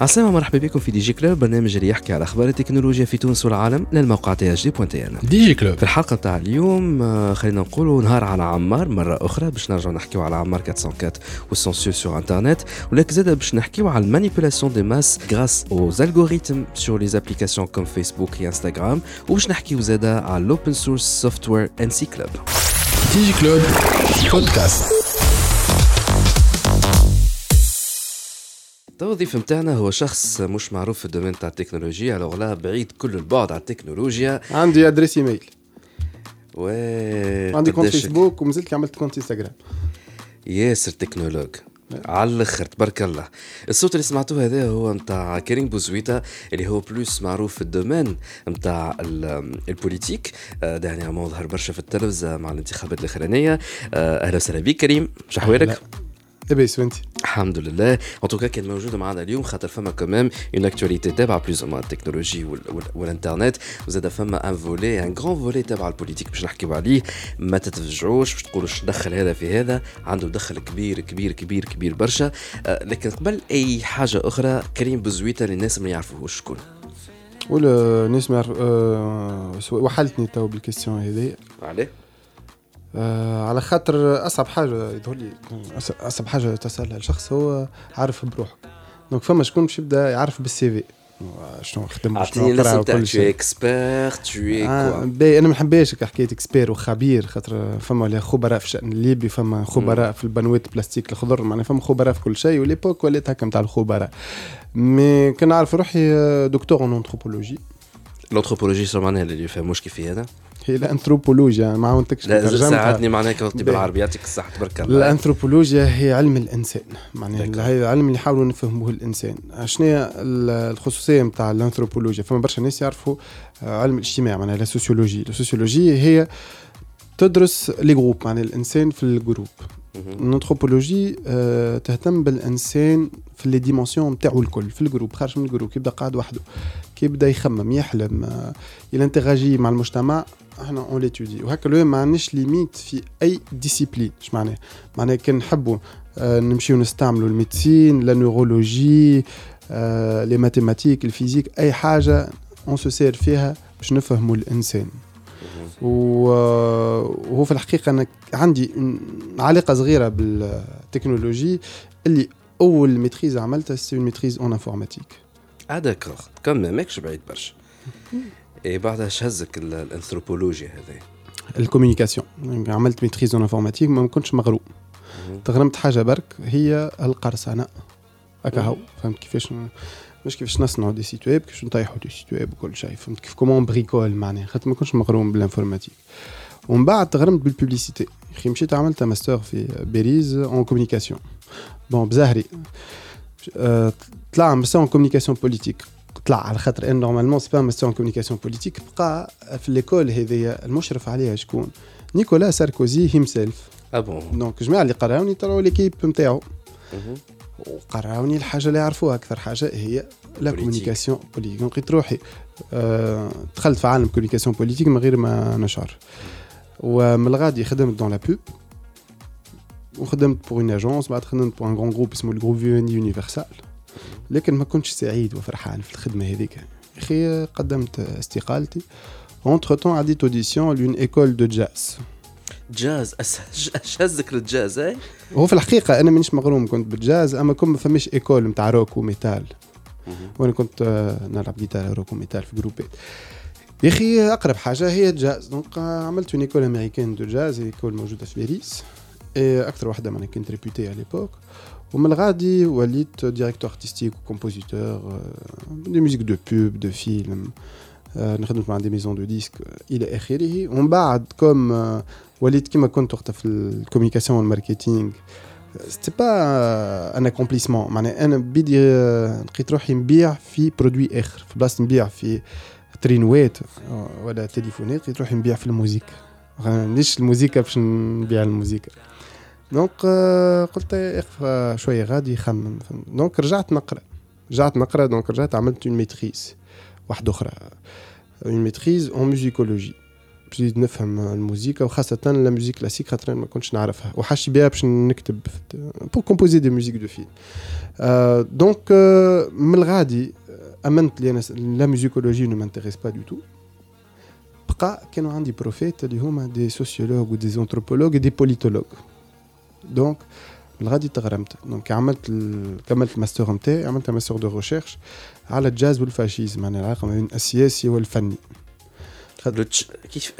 عسلامة مرحبا بكم في DigiClub برنامج اللي يحكي على أخبار التكنولوجيا في تونس والعالم للموقع THD point TN. DigiClub. في الحلقة نتاع اليوم آه، خلينا نقولوا نهار على عمار مرة أخرى باش نرجعوا نحكيو على عمار 404 وال censure sur internet ولكن زاد باش نحكيو على ال manipulation des masses grâce aux algorithmes sur les applications comme Facebook et Instagram. وباش نحكيو زاد على l'open source software NC Club. DigiClub. بودكاست الضيف متاعنا هو شخص مش معروف في ال domaine تاع التكنولوجيا alors là بعيد كل البعد على التكنولوجيا. عندي adresse email. و عندي compte Facebook ومازلت عملت compte Instagram. ياسر technologue. على الأخر تبارك الله. الصوت اللي سمعتوه هذا هو نتاع كريم بوزويتا اللي هو plus معروف في ال domaine نتاع ال- ال politique. آه، dernièrement ظهر برشا في التلفزة مع الانتخابات الأخرانية. آه، أهلا وسهلا بك كريم. شو أحوالك؟ لاباس وانت الحمد لله en tout cas كان موجود معنا اليوم خاطر فما quand même une actualité تابعه plus أو التكنولوجي وال- وال- والانترنت وزاد فما un volet un grand volet تابع ال politique باش نحكيو عليه ما تتفجعوش باش تقولوا دخل هذا في هذا عنده دخل كبير كبير كبير كبير برشا. آه، لكن قبل أي حاجة أخرى كريم بوزويتا للناس ما يعرفوهوش شكون ولا يعرف آه وحلتني تو بال question هذه. عليه. آه على خاطر أصعب حاجة يظهر لي أصعب حاجة تسألها الشخص هو عارف بروحه. donc فما شكون باش يبدأ يعرف بال CV. شنو خدم شنو قرا وكل شيء. آه quoi باهي أنا ما نحبهاش حكاية expert وخبير خاطر فما اللي خبراء في الشان الليبي فما خبراء في البنوات بلاستيك الخضر معناها فما خبراء في كل شيء و l'époque ولات هكا نتاع الخبراء. mais كان نعرف روحي آه، docteur en anthropologie الانثروبولوجي شو معناها اللي يفهموش كيف هذا هي الأنثروبولوجيا ما عاونتكش لا. ساعدني معناها باهي. بالعربي يعطيك الصحه تبارك الله الأنثروبولوجيا هي علم الإنسان معناها. هي العلم اللي يحاولوا نفهموه الإنسان شنو الخصوصية نتاع الأنثروبولوجيا فما برشا ناس يعرفوا آه، علم الاجتماع معناها la sociologie ال sociologie هي تدرس les groupes معناها الإنسان في ال groupe. ال anthropologie آه، تهتم بالإنسان في les dimensions نتاعو الكل في ال groupe خارج من ال groupe كيبدا قاعد وحده كيبدا يخمم يحلم آه، ي interagir مع المجتمع إحنا on l'étudie وهكا لو ما عندناش limites في أي discipline اش معناه؟ معناه كان نحبوا آه، نمشيو نستعملوا ال médecine la neurologie آه، les mathématiques ال physique أي حاجة on se sert فيها باش نفهموا الإنسان. وهو في الحقيقة أنا عندي علاقة صغيرة بالتكنولوجي اللي أول maîtrise عملتها c'est maîtrise en informatique آه d'accord comme ماكش بعيد برشا. اي بعدها شهزك ال- الأنثروبولوجيا هذه ال communication. عملت maîtrise en informatique ما كنتش مغروم. تغرمت حاجة برك هي القرصنة. هكا هو. فهمت كيفاش مش كيفاش نصنعوا des sites web كيفاش نطيحوا des sites web وكل شيء. فهمت كيف comment bricoler معناها. خاطر ما كنتش مغروم بال informatique ومن بعد تغرمت بال publicité أخي مشيت عملت ماستر في باريس en communication bon بزهري. آه، طلع master en communication politique طلع على خاطر إن normalement c'est pas master en communication politique بقى في l'école هذيا المشرف عليها شكون؟ نيكولا ساركوزي himself ah bon donc جماعة اللي قراوني طلعوا l'équipe نتاعو مهم. وقراوني الحاجة اللي يعرفوها أكثر حاجة هي la. communication politique لقيت روحي آه دخلت في عالم communication politique من غير ما نشعر. ومن الغادي خدمت dans la pub وخدمت pour une agence بعد خدمت pour un grand groupe اسمه ال groupe في ان يونيفرسال لكن ما كنتش سعيد وفرحان في الخدمة هذيك. يا أخي قدمت استقالتي. entre-temps عديت audition ل une école de jazz. جاز شهزك للجاز اي هو في الحقيقة أنا مانيش مغروم كنت بالجاز أما comme ما فماش école نتاع rock و metal. وأنا كنت آه، نلعب جيتار rock و metal في جروبات. يا أخي أقرب حاجة هي الجاز. donc آه، عملت une école américaine de jazz école موجودة في باريس. أكثر واحدة معناها كنت réputée على l'époque ومن الغادي وليت directeur artistique و compositeur des musiques de pub de film آه، نخدم مع des maisons de disques آه، إلى اخره ومن بعد comme آه، وليت كيما كنت وقتها في ال communication وال marketing c'était pas un accomplissement معناها أنا بدي آه، لقيت روحي نبيع في produit اخر في بلاصه نبيع في ترينوات آه، ولا تليفونات لقيت روحي نبيع في ال musique ليش الموزيكا باش نبيع الموزيكا donc آه، قلت يخفى شوية غادي يخمم. donc رجعت نقرا رجعت نقرا donc رجعت عملت une maîtrise واحدة أخرى. une maîtrise en musicologie بديت نفهم الموسيقى وخاصة la musique classique خاطر ما كنتش نعرفها وحاجتي بها باش نكتب pour composer des musiques de film donc من الغادي أمنت اللي أنا la musicologie ne m'intéresse pas du tout بقى كانوا عندي profs اللي هما des sociologues و des anthropologues des politologues donc الغادي تغرمت donc عملت كملت الماستر نتاعي عملت master de recherche على الجاز وال fascisme معناها العلاقه ما بين السياسي والفني كيف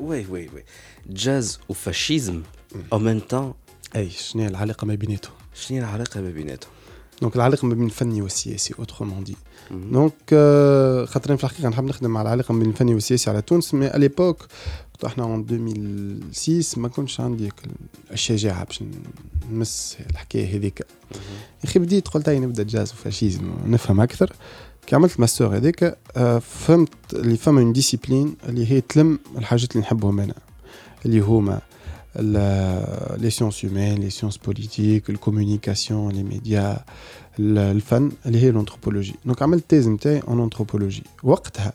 oui oui oui جاز و fascisme au même temps اي شنو هي العلاقه ما بيناتهم شنو هي العلاقه ما بيناتهم donc العلاقه ما بين الفني والسياسي autrement dit donc خاطر في الحقيقة نحب نخدم على العلاقه بين الفني والسياسي على تونس mais à l'époque إحنا en 2006 ما كنتش عندي الشجاعه باش نمس الحكاية هذيك. يا أخي بديت قلت هاي نبدأ جاز و fascisme ونفهم أكثر. كي عملت الماستر هذاك فهمت اللي فما une discipline اللي هي تلم الحاجات اللي نحبهم أنا. اللي هما les sciences humaines les sciences politiques ال communication les médias الفن اللي هي ال anthropologie donc عملت thèse نتاعي en anthropologie وقتها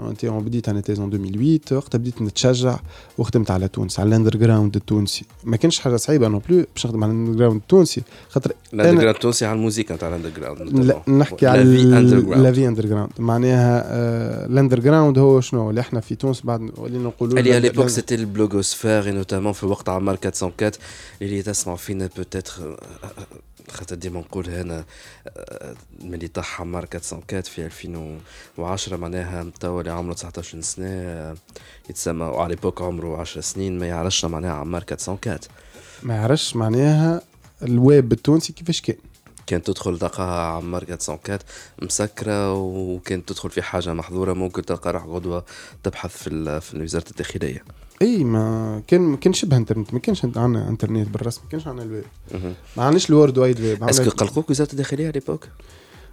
انت بديت أنا thèse 2008 وقتها بديت نتشجع وخدمت على تونس على ال underground التونسي ما كانش حاجة صعيبه non plus باش نخدم على ال underground التونسي خاطر الاندر ground التونسي على الموسيقى نتاع ال underground نحكي على la vie underground معناها ال underground هو شنو اللي إحنا في تونس بعد ولينا نقولوا اللي على l'époque c'était ال blogosphère notamment في وقت عمار 404 اللي تسمع فينا peut-être خاطر ديما نقول هنا آه، ملي طاح عمار 404 في 2010 معناها توا اللي عمره 19 سنة آه، يتسمى على l'époque عمره 10 سنين ما يعرفش معناها عمار 404 ما يعرفش معناها الويب التونسي كيفاش كان. كان تدخل تلقاها عمار 404 مسكرة وكان تدخل في حاجة محظورة ممكن تلقى روح غدوة تبحث في في وزارة الداخلية. إي ما كان كان شبه إنترنت ما كانش عندنا إنترنت بالرسم ما كانش عندنا الويب. ما عندناش ال World Wide Web. est-ce que قلقوك وزارة الداخلية على l'époque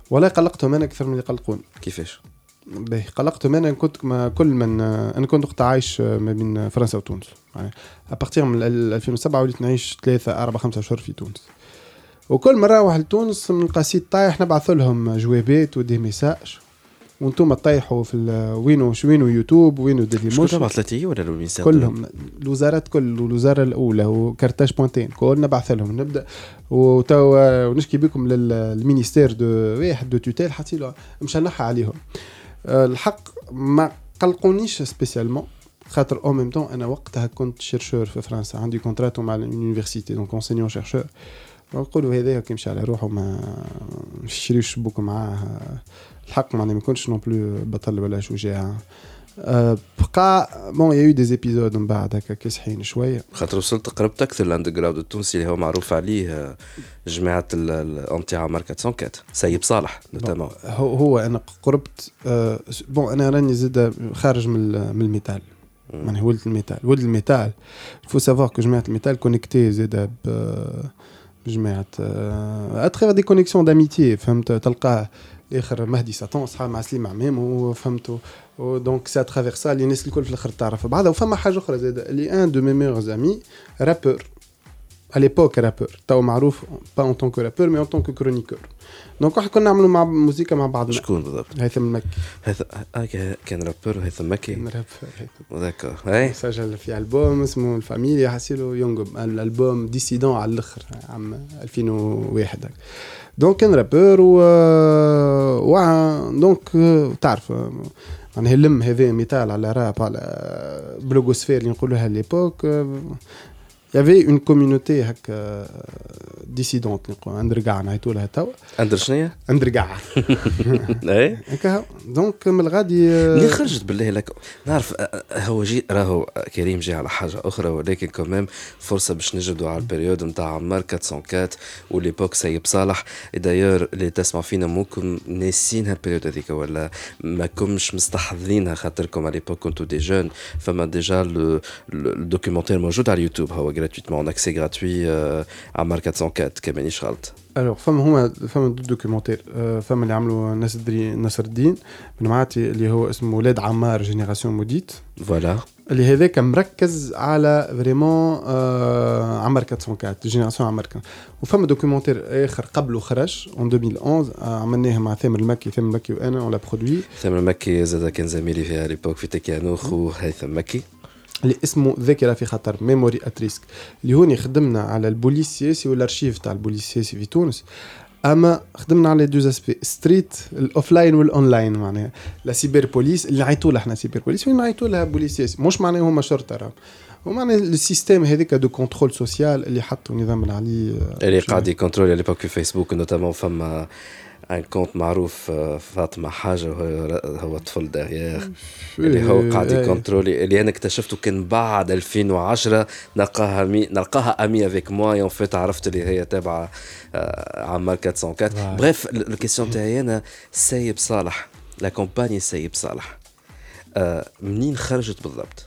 والله قلقتهم أنا أكثر من اللي قلقوني كيفاش؟ باهي قلقتهم أنا كنت ما كل من أنا كنت وقت عايش ما بين فرنسا وتونس. يعني à partir من 2007 وليت نعيش ثلاثة أربعة خمسة شهور في تونس. وكل مرة نروح لتونس من القصيد طايح نبعث لهم جوابات و des messages. وأنتم تطيحوا في وينو وينو يوتيوب وينو ديلي موشن شكون تبعث ولا الوينسات كلهم. الوزارات كل الوزارة الأولى وكارتاج point tn. كل نبعث لهم. نبدأ. وتوا ونشكي بكم لل ministère de واحد de tutelle حتى له مشنحها عليهم. آه، الحق ما قلقونيش spécialement خاطر أو ميم طون أنا وقتها كنت chercheur في فرنسا. عندي contrat مع ال université donc enseignant chercheur نقولوا هذا كيمشي على روحه ما نشريوش بوك معاه. الحق معناها ما يكونش non plus بطل ولا شجاع أه بقى bon y a des épisodes من بعد هكا كاسحين شوية. خاطر وصلت قربت أكثر ال underground التونسي اللي هو معروف عليه آه، جماعة ال anti عمار 404 سيب صالح notamment هو, هو أنا قربت bon أنا راني زاد خارج من, من ال metal. معناها ولد ال metal. ولد ال metal faut savoir que جماعة ال metal connectés زاد بجماعه à travers des connexions d'amitié فهمت؟ تلقاه الآخر مهدي ساتون صحاب مع سليم عمام وفهمتوا donc c'est à travers ça اللي الناس الكل في الآخر تعرف بعضها. وفما حاجة أخرى زاد اللي un de mes meilleurs amis rappeur à l'époque rappeur تو معروف pas en tant que rappeur mais en tant que chroniqueur donc واحد كنا نعملوا مع موسيقى مع بعضنا. شكون بالضبط؟ هيثم المكي هيثم آه كان rappeur هيثم مكي. كان rappeur d'accord. اي سجل في ألبوم اسمه الفاميليا حسيلو يونغوم الألبوم dissident على الأخر عام 2001 donc كان rappeur و, و... donc تعرف معناها اللم هذا مثال على راب على blogosphère اللي نقولوها l'époque. Il y avait une communauté هكا dissidente underground نعيطوا لها توا under شنو underground اي هكا donc من الغادي اللي خرجت بالله لك نعرف هو جي راهو كريم جي على حاجة أخرى ولكن كمان فرصة باش نجدوا على البريود نتاع عمار 404 وليبوك سيب صالح. دايور اللي تسمع فينا ممكن ناسين هالبريود هذيك ولا ما كمش مستحضرينها خاطركم على ليبوك كنتوا دي جون فما ديجا الدوكيومنتير موجود على اليوتيوب هو gratuitement en accès gratuit euh, à Mark 404 انكات كمان غلط الوغ فما هما فما دو دوكيومونتير فما اللي عملوا ناس نصر الدين بن معاتي اللي هو اسمه ولاد عمار génération maudite voilà اللي هذاك مركز على vraiment آه عمر 404 génération عمر 404 وفما documentaire اخر قبله خرج en 2011 آه عملناه مع ثامر المكي ثامر المكي وأنا on l'a produit ثامر المكي زاد كان زميلي في l'époque في Tekiano وهيثم مكي اللي اسمه ذاكرة في خطر Memory at Risk اللي هوني خدمنا على البوليس السياسي والارشيف تاع البوليس السياسي في تونس. أما خدمنا على deux aspects street ال offline وال online معناها. la cyber police اللي نعيطوا لها إحنا cyber police وين نعيطوا لها بوليس سياسي؟ مش معناها هما شرطة راهم. ومعنى ال système هذاك de contrôle social اللي حطوا نظام العلي اللي قاعد يكونترولي l'époque في فيسبوك notamment فما un compte معروف فاطمة حاجة هو طفل derrière اللي هو قاعد يكونترولي اللي أنا اكتشفته كان بعد 2010 نلقاها mais نلقاها amie avec moi en fait عرفت اللي هي تابعة عمال 404 bref ال question تاعي أنا سايب صالح la campagne سايب صالح. منين خرجت بالضبط؟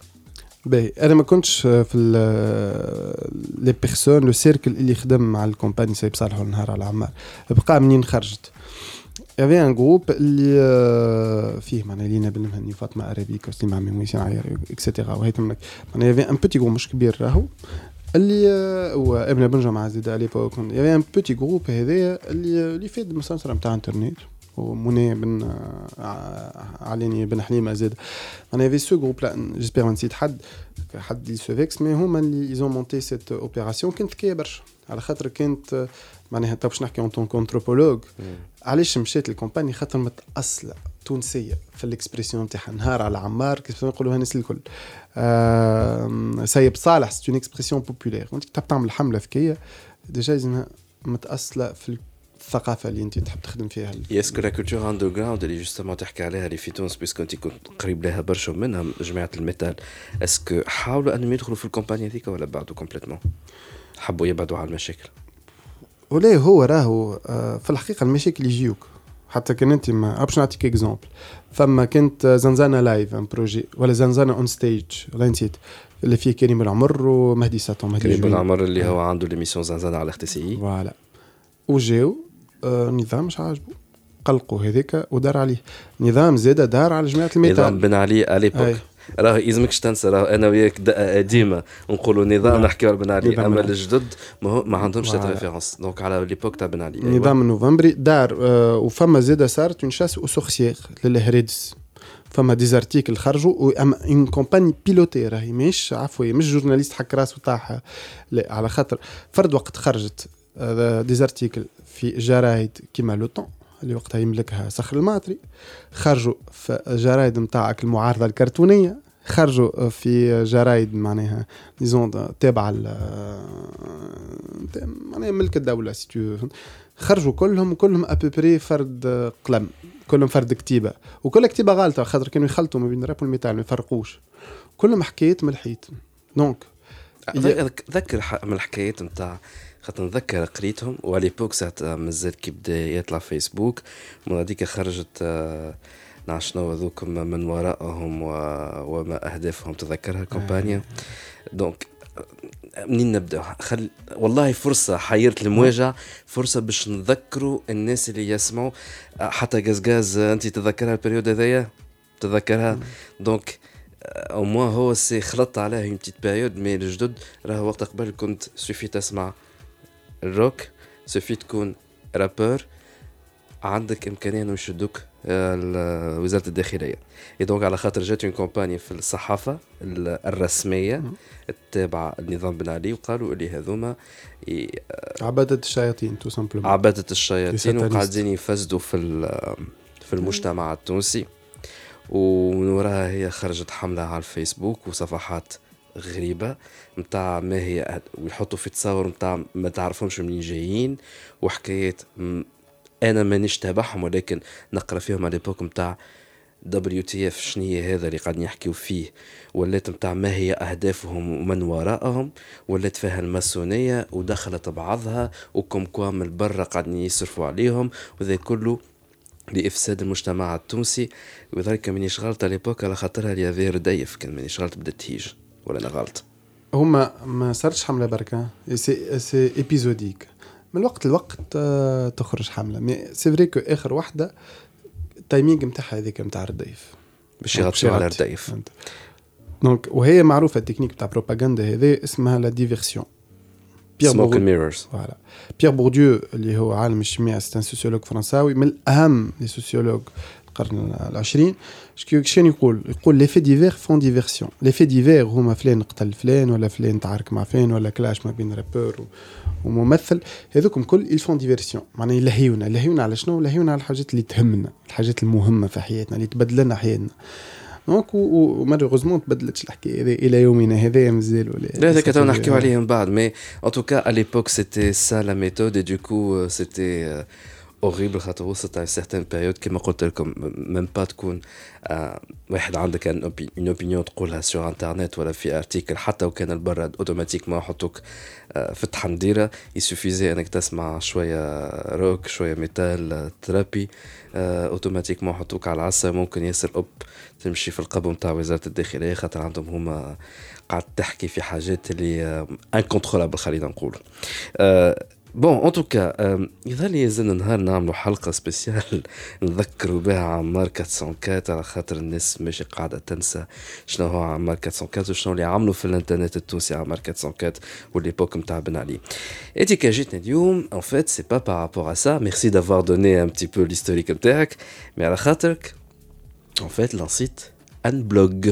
باهي أنا ما كنتش في les personnes le cercle اللي خدم مع ال campagne سايب صالح النهار على عمار. بقى منين خرجت؟ y avait un groupe اللي فيه معناها لينا بن مهني وفاطمه ارابيك وسليم عمي وياسين عيار et cetera وهيثم معناها y avait un petit groupe مش كبير راهو. اللي هو ابن بن جمعه زيد على ليبوك يافي ان بوتي جروب هذايا اللي اللي فاد المسلسل نتاع انترنت ومنى بن عليني بن حليمة زاد أنا في سو جروب لا جيسبيغ ما نسيت حد حد اللي سو فيكس مي هما اللي ايزون مونتي سيت اوبيراسيون كانت كيا برشا على خاطر كانت معناها باش نحكي اون كونتروبولوج علاش مشيت الكومباني خاطر متاصله تونسيه في الاكسبرسيون نتاعها نهار على عمار كيف نقولوها الناس الكل آه سيب صالح c'est une expression populaire وانت تعمل حمله ذكيه déjà لازمها متاصله في الثقافة اللي أنت تحب تخدم فيها est-ce que la culture underground اللي justement تحكي عليها اللي في تونس puisque انت كنت قريب لها برشا منها جماعة ال metal. est-ce que حاولوا أنهم يدخلوا في ال campagne هذيك ولا بعدوا complètement حبوا يبعدوا على المشاكل. ولا هو راهو في الحقيقة المشاكل يجيوك. حتى كان أنت ما باش نعطيك exemple فما كانت زنزانة live un projet ولا زنزانة on stage ولا نسيت. اللي فيه كريم العمر ومهدي ساتون مهدي كريم العمر اللي هو عنده l'émission زنزانة على RTCI voilà. وجاو نظام مش عاجبه قلقوا هذيك ودار عليه. نظام زاد دار على جماعة ال metal. نظام بن علي à l'époque راه يلزمكش تنسى راه أنا وياك قديمه نقولوا نظام نحكيو على بن علي. أما الجدد ما, ما عندهمش cette référence donc على l'époque تاع بن علي. نظام النوفمبري دار آه وفما زاد صارت اون شاس أو سورسيير للهريدس. فما ديزارتيكل خرجوا اما اون كومباني بيلوتي راهي مش عفوي مش جورناليست حك راسه طاح على خاطر. فرد وقت خرجت. ديزارتيكل في جرايد كيما لو طون اللي وقتها يملكها صخر الماطري خرجوا في جرايد نتاعك المعارضة الكرتونية. خرجوا في جرايد معناها ديزون تابعه معناها ملك الدولة سي خرجوا كلهم كلهم ابيبري فرد قلم كلهم فرد كتيبة. وكل كتيبة غالطة خاطر كانوا يخلطوا ما بين الراب والميتال ما يفرقوش. كلهم حكايات من الحيط. دونك ذكر من الحكايات نتاع خاطر نتذكر قريتهم وليبوك ساعة مازال كي بدا يطلع فيسبوك. من هذيك خرجت نعرف شنو هذوك من وراءهم وما أهدافهم تذكرها الكومبانيا دونك منين نبدأ؟ خل والله فرصة حيرت المواجهه فرصة باش نذكروا الناس اللي يسمعوا. حتى غاز أنت تذكرها البريود هذايا؟ تذكرها؟ دونك أو موا هو سي خلطت عليه اون بتيت بيريود مي الجدد راه وقت قبل كنت سوفي تسمع الروك سوفي تكون رابور. عندك إمكانية إنه يشدوك وزارة الداخلية. donc على خاطر جات une campagne في الصحافة الرسمية التابعه لنظام بن علي وقالوا اللي هذوما عباده الشياطين tout simplement عباده الشياطين وقاعدين يفسدوا في في المجتمع التونسي. ومن وراها هي خرجت حملة على الفيسبوك وصفحات غريبة متاع ما هي ويحطوا في تصور متاع ما تعرفهمش منين جايين وحكايات أنا مانيش تابعهم ولكن نقرا فيهم على ليبوك متاع دبليو تي إف شنية هذا اللي قاعدين يحكيو فيه. ولات متاع ما هي أهدافهم ومن وراءهم ولات فيها الماسونية ودخلت بعضها وكم كوا من برا قاعدين يصرفوا عليهم وذا كله لإفساد المجتمع التونسي. وذلك مانيش على ليبوك على خاطرها اللي رديف كان مانيش غلط بدات تهيج. ولا أنا غلط؟ هما ما صارتش حملة بركة سي سي ايبيزوديك من الوقت لوقت آه، تخرج حملة. مي سي فري كو آخر وحده التايمينغ نتاعها هذيك نتاع الرديف باش يغطيو على الرديف دونك وهي معروفة التكنيك تاع بروباغندا هذه اسمها لا ديفيرسيون بيير سموك ميرورز فوالا بيير بورديو اللي هو عالم الشيمياء سيت سوسيولوج فرنساوي من اهم لي سوسيولوج القرن العشرين. شنو يقول؟ يقول لي في ديفير فون ديفيرسيون لي في ديفير هما فلان قتل فلان ولا فلان تعارك مع فلان ولا كلاش ما بين رابور وممثل. هذوكم كل يفون ديفيرسيون معناها يلهيونا. يلهيونا على شنو؟ يلهيونا على الحاجات اللي تهمنا. الحاجات المهمة في حياتنا اللي تبدل لنا حياتنا دونك ومالوغوزمون تبدلتش الحكاية هذه إلى يومنا. هذا مازال لا هذاك تو نحكيو عليه من بعد. مي ان توكا ا ليبوك سيتي سا لا ميثود دو كو سيتي اوريبل خاطر وصلت على سيغتان بيريود كيما قلت لكم ميم با تكون آه واحد عندك اون اوبينيون تقولها سور انترنت ولا في ارتيكل حتى وكان البرد اوتوماتيكمون يحطوك آه في التحنديره يسوفيزي إنك تسمع شوية روك شوية ميتال ترابي آه اوتوماتيكمون يحطوك على العصا ممكن ياسر أوب تمشي في القبو نتاع وزارة الداخلية خاطر عندهم هما قاعد تحكي في حاجات اللي انكونترولابل خلينا نقول آه بون ان توكا يظل يزن نهار نعملوا حلقة سبيسيال نذكروا بها عمار 404 على خاطر الناس ماشي قاعدة تنسى شنو هو عمار 404 وشنو اللي عملوا في الإنترنت التونسي عمار 404 والليبوك نتاع بن علي. انت كي جيتنا اليوم ان فيت سي با بارابور ا سا ميرسي دافوار دوني ان بتي بو ليستوريك نتاعك مي على خاطرك ان فيت لانسيت ان بلوج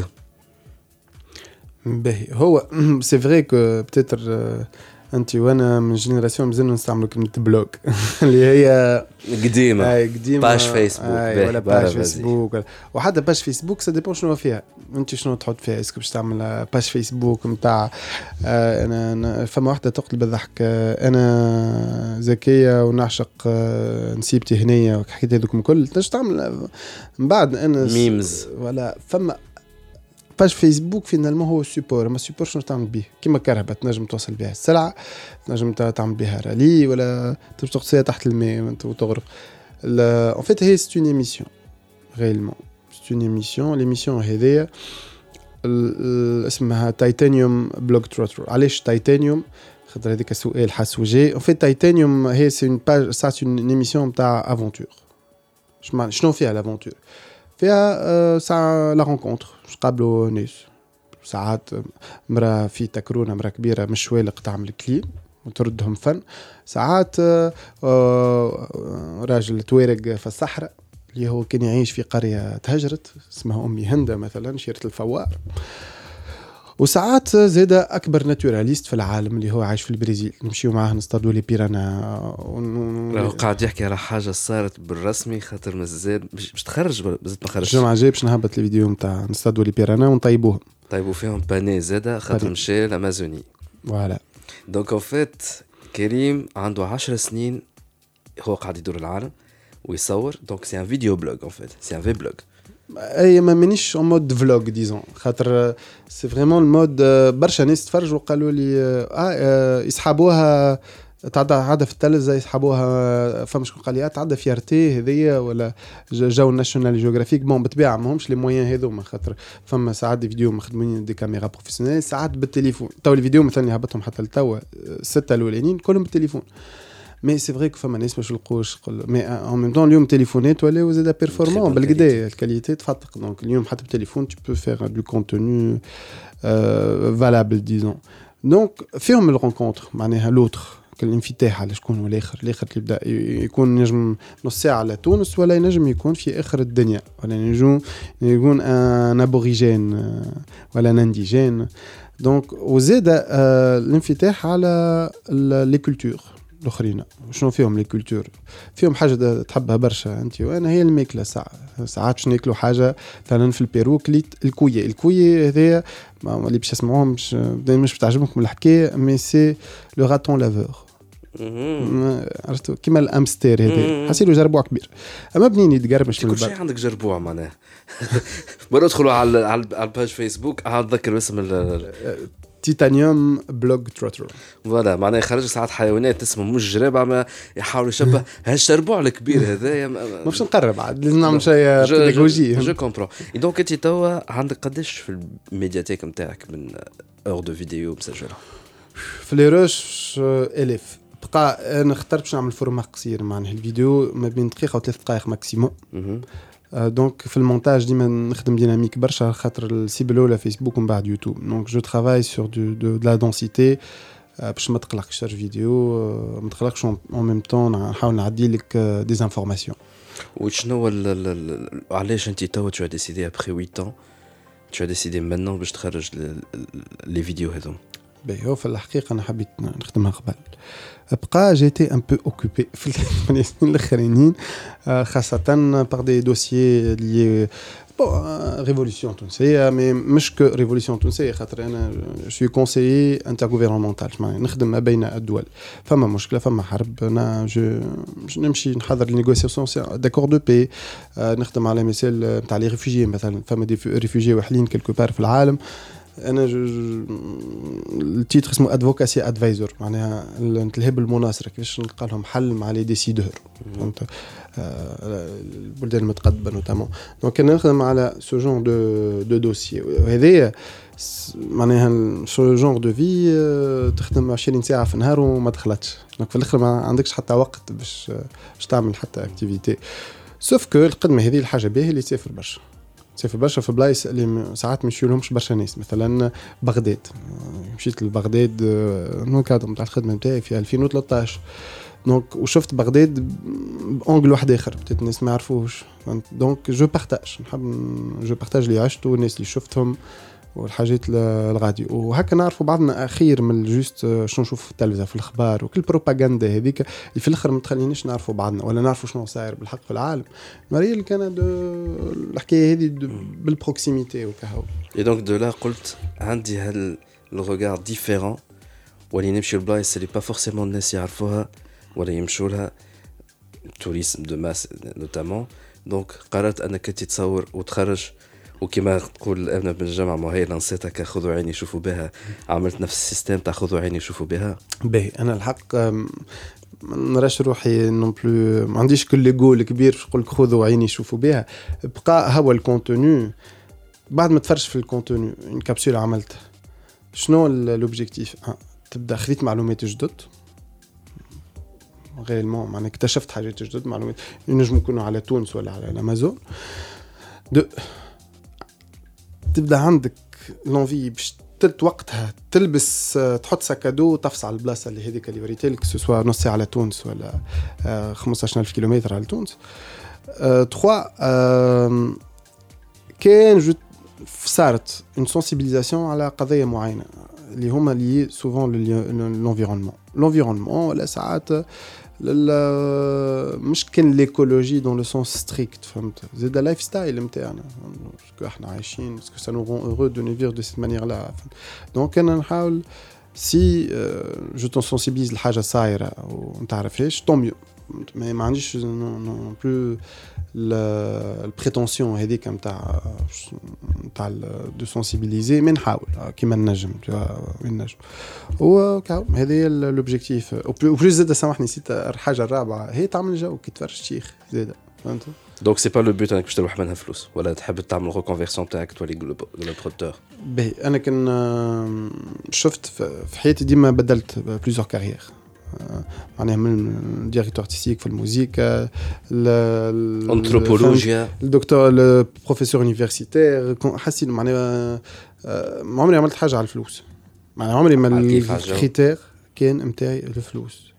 باهي هو سي فري كو بتيتر انت وأنا من جينيراسيون مازلنا نستعملوا كلمة بلوج اللي هي قديمة. اي قديمة. باش فيسبوك اي ولا باش فيسبوك. وحتى باش فيسبوك سا ديبون شنو فيها. أنت شنو تحط فيها؟ اسكو باش تعمل باش فيسبوك نتاع آه أنا, أنا فما واحدة تقتل بالضحك آه أنا ذكية ونعشق آه نسيبتي هنية وحكيت هذوك الكل. تنجم تعمل من بعد أنا ميمز. ولا فما باج فيسبوك فينالمون هو سيبور أما السيبور شنو تعمل به؟ كيما كرهبة تنجم توصل بها السلعة تنجم تعمل بها رالي ولا تنجم تغطسها تحت الماء وتغرق ان فيت هي سي اون ايميسيون ريلمون سي اون ايميسيون ليميسيون هذيا اسمها تايتانيوم بلوك تروتر علاش تايتانيوم خاطر هذيك سؤال حس وجاي. ان فيت تايتانيوم هي سي اون باج سا سي اون ايميسيون تاع افونتور شنو فيها لافونتور فيها ساعة لا رونكونتر قابلوا ناس. ساعات مرا في تكرونة مرا كبيرة مش والق تعمل كليم وتردهم فن. ساعات راجل توارق في الصحراء اللي هو كان يعيش في قرية تهجرت اسمها أمي هندة مثلا شيرة الفوار. وساعات زاد أكبر ناتوراليست في العالم اللي هو عايش في البرازيل نمشيو معاه نصطادوا لي بيرانا. ون... قاعد يحكي على حاجة صارت بالرسمي خاطر مازال باش تخرج مازال ما خرجش. الجمعة الجاية باش نهبط الفيديو نتاع نصطادوا لي بيرانا ونطيبوهم طيبوا فيهم باني زاده خاطر مشى الأمازوني. فوالا. دونك اون فيت كريم عنده 10 سنين هو قاعد يدور العالم ويصور. دونك سي ان فيديو بلوج اون فيت سي ان في بلوج أي ما مانيش اون مود فلوج ديزون خاطر سي فريمون المود برشا ناس تفرجوا قالوا لي آه يسحبوها تعدى عادة في التلفزة يسحبوها فما شكون قال لي تعدى في ارتي هذيا ولا جو ناشونال جيوغرافيك بون بالطبيعة ماهمش لي مويان هذوما خاطر فما ساعات دي فيديو مخدمين دي كاميرا بروفيسيونيل ساعات بالتليفون. تو الفيديو مثلا اللي هبطهم حتى لتوا ستة الأولانيين كلهم بالتليفون. مي سي فري فما ناس ما يلقوش مي ان ميم طون اليوم تليفونات ولاو زاد بيرفورمون بالكدا الكاليتي تفتق دونك اليوم حتى بالتليفون تو بو فيغ دو كونتوني فالابل ديزون دونك فيهم الرونكونتر معناها لوتر الانفتاح على شكون هو الآخر الآخر اللي يبدا يكون نجم نص ساعه على تونس ولا ينجم يكون في اخر الدنيا ولا ينجم يكون un aborigène ولا un indigène donc وزاد الانفتاح على les cultures الآخرين. شنو فيهم les cultures فيهم حاجة تحبها برشا أنت وأنا هي الماكلة. ساعات ساعات باش ناكلوا حاجة مثلا في البيرو كليت الكوية. الكوية هذايا اللي باش تسمعوهم مش مش بتعجبكم الحكاية mais c'est لو راتون لافور عرفتوا كيما الأمستير هذا حسيلو جربوع كبير. أما بنين يتقرمش من كل شيء عندك جربوع معناها. مرة ادخلوا على على الباج فيسبوك اتذكر اسم تيتانيوم بلوج تروتر فوالا معناها يخرج ساعات حيوانات اسمه مش جراب اما يحاول يشبه هالشربوع الكبير هذايا ما باش نقرب عاد لازم نعمل شيء بيداغوجي جو كومبرون دونك انت توا عندك قداش في ال médiathèque نتاعك من heures de vidéo مسجلة؟ في les rushs الاف بقى أنا اخترت باش نعمل format قصير معناها الفيديو ما بين دقيقة وثلاث دقائق maximum مهم. وشنو هو ال- ال- ال- علاش انت توا tu as décidé après 8 ans. Tu as décidé maintenant باش تخرج لي فيديو هذوم باهي هو في الحقيقة أنا حبيت نخدمها قبل بقى j'étais un peu occupé في الثمان سنين الاخرانيين آه، خاصة باغ دي دوسيي لي بون ريفوليسيون تونسية mais مش que révolution تونسية خاطر أنا suis conseiller intergouvernemental معناها نخدم ما بين الدول. فما مشكلة فما حرب أنا je je نمشي نحضر les accords de paix نخدم على مثال نتاع les réfugiés مثلا فما des réfugiés واحلين quelque part في العالم. أنا ال titre اسمه advocacy advisor معناها نتلهب المناصرة كيفاش نلقى لهم حل مع les décideurs فهمت؟ آه، البلدان المتقدمة notamment donc أنا نخدم على ce genre de de dossiers وهذايا معناها ce genre de في تخدم 20 ساعة في النهار وما تخلطش. donc في الآخر ما عندكش حتى وقت باش باش تعمل حتى activité sauf que الخدمه هذه الحاجة باهية اللي تسافر برشا. تسافر برشا في بلايص اللي ساعات ما يمشيولهمش برشا ناس مثلا بغداد. مشيت لبغداد آه، dans le cadre نتاع الخدمة نتاعي في 2013 donc وشفت بغداد ب angle واحد اخر بتات الناس ما يعرفوش؟ donc je partage نحب je partage اللي عشته والناس اللي شفتهم والحاجات ال- الغادي. وهكا نعرفوا بعضنا أخير من juste آه، شنو نشوف في التلفزة في الأخبار وكل البروباغندا هذيك. اللي في الأخر ما تخلينيش نعرفوا بعضنا ولا نعرفوا شنو صاير بالحق في العالم. مريل كان دو الحكاية هذه بالبروكسيميتي وكهو اي دونك دو لا قلت عندي هال الريغار ديفيرون واللي نمشي لبلايص اللي با فورسيمون الناس يعرفوها ولا يمشوا لها. توريسم دو ماس نوتامون دونك قررت أنك انت تصور وتخرج وكما تقول ابن بن الجامعة ما هي لانسيت هكا خذوا عيني شوفوا بها. عملت نفس السيستم تاع خذوا عيني شوفوا بها؟ باهي أنا الحق ما نراش روحي نون بلو ما عنديش كل ليغو الكبير باش نقول لك خذوا عيني شوفوا بها. بقى هو الكونتوني بعد ما تفرج في الكونتوني اون كابسول عملتها. شنو لوبجيكتيف آه، تبدأ خذيت معلومات جدد. غيرمون معناها اكتشفت حاجات جدد معلومات. ينجموا يكونوا على تونس ولا على الأمازون. دو تبدأ عندك لونفي باش تلت وقتها تلبس آه، تحط ساكادو وتفصل على البلاصة اللي هذيك اللي وريتلك سواء نص ساعة على تونس ولا آه، 15000 كيلومتر على تونس. آه، تخوا آم، كان جو صارت اون سونسيبيليزاسيون على قضايا معينة اللي هما لي سوفون لونفيرونمون لونفيرونمون ولا ساعات لل- مش كان ليكولوجي دون لو سونس ستريكت فهمت؟ زيد اللايف ستايل نتاعنا باسكو إحنا عايشين باسكو سا نو رون heureux دو نيفير دو سيت مانيير لا دونك أنا نحاول سي جو تون سونسيبيليز لحاجة صايرة وما تعرفهاش طون ميو ما ما عنديش نون بلو البريتونسيون هذيك نتاع نتاع دو سونسيبيليزي مي نحاول آه، كيما نجم تو وين نجم وكاو هذه هي لوبجيكتيف وبلوس زاد سامحني نسيت الحاجة الرابعه هي تعمل جو كي تفرج شيخ زاد فهمت دونك سي با لو بوت انك باش تربح منها فلوس ولا تحب تعمل ريكونفيرسيون تاعك تولي جلوبروتور باهي أنا كان آه، شفت في في حياتي ديما بدلت plusieurs carrières آه، معناها من directeur artistique في الموسيقى ل- ل- انثروبولوجيا الدكتور ال professeur universitaire حسيت معناها آه، ما عمري عملت حاجة على الفلوس. معناها عمري ما. ال critère كان نتاعي الفلوس.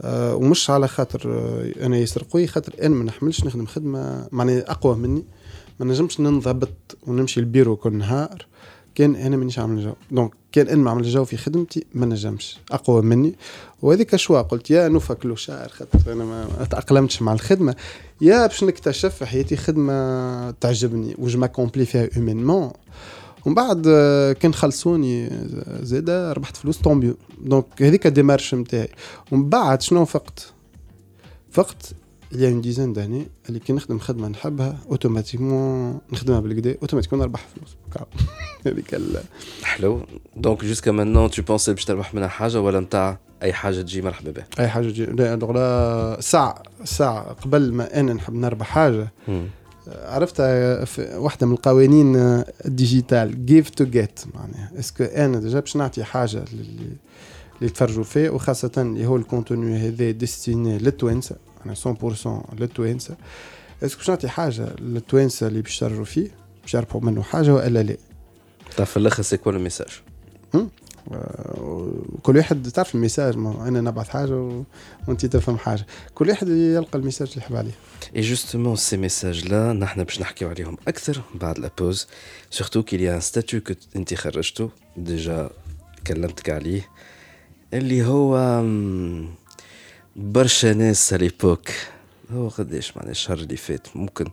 آه، ومش على خاطر آه، أنا ياسر قوي خاطر أنا ما نحملش نخدم خدمة معناها أقوى مني. ما نجمش ننضبط ونمشي البيرو كل نهار. كان أنا مانيش عامل جو. دونك كان أنا ما عمل جو في خدمتي ما نجمش. أقوى مني. وهذيك شوا قلت يا نوفا شعر خاطر أنا ما تأقلمتش مع الخدمة. يا باش نكتشف في حياتي خدمة تعجبني وج ماكومبلي فيها هيومينمون ومن بعد آه، كان خلصوني زاد ربحت فلوس طومبيو دونك هذيك الديمارش نتاعي ومن بعد شنو فقت؟ فقت il y a une dizaine d'années اللي كي نخدم خدمه نحبها automatiquement نخدمها بالكدا automatiquement نربح فلوس. هذيك حلو donc jusqu'à maintenant tu penses باش تربح منها حاجة ولا نتاع اي حاجة تجي مرحبا بها اي حاجة تجي لا ساعه ساعه قبل ما أنا نحب نربح حاجة. مم. عرفت في واحدة من القوانين ال digital give to get معناها est-ce que أنا déjà باش نعطي حاجة للي اللي يتفرجوا فيه وخاصة اللي هو ال contenu هذا destiné للتوانسة. أنا 100% للتوانسة. est-ce que باش نعطي حاجة للتوانسة اللي باش يشتروا فيه؟ باش يعرفوا منه حاجة وإلا لا. طيب في الآخر c'est quoi ال message كل واحد تعرف ال message ما أنا نبعث حاجة. وأنت تفهم حاجة. كل واحد يلقى ال message اللي يحب عليه. Et justement, ces messages-là, نحن باش نحكيو عليهم أكثر بعد la pause surtout qu'il y a un statut que أنت خرجته déjà كلمتك عليه اللي هو برشا ناس l'époque هو قداش معناها الشهر اللي فات. ممكن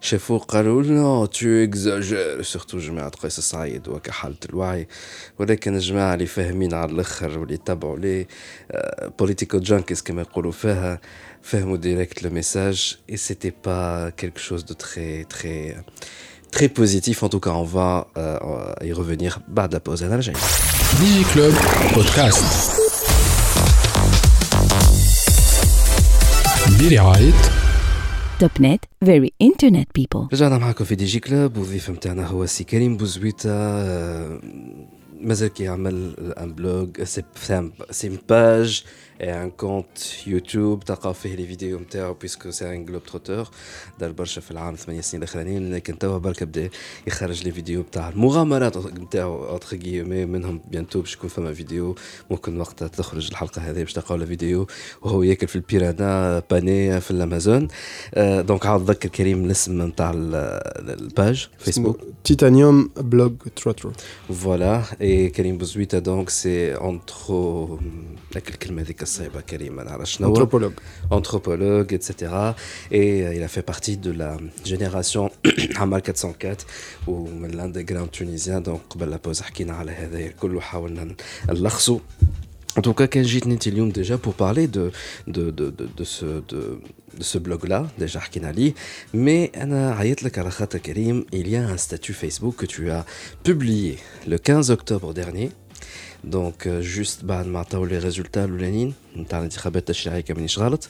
شافوه قالوا non tu exagères surtout جماعة قيس سعيد وكحالة الوعي. ولكن الجماعة اللي فاهمين على الآخر واللي يتبعوا les politico junkies كما يقولوا فيها فهموا direct le message et c'était pas quelque chose de très très très positif. En tout cas on va euh, y revenir بعد la pause. أنا راجعين Digi برعاية توب نت very internet people. رجعنا معكم في Digi Club والضيف متاعنا هو سي كريم بوزويتا آه، مازال كيعمل un blog c'est ses pages un compte يوتيوب تلقاو فيه les vidéos نتاعو puisque c'est un globe-trotteur دار برشا في العام ثمانية سنين الاخرانيين لكن توا برك بدا يخرج لي فيديو نتاع المغامرات نتاعو اونتر غيومي منهم بيانتو باش يكون فما فيديو ممكن وقتها تخرج الحلقة هذه باش تلقاو له فيديو وهو ياكل في البيرانا باني في الامازون آه، دونك عاود ذكر كريم الاسم نتاع ال- الباج فيسبوك تيتانيوم بلوج تروترو فوالا اي كريم بوزويتا دونك سي انترو لك الكلمة هذيك الصعيبه كريم ما نعرفش شنو هو. انثروبولوج anthropologue, etc. Et euh, il a fait partie de la génération Hamal 404 ou l'underground tunisien. Donc, قبل la pause حكينا على هذا كله حاولنا نلخصه. En tout cas, كان جيت نتي اليوم déjà pour parler de, de, de, de, de ce, de, de ce blog-là, déjà حكينا عليه. Mais أنا عيط لك على خاطر كريم, il y a un statut Facebook que tu as publié le 15 octobre dernier. donc juste بعد ما عطاو les résultats الاولانيين نتاع الانتخابات التشريعيه مانيش غلط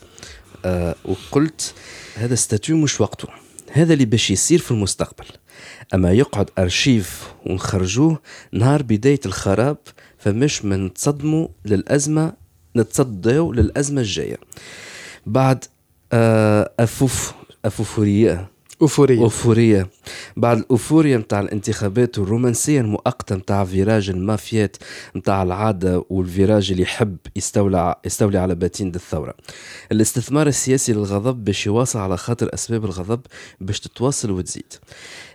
آه وقلت هذا statut مش وقته هذا اللي باش يصير في المستقبل اما يقعد ارشيف ونخرجوه نهار بدايه الخراب فمش من نتصدموا للازمه نتصدوا للازمه الجايه بعد آه euph euphorie euphorie euphorie بعد ال euphorie متاع الانتخابات والرومانسية المؤقتة متاع virage المافيات متاع العادة والفيراج اللي يحب يستولى يستولي على باتين الثورة. الاستثمار السياسي للغضب باش يواصل على خاطر أسباب الغضب باش تتواصل وتزيد.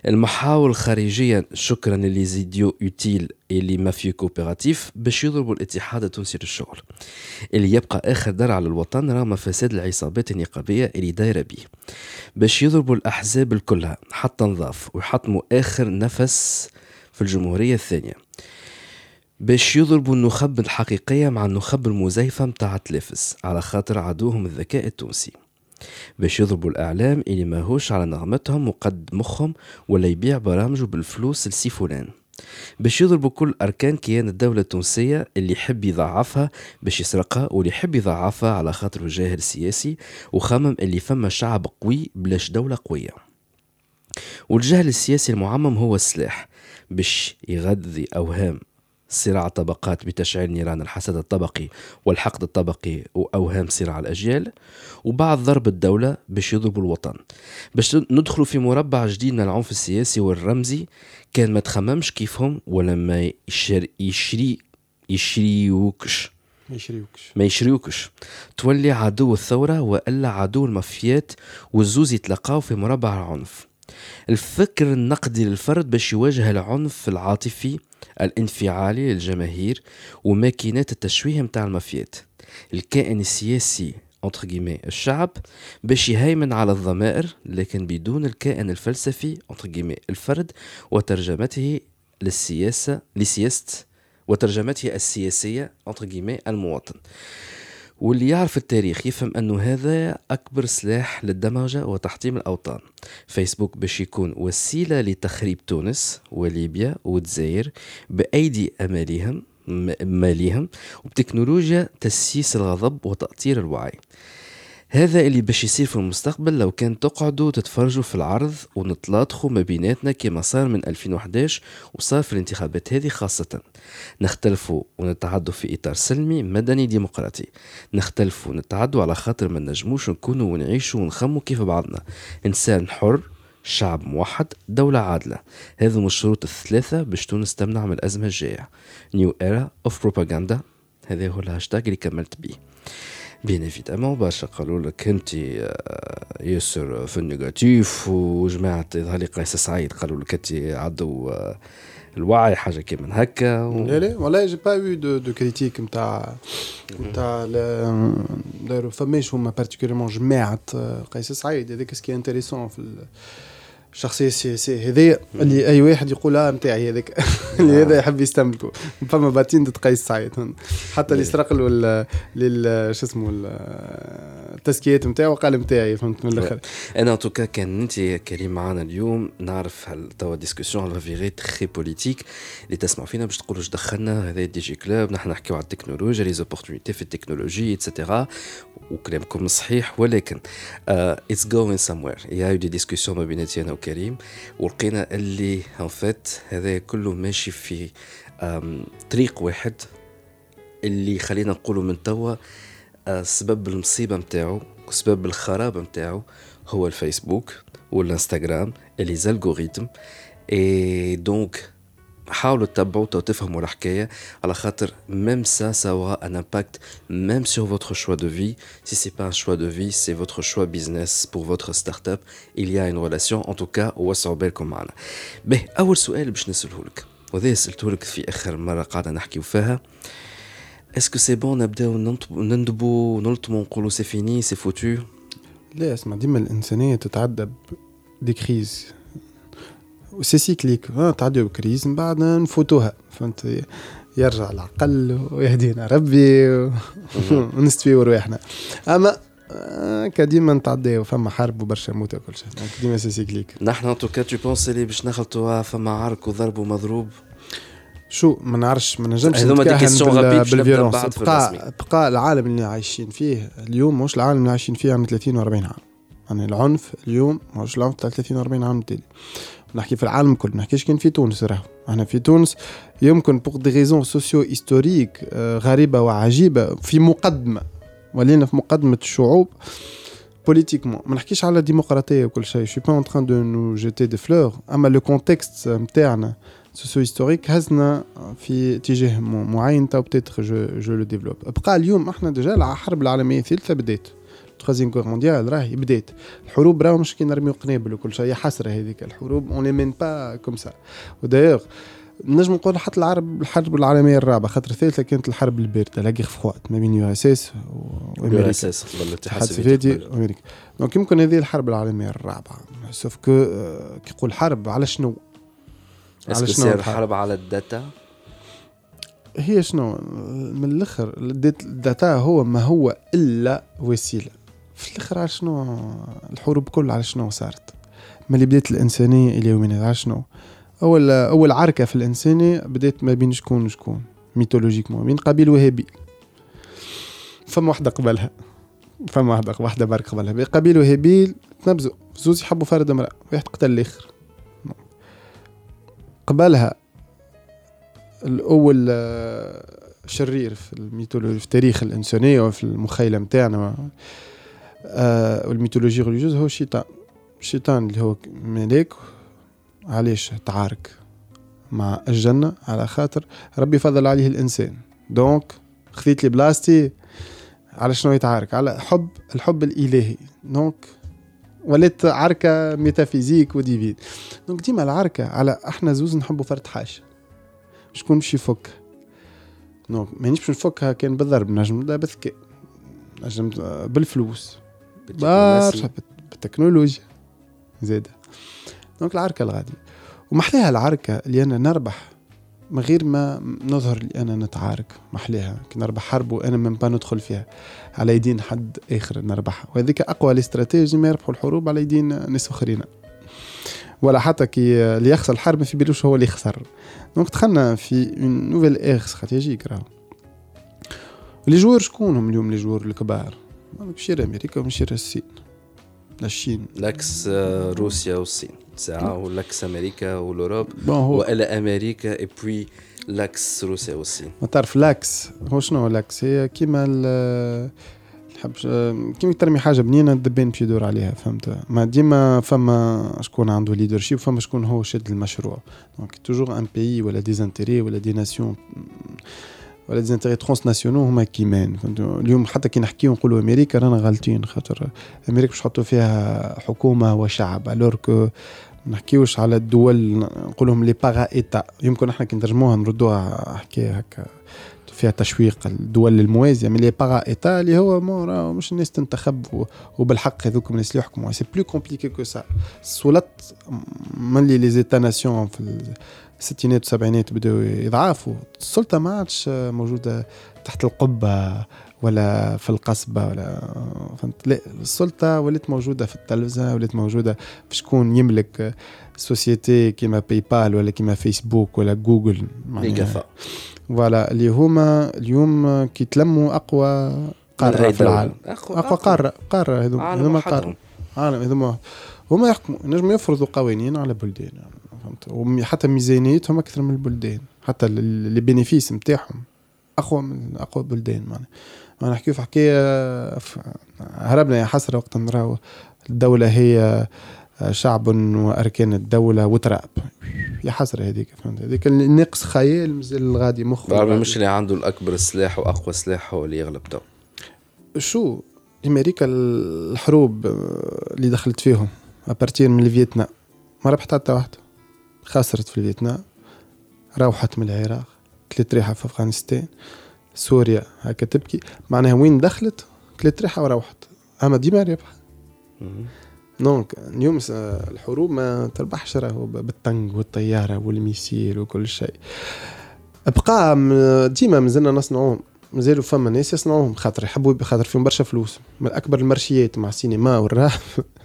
المحاور الخارجية شكرا اللي زيديو يوتيل اللي مافيو كوبيراتيف باش يضربوا الاتحاد التونسي للشغل. اللي يبقى آخر درع على الوطن رغم فساد العصابات النقابية اللي دايرة بيه. باش يضربوا الأحزاب الكلها حتى نضاف ويحطموا آخر نفس في الجمهورية الثانية. باش يضربوا النخب الحقيقية مع النخب المزيفة متاع تلافس على خاطر عدوهم الذكاء التونسي. باش يضربوا الإعلام اللي ماهوش على نغمتهم وقد مخهم ولا يبيع برامجه بالفلوس لسي فلان باش يضربوا كل أركان كيان الدولة التونسية اللي يحب يضعفها باش يسرقها واللي يحب يضعفها على خاطر الجاهل السياسي وخمم اللي فما شعب قوي بلاش دولة قوية. والجهل السياسي المعمم هو السلاح باش يغذي أوهام صراع طبقات بتشعيل نيران الحسد الطبقي والحقد الطبقي وأوهام صراع الأجيال وبعد ضرب الدولة باش يضربوا الوطن. باش ندخلوا في مربع جديد من العنف السياسي والرمزي كان ما تخممش كيفهم ولا ما يشري يشري يشريوكش. ما يشريوكش. ما يشريوكش. تولي عدو الثورة وإلا عدو المافيات والزوز يتلقاو في مربع العنف. الفكر النقدي للفرد باش يواجه العنف العاطفي الانفعالي للجماهير وماكينات التشويه متاع المافيات. الكائن السياسي الشعب باش يهيمن على الضمائر لكن بدون الكائن الفلسفي الفرد وترجمته للسياسة لسياسة وترجمته السياسية المواطن. واللي يعرف التاريخ يفهم أنه هذا أكبر سلاح للدمجة وتحطيم الأوطان. فيسبوك باش يكون وسيلة لتخريب تونس وليبيا والجزائر بأيدي أماليهم ماليهم وبتكنولوجيا تسييس الغضب وتأطير الوعي. هذا اللي باش يصير في المستقبل لو كان تقعدوا تتفرجوا في العرض ونتلاطخوا ما بيناتنا كما صار من 2011 وصار في الانتخابات هذه خاصة. نختلفوا ونتعدوا في إطار سلمي مدني ديمقراطي. نختلفوا ونتعدوا على خاطر ما نجموش نكونوا ونعيشوا ونخموا كيف بعضنا. إنسان حر شعب موحد دولة عادلة. هذا من الشروط الثلاثة باش تونس تمنع من الأزمة الجاية. New era of propaganda هذا هو الهاشتاج اللي كملت بيه. bien évidemment برشا قالوا لك انت ياسر في ال négatif وجماعه يظهر لي قيس سعيد قالوا لك انت عدو الوعي حاجة كيما هكا و... لا لا والله جي با يو دو دو كريتيك نتاع نتاع داروا فماش هما بارتيكوليرمون جماعة قيس سعيد هذاك سكي انتريسون في الشخصيه السياسيه هذايا اللي أي واحد يقول آه نتاعي هذاك. اللي هذا يحب يستملكه فما باتين قيس سعيد. حتى اللي سرق له شو اسمه التزكيات نتاعو قال نتاعي فهمت من الآخر. أنا توكا كان انت كريم معنا اليوم نعرف توا discussion elle a viré très politique اللي تسمع فينا باش تقولوا إيش دخلنا هذا Digi Club نحن نحكيو على التكنولوجيا les opportunités في ال technologie et cetera وكلامكم صحيح ولكن اتس جوين سموير يا دي ديسكسيون ما بيناتي أنا وكريم ولقينا اللي en fait هذا كله ماشي في طريق واحد اللي خلينا نقولوا من توا آه، سبب المصيبة نتاعو وسبب الخراب نتاعو هو الفيسبوك والانستغرام les algorithmes et donc حاولوا تتبعوا وتفهموا الحكاية على خاطر même ça ça a un impact même sur votre choix de vie si c'est pas un choix de vie c'est votre choix business pour votre start-up il y a une relation en tout cas وسعوا بالكم معنا به اول سؤال باش نساله لك وهذا سالته لك في اخر مره قاعدة نحكيو فيها est-ce que c'est bon نبداو نندبو نلطمو نقولوا c'est fini c'est foutu لا اسمع ديما الإنسانية تتعدى des crises c'est cyclique تعدي ب crise من بعد نفوتوها فهمت؟ يرجع العقل ويهدينا ربي ونستويو رواحنا. أما آه، كديما نتعداو فما حرب وبرشا موت وكل شيء. ديما c'est cyclique نحن en tout cas tu penses اللي باش نخلطوا فما عرك وضرب ومضروب؟ شو ما نعرفش ما نجمش نتكهن بال violence بقى بقى العالم اللي عايشين فيه اليوم مش العالم اللي عايشين فيه عام 30 و 40 عام. يعني العنف اليوم مش العنف تاع 30 و 40 عام تالي. نحكي في العالم كله نحكيش كان في تونس راهو. إحنا في تونس يمكن pour des raisons socio-historiques غريبة وعجيبة في مقدمة ولينا في مقدمة الشعوب politiquement ما نحكيش على ديمقراطيه وكل شيء je suis pas en train de nous jeter des fleurs أما le contexte نتاعنا socio-historique هزنا في اتجاه معين peut-être je je le développe بقى اليوم إحنا déjà الحرب العالمية الثالثة بدات. troisième guerre mondiale راهي بدات. الحروب راهو مش كي نرميو قنابل وكل شيء حسرة هذيك الحروب. on les mène pas comme ça و d'ailleurs نجم نقول حتى العرب الحرب العالمية الرابعة خاطر الثالثه كانت الحرب الباردة لا غير froide ما بين URSS وامريكا اس قبل الاتحاد السوفيتي وأمريكا. donc يمكن هذه الحرب العالمية الرابعة. sauf que كي يقول حرب على شنو؟ على شنو الحرب؟ على ال data؟ هي شنو؟ من الأخر ال data هو ما هو إلا وسيلة. في الأخر على شنو الحروب كل على شنو صارت. ما اللي بدات الإنسانية إلى يومنا على شنو؟ أول أول عركة في الإنسانية بدات ما بين شكون وشكون mythologiquement بين قبيل وهابيل. فما واحدة قبلها فما واحدة واحدة برك قبلها. قبيل وهابيل تنبزوا زوز يحبوا فرد امرأة واحد قتل الآخر. قبلها الأول شرير في ال mythologie في تاريخ الإنسانية وفي المخيلة نتاعنا آه وال mythologie religieuse هو الشيطان الشيطان اللي هو ملاك علاش تعارك مع الجنة؟ على خاطر ربي فضل عليه الإنسان. donc خذيت لي بلاصتي على شنو يتعارك؟ على حب الحب الإلهي. donc ولات عركة métaphysique و divine donc ديما العركة على إحنا زوز نحبوا فرد حاجة. شكون باش يفك donc مانيش باش نفكها كان بالضرب نجم بالذكاء نجم بالفلوس. برشا بالتكنولوجيا زادة. donc العركة الغادي ومحليها العركة اللي أنا نربح من غير ما نظهر اللي أنا نتعارك محليها كي نربح حرب وأنا من با ندخل فيها على يدين حد آخر نربحها. وهذيك أقوى الاستراتيجي ما يربحوا الحروب على يدين ناس آخرين. ولا حتى كي اللي يخسر الحرب ما في بالوش هو اللي يخسر. دونك دخلنا في اون نوفيل اير استراتيجيك راهو. لي جوار شكونهم اليوم لي جوار الكبار؟ مش يرى أمريكا ومش يرى الصين لا الصين لاكس روسيا والصين ساعة ولاكس أمريكا والاوروب والى أمريكا اي بوي l'axe روسيا والصين ما تعرف l'axe هو شنو l'axe هي كيما نحب كيما ترمي حاجة بنينه الدبان باش يدور عليها فهمت ما ديما فما شكون عنده leadership فما شكون هو شد المشروع donc toujours un pays ولا des intérêts ولا des nations ولا des intérêts transnationaux هما كيمان اليوم حتى كي نحكيو نقولوا أمريكا رانا غالطين خاطر أمريكا باش نحطوا فيها حكومة وشعب. alors que نحكيوش على الدول نقولهم les para-États. يمكن إحنا كي نترجموها نردوها حكايه هكا. فيها تشويق الدول الموازية. من les para-États اللي هو مش الناس تنتخب وبالحق هذوك الناس اللي يحكموا c'est plus compliqué que ça السلطات من les États-nations في الستينات والسبعينات بداوا يضعفوا. السلطة ما عادش موجودة تحت القبة ولا في القصبة ولا فهمت؟ لا السلطة ولات موجودة في التلفزة ولات موجودة في شكون يملك société كيما PayPal ولا كيما فيسبوك ولا Google les voilà اللي هما اليوم كي تلموا أقوى قارة في العالم. أقوى قارة قارة هذوما قارة. عالم هذوما هما يحكموا ينجموا يفرضوا قوانين على بلدان. فهمت؟ وحتى ميزانيتهم أكثر من البلدان. حتى les bénéfices نتاعهم أقوى من أقوى بلدان معناها. ما نحكيو في حكايه هربنا يا حسرة وقت نراو الدولة هي شعب وأركان الدولة وتراب يا حسرة هذيك فهمت؟ هذيك ناقص خيال مازال غادي مخه مش اللي عنده الأكبر سلاح وأقوى سلاح هو اللي يغلب تو. شو؟ أمريكا الحروب اللي دخلت فيهم à partir من الفيتنام ما ربحت حتى واحدة. خسرت في الفيتنام روحت من العراق كلت ريحة في أفغانستان سوريا هكا تبكي. معناها وين دخلت؟ كلت ريحة وروحت. أما ديما رابحه donc اليوم الحروب ما تربحش راهو بال tank والطيارة وال missile وكل شيء. بقى ديما مازلنا نصنعوهم. مازالوا فما ناس يصنعوهم خاطر يحبوا خاطر فيهم برشا فلوس. من أكبر ال marchéيات مع السينما والراب.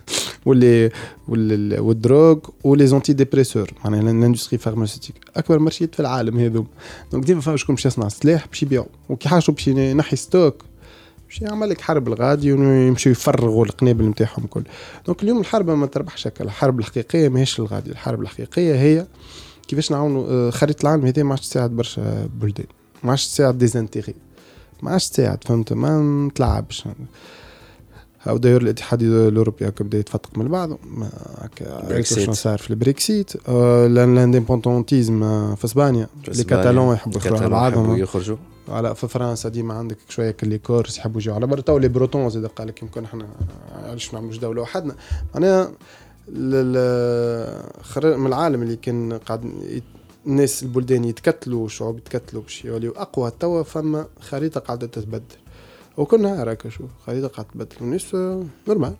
واللي وال drogue و les antidépresseurs معناها ال industrie pharmaceutique أكبر marchéيات في العالم هذوم donc ديما فما شكون باش يصنع سلاح باش يبيعوا وكي حاجة باش ينحي stock. باش يعمل لك حرب الغادي ويمشيو يفرغوا القنابل نتاعهم كل donc اليوم الحرب ما تربحش هكا. الحرب الحقيقية ماهيش الغادي. الحرب الحقيقية هي كيفاش نعاونوا آه، خريطة العالم هذه ما عادش تساعد برشا بلدان. ما عادش تساعد des intérêts. ما عادش تساعد فهمت؟ ما نتلعبش أو داير الاتحاد الأوروبي هكا بدأ يتفتق من بعض هكا شنو صار في البريكسيت. آه، لانديبوندونتيزم في إسبانيا لي كاتالون يحبوا يخرجوا على بعضهم. يخرجوا. على في فرنسا ديما عندك شوية كلي كورس يحبوا يجوا على برا. تو لي بروتون زاد قال لك يمكن إحنا علاش ما نعملوش دولة وحدنا. معناها من العالم اللي كان قاعد الناس البلدان يتكتلوا الشعوب يتكتلوا باش يوليو أقوى توا فما خريطة قاعدة تتبدل. وكل نهار هكا شو خريطه قاعدة تبدل الناس normal.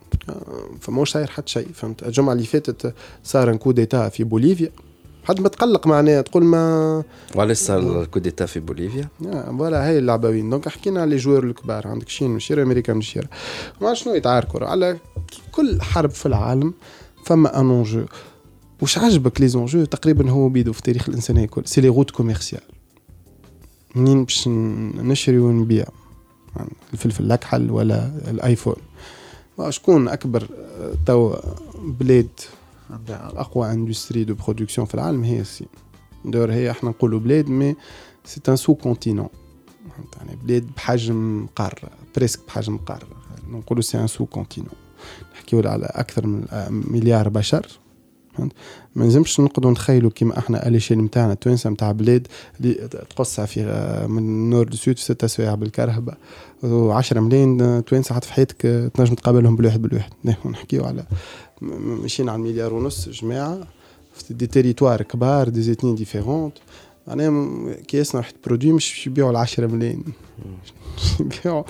فماش صاير حتى شيء فهمت؟ الجمعة اللي فاتت صار un coup d'état في بوليفيا. حد ما تقلق معناها تقول ما وعلاش صار ال coup d'état في بوليفيا؟ voilà هاي اللعبه وين donc حكينا على les joueurs الكبار عندك شين الشيره أمريكا من الشيره ما شنو يتعاركوا؟ على كل حرب في العالم فما un enjeu وش عجبك les enjeux تقريبا هو بيدو في تاريخ الانسانيه كل c'est les routes commerciales منين باش نشري ونبيع. الفلفل الأكحل ولا ال iPhone. شكون أكبر تو بلاد اقوى industrie de production في العالم هي الصين. دور هي إحنا نقولوا بلاد mais c'est un sous-continent يعني بلاد بحجم قارة presque بحجم قارة. نقولوا c'est un sous-continent نحكيو على أكثر من مليار بشر. ما نجمش نقدروا نتخيلوا كيما إحنا l'échelle نتاعنا التوانسة نتاع بلاد اللي تقصها في من نور لسود في ستة سوايع بالكرهبة. و10 ملايين توانسة حتى في حياتك تنجم تقابلهم بالواحد بالواحد. نحكيو على ماشيين على مليار ونص جماعة في des territoires كبار des ethnies différentes. معناها كي يصنع واحد produit مش يبيعوا ال 10 ملايين يبيعوا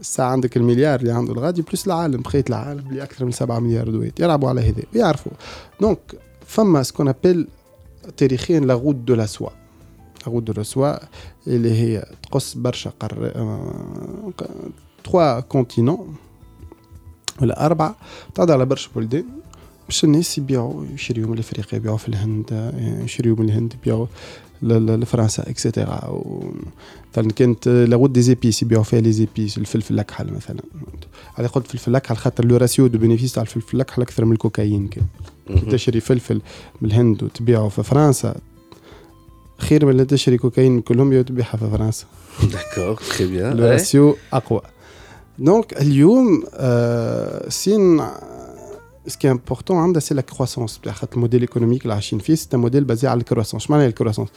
الساعة عندك المليار اللي عنده الغادي plus العالم بقية العالم اللي أكثر من سبعة مليار دويت. يلعبوا على هذا يعرفوا. donc فما ce qu'on appelle تاريخيا la route de la soie de la soie اللي هي تقص برشا قر trois continents ولا أربعة. تعدى على برشا بلدان باش الناس يبيعوا يشريوا من افريقيا يبيعوا في الهند يشريوا من الهند يبيعوا لفرنسا et cetera مثلا كانت لابد des épices يبيعوا فيها les épices الفلفل الأكحل مثلا. على قلت فلفل الأكحل خاطر le ratio de bénéfice تاع الفلفل الأكحل أكثر من الكوكايين كان. تشري فلفل من الهند وتبيعه في فرنسا خير من اللي تشري كوكايين من كولومبيا وتبيعها في فرنسا. d'accord très bien ال ratio أقوى. donc اليوم آه الشين ce qui est important عندها c'est la croissance بتاع خاطر ال modèle économique اللي عايشين فيه c'est modèle basé على ال croissance معناها ال croissance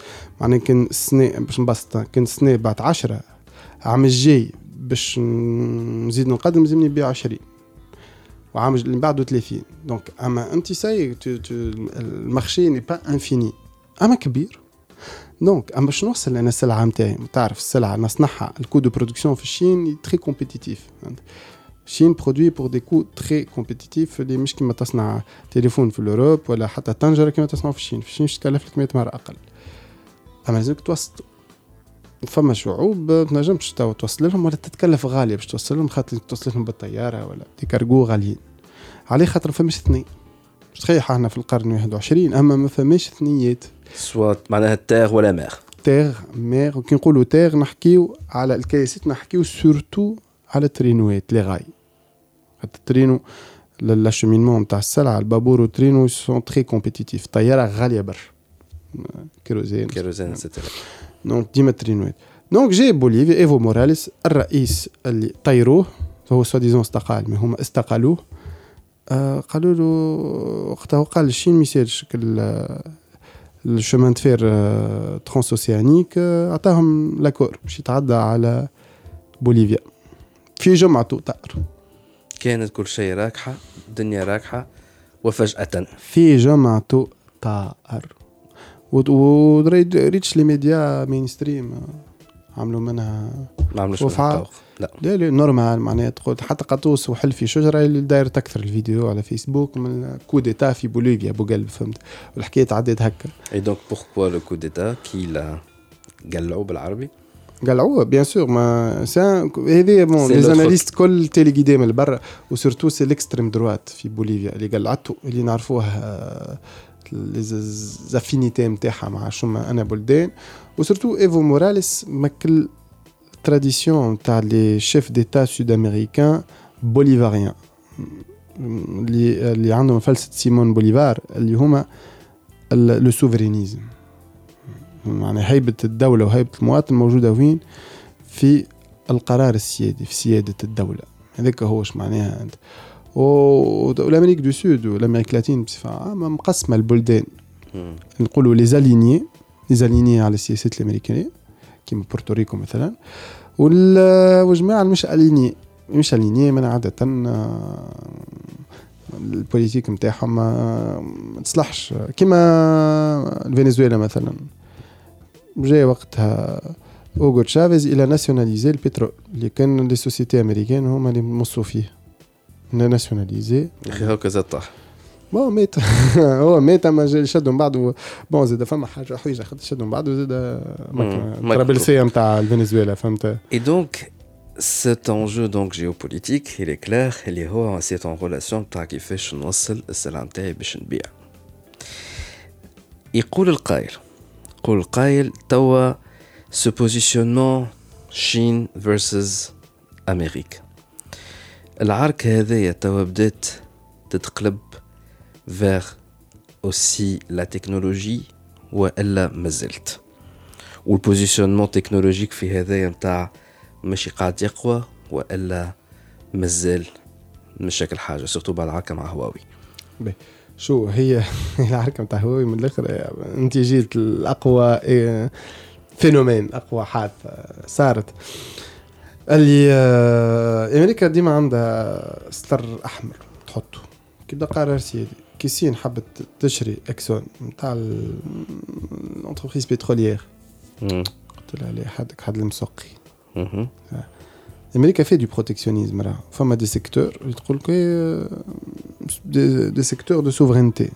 معناها كان السنة باش نبسط كان السنة بعد 10 عام الجاي باش نزيد نقدم لازمني نبيع 20 وعام اللي بعده 30 donc اما انت ça y est ال marché n'est pas infini اما كبير donc اما باش نوصل أنا السلعه نتاعي تعرف السلعه نصنعها ال coût de production في الشين très compétitif الشين produit pour des coûts très compétitifs اللي مش كيما تصنع تليفون في l'Europe ولا حتى طنجره كيما تصنعوا في الشين في الشين تكلف لك 100 مره أقل اما لازمك توسط فما شعوب ما تنجمش توصل لهم ولا تتكلف غاليه باش توصل لهم خاطر توصل لهم بالطياره ولا des cargos غاليين عليه خاطر ما فماش اثنين صحيح إحنا في القرن 21 اما ما فماش ثنيات soit معناها terre ولا mer terre mer وكي نقولوا terre نحكيو على الكياسات نحكيو surtout على الترينوات لي غاي. الترينو l'acheminement نتاع السلعة البابور والترينو sont très compétitifs طيارة غالية برشا. kérosène kérosène et cetera donc ديما ترينوات donc جاي بوليفيا ايفو موراليس الرئيس اللي طيروه هو soi-disant استقال ما هما استقالوه. آه قالوا له وقتها قال الشين ما يسالش ال chemin de fer transocéanique عطاهم l'accord باش يتعدى على بوليفيا. في جمعته طار كانت كل شيء راكحة الدنيا راكحة وفجأة. في جمعته طائر وريتش les médias mainstream عملوا منها ما عملوش وفعل لا. لا لا normal معناها تقول حتى قطوس وحل في شجرة اللي داير أكثر الفيديو على فيسبوك من coup d'état في بوليفيا أبو قلب فهمت؟ والحكاية تعديت هكا. اي دونك بوركوا لو كو ديتا كي لا قلعوا بالعربي؟ قلعوه بيان سور ما سان هذه بون C'est لي l'autre- زاناليست كل تيلي جيدي من برا وسورتو سي ليكستريم دروات في بوليفيا اللي قلعته اللي نعرفوه آه، لي زافينيتي نتاعها مع شما أنا بلدان وسورتو ايفو موراليس ماكل تراديسيون تاع لي شيف ديتا سود امريكان بوليفاريان اللي اللي عندهم فلسفه سيمون بوليفار اللي هما ال- le souverainisme معناها هيبة الدولة وهيبة المواطن موجودة وين؟ في القرار السيادي في سيادة الدولة. هذاك هو اش معناها أنت. وال Amérique du Sud وال Amérique latine بصفة عامة مقسمة البلدان. نقولوا les alignés les alignés على السياسات الأمريكية كيما بورتوريكو مثلا. وال- والجماعة مش alignés مش alignés من عادة آه، ال politique نتاعهم ما ما تصلحش. كيما فنزويلا مثلا. جاي وقتها اوغو تشافيز il a nationalisé البترول اللي كان les sociétés américaines هما اللي مصوا فيه. nationalisé. يا أخي هكا زاد طاح. bon مات هو مات أما جا- شدوا من بعض bon زاد فما حاجة حويجة خاطر شدوا من بعض وزاد مم. الطرابلسيه نتاع فنزويلا فهمت؟ Et donc, cet enjeu donc géopolitique, il est clair, اللي هو c'est en relation بتاع كيفاش نوصل السلعة نتاعي باش نبيع. يقول القائل يقول القائل توا ce positionnement Chine versus أمريكا. العركة هذيا توا بدات تتقلب vers aussi la technologie وإلا مازلت. وال positionnement technologique في هذايا نتاع ماشي قاعد يقوى وإلا مازال مشاكل حاجة surtout بعد العركه مع هواوي بي. شو هي؟ العركه نتاع هواوي من الآخر آه، أنت جيت الاقوى آه، phénomène أقوى حادثة صارت. اللي آه، أمريكا ديما عندها ستر أحمر تحطه. كيبدا قرار سيادي كي الصين حبت تشري Exxon نتاع ال entreprise pétrolière. قلت لها عليه حدك؟ حد المسقي مهم. أمريكا في du protectionnisme راه فما des secteurs اللي تقول لك دي, secteurs de souveraineté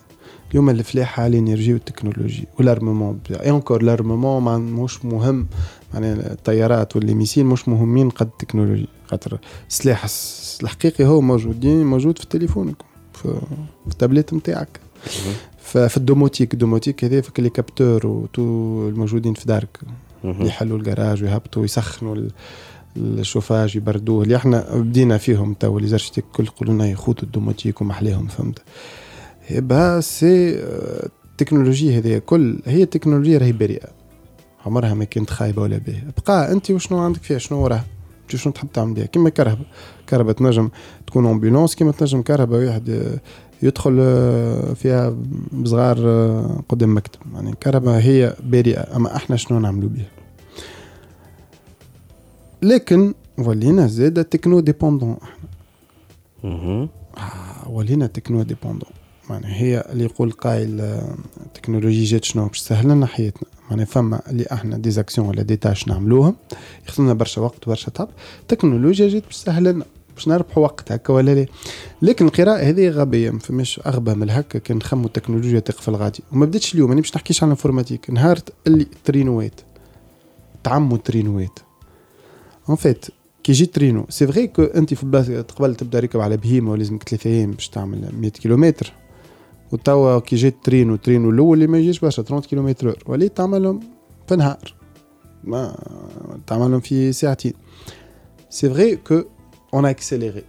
اليوم الفلاحة ال énergie والتكنولوجي وال armement. et encore ال armement ما مش مهم. معناها الطيارات وال missiles مش مهمين قد التكنولوجي. خاطر السلاح الس- الحقيقي هو موجودين موجود في تليفونك في في التابلت نتاعك. مهم. ف في ال domotique. ال domotique هذا avec les capteurs وتو الموجودين في دارك. يحلوا الجراج ويهبطوا ويسخنوا الشوفاج يبردوه اللي إحنا بدينا فيهم تو les architectes الكل يقولوا لنا يخوتوا ال domotique ومحليهم فهمت؟ يبقى c'est آه، التكنولوجيا هذه كل هي تكنولوجيا راهي بريئة. عمرها ما كانت خايبة ولا باهية. بقى أنت وشنو عندك فيها؟ شنو وراها انت شنو تحب تعمل بها كيما كرهبه كرهبة تنجم تكون ambulance كيما تنجم كرهبة واحد آه، يدخل آه، فيها بصغار قدام مكتب. يعني الكرهبة هي بريئة أما إحنا شنو نعملوا بها لكن ولينا زاد techno dépendants. مهم. آه، ولينا techno dépendants. معناها هي اللي يقول قايل آه، التكنولوجيا جات شنو باش تسهل لنا حياتنا. معناها فما اللي إحنا des actions ولا des tâches نعملوهم يخدمنا برشا وقت برشا تعب التكنولوجيا جات باش تسهل لنا باش نربحوا وقت هكا ولا لا. لكن القراءة هذه غبية ما فماش أغبى من هكا كان نخموا التكنولوجيا تقفل غادي وما بديتش اليوم أنا باش نحكيش على ال informatique. نهار اللي ترينوات تعموا ترينوات. en fait كي جي ترينو c'est vrai que أنت في بلاصه قبل تبدأ ركب على بهيمة ولازمك ثلاثة أيام باش تعمل 100 كيلومتر. وتوا كي جيت ترينو ترينو الأول اللي ما يجيش برشا 30 كيلومتر. وليت تعملهم في نهار. ما تعملهم في ساعتين. c'est vrai que on accélérait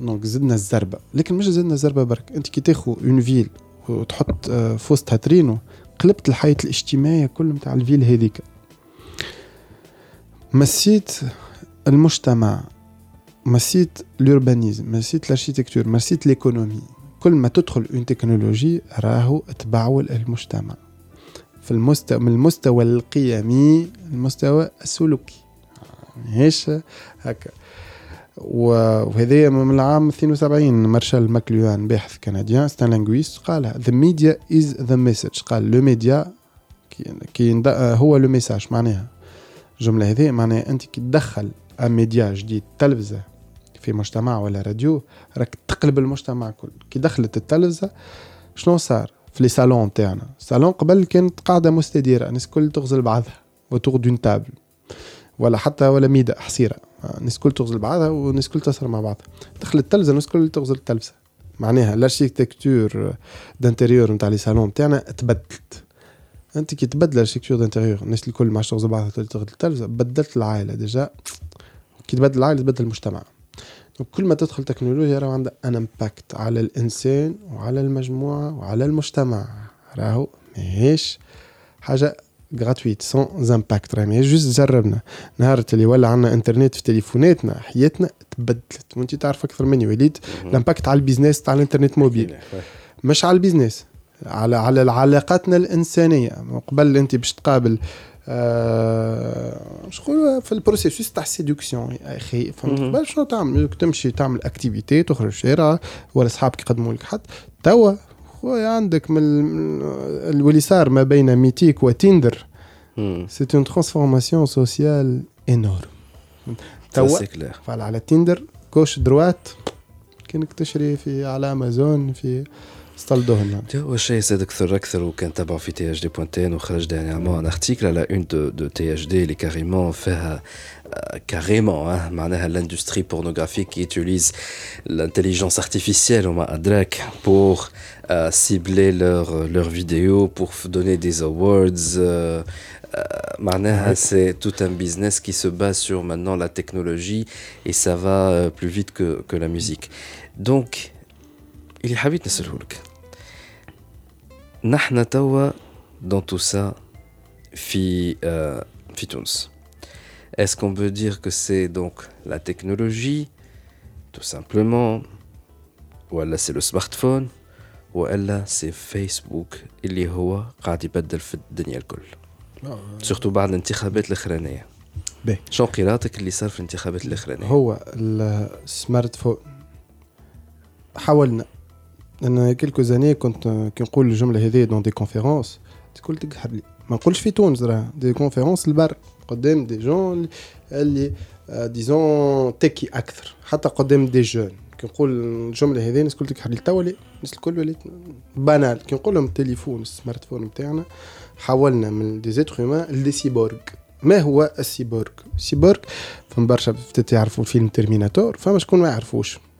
donc زدنا الزربة. لكن مش زدنا الزربة برك. أنت كي تاخذ une ville وتحط آه، في وسطها ترينو قلبت الحياة الاجتماعية كل نتاع ال ville هذيك. مسيت المجتمع مسيت ال urbanisme مسيت ال architecture مسيت l'économie كل ما تدخل une technologie راهو تبدل المجتمع. في المستوى من المستوى القيمي المستوى السلوكي. ماهيش هكا. وهذايا من العام 72 مارشال ماكلوان باحث canadien c'est un linguiste قالها the media is the message قال le média كي هو le message معناها. الجمله هذه معناها أنت كي تدخل ميديا جديد تلفزة في مجتمع ولا راديو راك تقلب المجتمع كل. كي دخلت التلفزة شنو صار في les salons تاعنا؟ السالون قبل كانت قاعدة مستديرة الناس الكل تخزر لبعضها autour d'une table ولا حتى ولا ميدة حصيرة. الناس الكل تخزر لبعضها والناس الكل تسهر مع بعضها. دخل التلفزة الناس الكل تخزر للتلفزة. معناها ال architecture d'intérieur نتاع les salons تاعنا تبدلت. أنت كي تبدل ال architecture d'intérieur الناس الكل ما تخزر لبعضها تخزر للتلفزة بدلت العائلة. déjà كي تبدل العائلة تبدل المجتمع. donc كل ما تدخل تكنولوجيا راهو عندها un impact على الإنسان وعلى المجموعة وعلى المجتمع. راهو ماهيش حاجة gratuite sans impact راهي ماهيش juste جربنا نهار اللي ولا عندنا انترنت في تليفوناتنا حياتنا تبدلت. وانت تعرف أكثر مني وليد ال impact على ال business تاع الإنترنت موبيل. مش على ال business على على علاقاتنا الإنسانية. قبل أنت باش تقابل نقول في ال processus تاع ال séduction يا أخي فهمت. قبل شنو تعمل؟ تمشي تعمل activité تخرج الشارع ولا أصحابك يقدموا لك حد. توا خويا عندك من ال- واللي صار ما بين Meetic و Tinder. c'est une transformation sociale énorme توا على Tinder gauche droite كأنك تشري في على امازون في ستالدوهن اول شيء زاد اكثر اكثر وكان تبعوا في تي اش دي بوانتين وخرج دانيامون ان ارتيكل على اون دو دو تي اش دي اللي كاريمون فيها كاريمون معناها لاندستري بورنوغرافيك qui utilise l'intelligence artificielle وما ادراك pour euh, cibler leurs leurs vidéos pour f- donner des awards euh, euh, معناها c'est tout un business qui se base sur maintenant la technologie et ça va euh, plus vite que, que la musique donc اللي حبيت نسأله لك نحن توا dans tout ça في euh, في تونس est-ce qu'on peut dire que c'est donc la technologie tout simplement ولا c'est le smartphone ولا c'est Facebook اللي هو قاعد يبدل في الدنيا الكل surtout بعد الانتخابات الأخرانية. باهي. شنو قراءتك اللي صار في الانتخابات الأخرانية؟ هو السمارت فون حاولنا. أنا quelques années كنت كي نقول الجملة هذه dans des conférences تقول تخزر لي ما نقولش في تونس راه des conférences البر قدام des jeunes اللي آه، ديزون تكي أكثر. حتى قدام des jeunes كي نقول الجملة هذه الناس الكل تخزر لي توا الناس الكل وليت banale. كي نقول لهم التليفون ال smartphone نتاعنا حولنا من des êtres humains ل des cyborgs ما هو ال cyborg ال cyborg فما برشا بتات يعرفوا فيلم Terminator فما شكون ما يعرفوش.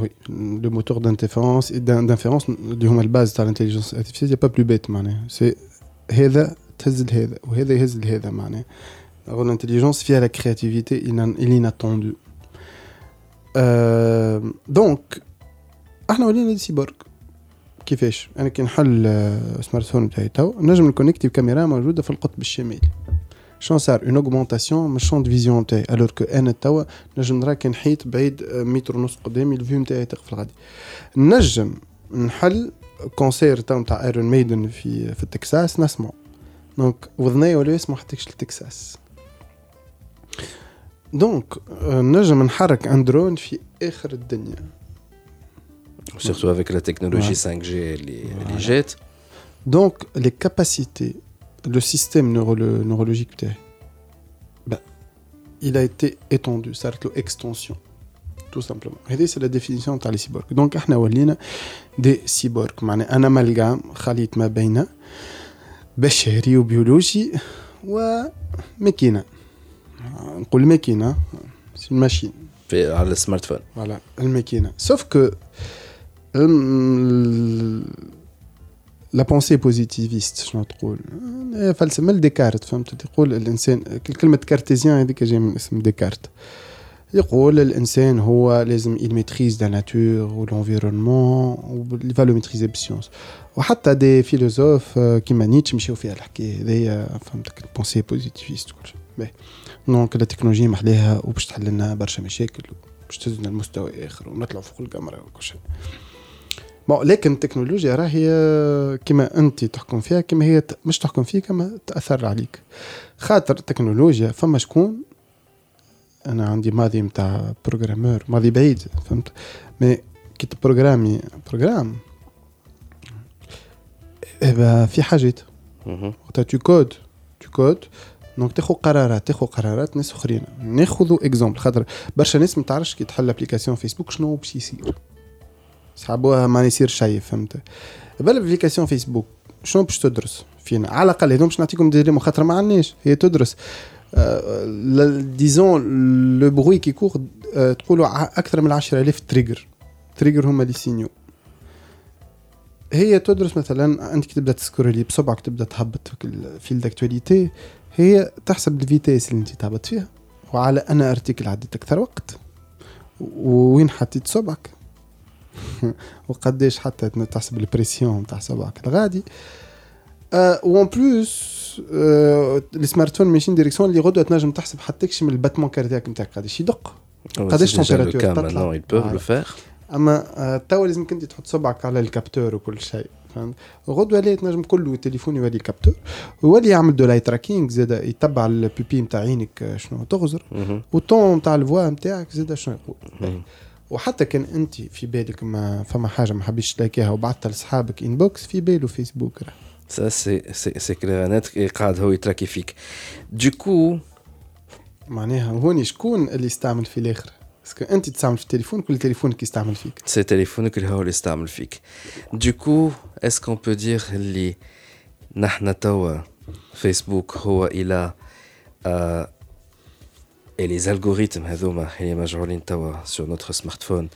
oui, le moteur d'interférence et d'inférence, la base de l'intelligence artificielle, il n'y a pas plus bête. C'est هذا تهز لهذا وهذا يهز لهذا معناه l'intelligence via la créativité l'inattendue euh, donc احنا ولينا دي سيبورغ كيفاش انا كي نحل سمارت فون تاعي تو نجم نكونيكتي بكاميرا موجوده في القطب الشمالي شنو صار اون اوغمونتاسيون من شون فيزيون تاعي الور كو أنا توا نجم نرا كان حيط بعيد متر ونص قدامي ال vue نتاعي تقف الغادي نجم نحل concert تاع نتاع Iron Maiden في في التكساس نسمعو. donc وذناي ولا يسمعوا حتى التكساس donc نجم نحرك un drone في آخر الدنيا. Surtout avec la technologie 5G اللي اللي جات donc les capacités le système neurologique, ben, il a été étendu, ça a extension, tout simplement. Et c'est la définition de les cyborgs. Donc, on a des cyborgs, un amalgame, خليط ما بين بشري وبيولوجي وماكينة نقول ماكينة سي ماشين في على السمارت فون فوالا الماكينة سوف كو لا بونسي بوزيتيفيست شنو تقول فلسفه ديكارت فهمت تقول الانسان كلمه cartésien هذيك جاية من اسم ديكارت يقول الانسان هو لازم يميتريز لا ناتور ولونفيرونمون و فالو ميتريزي بالسيونس وحتى des philosophes كيما نيتش مشاو فيها الحكاية هذيا فهمتك pensée positiviste كل شيء donc la technologie محليها وباش تحل لنا برشا مشاكل باش تهزنا لمستوى اخر ونطلعوا فوق القمره وكل شيء bon لكن التكنولوجيا راهي كما أنت تحكم فيها كما هي مش تحكم فيها كما تأثر عليك. خاطر التكنولوجيا فما شكون؟ أنا عندي ماضي نتاع programmeur ماضي بعيد فهمت؟ mais كي ت programmer programme إيه في حاجات. وقتها tu codes tu codes. donc تاخذ قرارات تاخذ قرارات ناس أخرين. ناخذوا exemple خاطر برشا ناس ما تعرفش كي تحل application فيسبوك شنو باش يصير. سحبوها ما يصير شيء فهمت؟ بال application فيسبوك شنو باش تدرس فينا؟ على الأقل هذوم باش نعطيكم ديري خاطر ما عندناش هي تدرس. disons le bruit qui court تقولوا أكثر من 10000 trigger trigger هما les signaux هي تدرس مثلا أنت كي تبدأ ت scroller بصبعك تبدأ تهبط في ال fil d'actualité هي تحسب ال vitesse اللي انت تهبط فيها. وعلى أنا article عديت أكثر وقت. وين حطيت صبعك؟ وقداش حتى تحسب ال pression تاع صبعك الغادي et en plus أه ال smartphone ماشيين direction اللي غدوة تنجم تحسب حتى من ال battement cardiaque نتاعك قداش يدق. قداش température تطلع. أما أه توا لازم كنت تحط صبعك على ال capteur وكل شيء فهمت؟ غدوة لا تنجم كله التليفون يولي capteur ويولي يعمل de l'eye tracking زاد يتبع البيبي نتاع عينك شنو تغزر وال ton نتاع ال voix نتاعك زاد شنو يقول. وحتى كان أنت في بالك ما فما حاجة ما حبيتش تلاقيها وبعثتها لأصحابك inbox في باله فيسبوك راه. si si si نت قاعد هو ي tracker فيك donc معناها هوني شكون اللي يستعمل في الآخر؟ parce que أنت تستعمل في التليفون كل تليفونك يستعمل فيك. سي تليفونك اللي هو اللي يستعمل فيك. دوكو اسكو بو دير اللي نحن توا فيسبوك هو إلى آه Et les algorithmes sur notre smartphone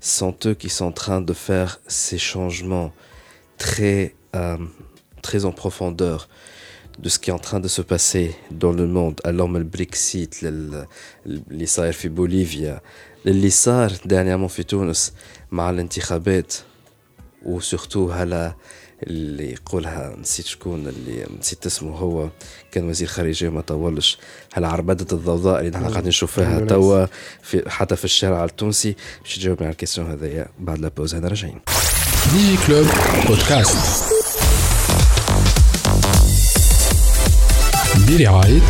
sont eux qui sont en train de faire ces changements très, euh, très en profondeur de ce qui est en train de se passer dans le monde. Alors, le Brexit, l'Israël fait Bolivie, l'Israël dernièrement fait Tunis, ou surtout à la اللي يقولها نسيت شكون اللي نسيت اسمه هو كان وزير خارجية ما طولش. هالعربدة الضوضاء اللي نحن قاعدين نشوفها توا في حتى في الشارع التونسي. باش تجاوبني على الكيستيون هذايا بعد لابوز هنا راجعين. دي كلوب بودكاست. برعاية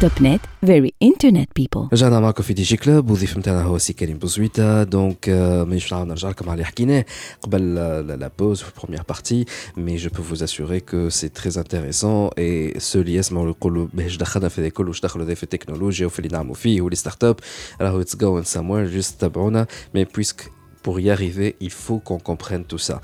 Topnet very internet people. رجعنا معكم في Digi Club وضيف نتاعنا هو سي كريم بوزويتا donc مانيش نعاود نرجع لكم على اللي حكيناه قبل la pause في ال première partie mais je peux vous assurer que c'est très intéressant et ceux اللي يسمعوا يقولوا باش دخلنا في كل واش دخلوا في التكنولوجيا وفي اللي نعملوا فيه و les start-up راهو it's going somewhere juste تابعونا mais puisque pour y arriver, il faut qu'on comprenne tout ça.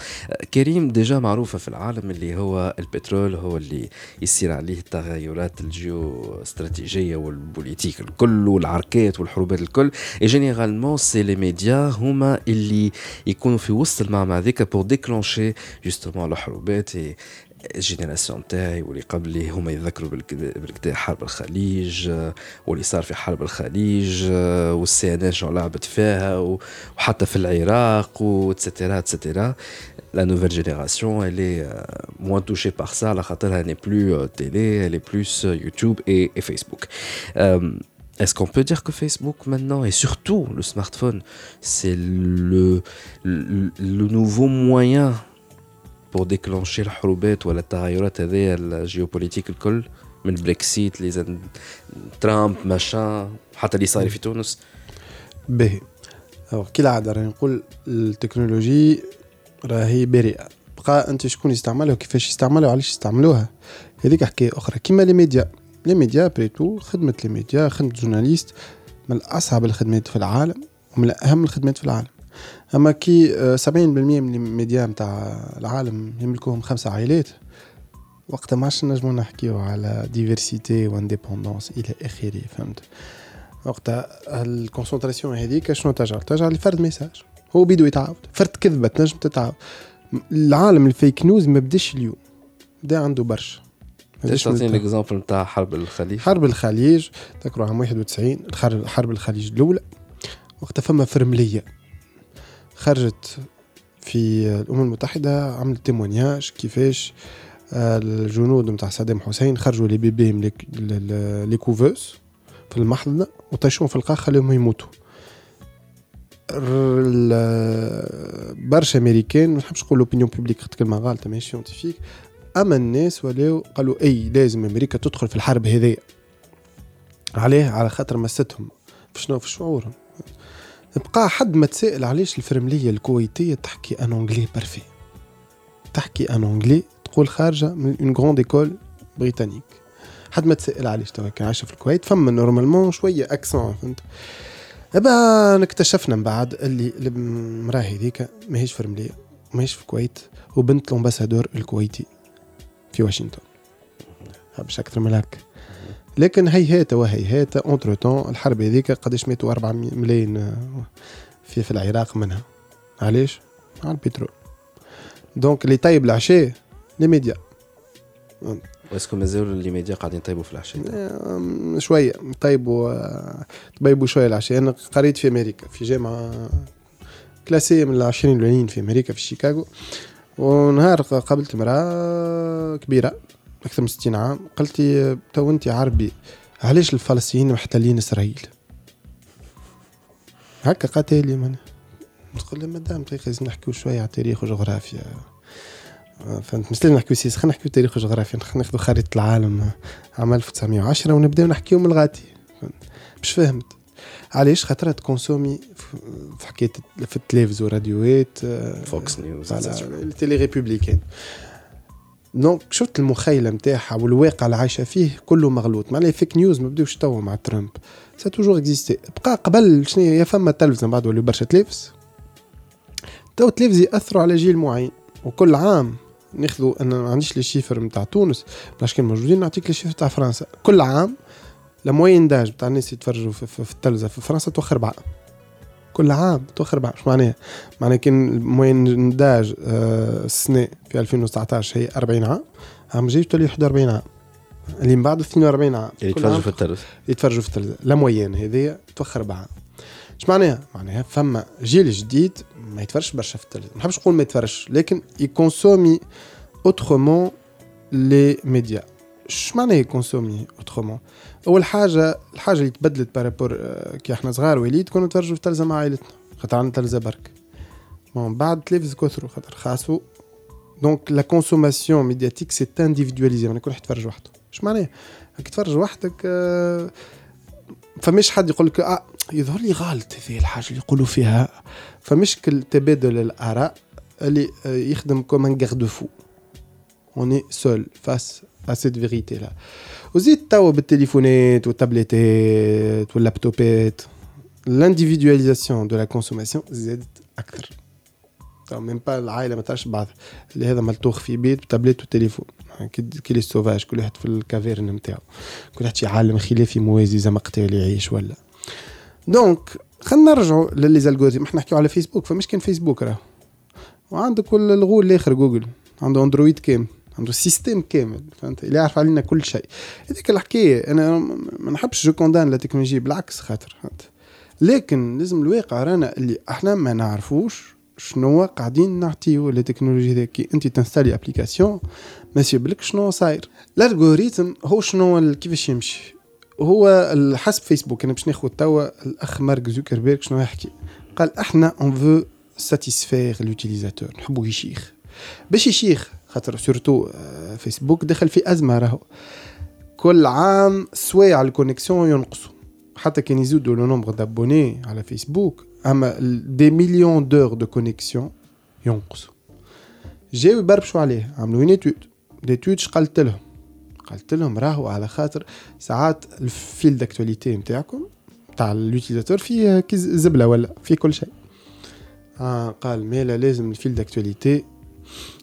كريم déjà معروفة في العالم اللي هو البترول هو اللي يصير عليه التغيرات الجيوستراتيجية وال politique الكل والعركات والحروبات الكل et généralement c'est les médias هما اللي يكونوا في وسط المعمعة ذيك pour déclencher justement الحروبات ال génération تاعي واللي قبلي هما يذكروا بالكدا حرب الخليج واللي صار في حرب الخليج وال CNN لعبت فيها وحتى في العراق et cetera et cetera la nouvelle génération, elle est euh, moins touchée par ça. La khata, elle n'est plus euh, télé, elle est plus euh, YouTube et, et Facebook. Euh, Est-ce qu'on peut dire que Facebook maintenant, et surtout le smartphone, c'est le, le, le nouveau moyen pour déclencher الحروبات ولا التغيرات هذيا الجيوبوليتيك الكل من بريكسيت لي ترامب ماشان حتى اللي صاير في تونس. باهي كالعادة راني نقول التكنولوجي راهي بريئة بقى أنت شكون يستعملها وكيفاش يستعملها وعلاش يستعملوها؟ هذيك حكاية أخرى. كيما les médias. les médias بريتو خدمة les médias خدمة journaliste من أصعب الخدمات في العالم ومن أهم الخدمات في العالم. أما كي 70% آه، من الميديا نتاع العالم يملكوهم خمسة عائلات. وقتها ما عادش نجمو نحكيو على diversité و indépendance إلى آخره فهمت؟ وقتها ال concentration هذيك شنو تجعل؟ تجعل فرد message هو بيدو يتعاود. فرد كذبه تنجم تتعاود. العالم ال fake news ما بداش اليوم. بدأ عنده برشا. ليش تعطيني ال exemple نتاع حرب الخليج؟ حرب الخليج. تذكروا عام 91 حرب الخليج الأولى. وقتها فما فرملية. خرجت في الأمم المتحدة عملت témoignage كيفاش آه، الجنود نتاع صدام حسين خرجوا لي bébés هم les couveuses في المحضنة وطيشوهم في القاع خليهم يموتوا. برشا أمريكان ما نحبش نقول l'opinion publique كلمة غالطه ماشي scientifique أما الناس ولاو قالوا أي لازم أمريكا تدخل في الحرب هذيا. عليه على خاطر مستهم. في شنو في شعورهم؟ بقى حد ما تسائل علاش الفرملية الكويتية تحكي un anglais parfait تحكي un anglais تقول خارجة من une grande école britannique حد ما تسائل علاش توا كان عايشة في الكويت فما normalement شوية accent فهمت؟ أبا اكتشفنا من بعد اللي المرأة هذيك ماهيش فرملية ماهيش في الكويت وبنت ال ambassadeur الكويتي في واشنطن. باش أكثر من لكن هيهات وهيهات entre-temps الحرب هذيك قداش ماتوا؟ 4 ملايين آه، في في العراق منها. علاش؟ على البترول. donc اللي طيب العشاء les médias est-ce que مازالوا les médias قاعدين يطيبوا في العشاء شوية. طيبوا آه، طيبوا شوية العشاء أنا قريت في أمريكا في جامعة classée من العشرين الأولين في أمريكا في شيكاغو. ونهار قابلت امرأة كبيرة. أكثر من 60 عام قلت لي تو انت عربي علاش الفلسطينيين محتلين إسرائيل؟ هكا قالت لي من تقول لي مدام طيب لازم نحكيو شوية على تاريخ وجغرافيا. فهمت؟ مش لازم نحكيو سياسه خلينا نحكيو تاريخ وجغرافيا ناخذ خريطة العالم عام 1910 ونبداو نحكيو من الغادي. مش فهمت. علاش خاطر ت consommer في حكاية في التلفز وراديوات فوكس نيوز ال télé républicaine. donc شفت المخيلة نتاعها والواقع اللي عايشة فيه؟ كله مغلوط. معناها fake news ما بدوش توا مع ترامب. ça a toujours existé بقى قبل شنو؟ يا فما تلفزة بعد ولاو برشا تلفز. تو تلفز يأثروا على جيل معين. وكل عام ناخذوا أنا ما عنديش les chiffres نتاع تونس. باش كان موجودين نعطيك les chiffres نتاع فرنسا. كل عام ال moyenne d'âge نتاع الناس يتفرجوا في, في, في التلفزة في فرنسا توخر بعض. كل عام توخر بعض شو معناها؟ معناها كان ال moyenne d'âge آه السنة في 2019 هي 40 عام عام جاي تولي 41 عام. اللي من بعده 42 عام. يتفرجوا في التلفزة. يتفرجوا في التلفزة. la moyenne هذيا توخر بعض اش معناها؟ معناها فما جيل جديد ما يتفرجش برشا في التلفزة. ما نحبش نقول ما يتفرجش لكن ي consommer autrement les médias اش معناها ي consommer autrement أول حاجة الحاجة اللي تبدلت par rapport آه، كي إحنا صغار وليد كنا نتفرجوا في تلفزه مع عائلتنا. خاطر عندنا تلفزه برك. من بعد تلفز كثروا خاطر خاصو. donc la consommation médiatique s'est individualisée يعني كل واحد يتفرج وحده. اش معناها كي تفرج وحدك آه، فمش حد يقول لك آه يظهر لي غلط هذه الحاجة اللي يقولوا فيها. فمش تبادل الآراء اللي آه، يخدم comme il faut on est seul face à cette vérité-là وزيد توا بالتليفونات والتابليتات واللابتوبات l'individualisation de la consommation زادت أكثر même با العائله ما تعرفش بعض اللي هذا ملطوخ في بيت بتابلت وتليفون كي les sauvages كل واحد في ال caverne نتاعو كل واحد في عالم خلافي موازي زعما اللي يعيش ولا donc خلينا نرجعوا ل les algorithmes إحنا نحكيو على فيسبوك فمش كان فيسبوك راه وعندك الغول الآخر جوجل عنده اندرويد كامل عنده système كامل فهمت؟ اللي يعرف علينا كل شيء. هذيك الحكاية أنا ما نحبش je condamne la technologie بالعكس خاطر فهمت؟ لكن لازم الواقع رانا اللي إحنا ما نعرفوش شنو قاعدين نعطيو للتكنولوجي ذاك أنت ت installer application ما يسيبلك شنو صاير. ال algorithme هو شنو كيفاش يمشي. هو حسب فيسبوك أنا باش ناخذ توا الأخ مارك زوكربيرغ شنو يحكي. قال إحنا on veut satisfaire l'utilisateur نحبو يشيخ. باش يشيخ خاطر surtout فيسبوك دخل في أزمة راهو. كل عام سوايع ال connexion ينقصوا. حتى كان يزيدوا le nombre d'abonnés على فيسبوك أما des millions d'heures de connexion ينقصوا. جاو يبربشوا عليه عملوا une étude l'étude قالت لهم. قالت لهم راهو على خاطر ساعات ال fil d'actualité نتاعكم تاع ال utilisateur فيه كي زبلة ولا فيه كل شيء. آه قال مالا لازم ال fil d'actualité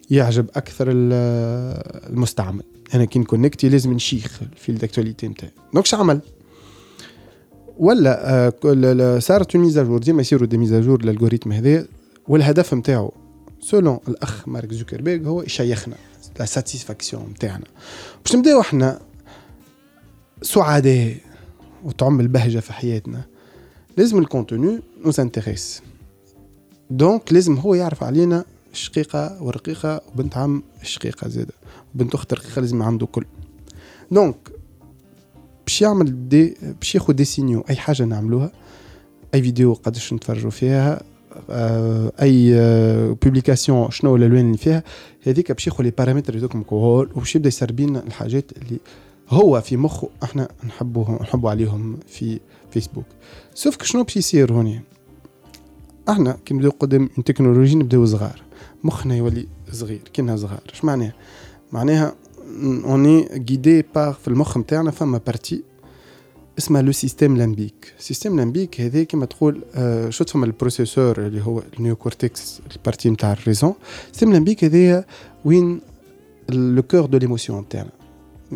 يعجب أكثر المستعمل. أنا كي ن connecter لازم نشيخ ال fil d'actualité نتاعي. donc عمل؟ ولا آه صارت mise à jour ديما يصيروا des mises à jour لل algorithme هذا والهدف نتاعو selon الأخ مارك زوكربيرغ هو يشيخنا la satisfaction نتاعنا. باش نبداو إحنا سعداء وتعم البهجة في حياتنا لازم ال contenu nous intéresse donc لازم هو يعرف علينا الشقيقة ورقيقة وبنت عم الشقيقة زادة وبنت أخت رقيقة لازم عنده كل. donc باش يعمل des باش ياخد des signaux أي حاجة نعملوها أي فيديو قداش نتفرجوا فيها آه، أي publication آه، شنو الالوان اللي فيها هذيك باش ياخذ les paramètres هذوك كول وباش يبدأ يسربين الحاجات اللي هو في مخه إحنا نحبوهم نحبوا عليهم في فيسبوك sauf شنو باش يصير هوني؟ إحنا كي نبدأو قدام تكنولوجي نبدأو صغار. مخنا يولي صغير كينا صغار. اش معناها؟ معناها on est guidé par في المخ نتاعنا فما partie اسمها le système limbique système limbique هذا كما تقول آه شو تفهم ال processeur اللي هو ال néocortex ال partie نتاع ال raison. système limbique هذايا وين le cœur de l'émotion تاعنا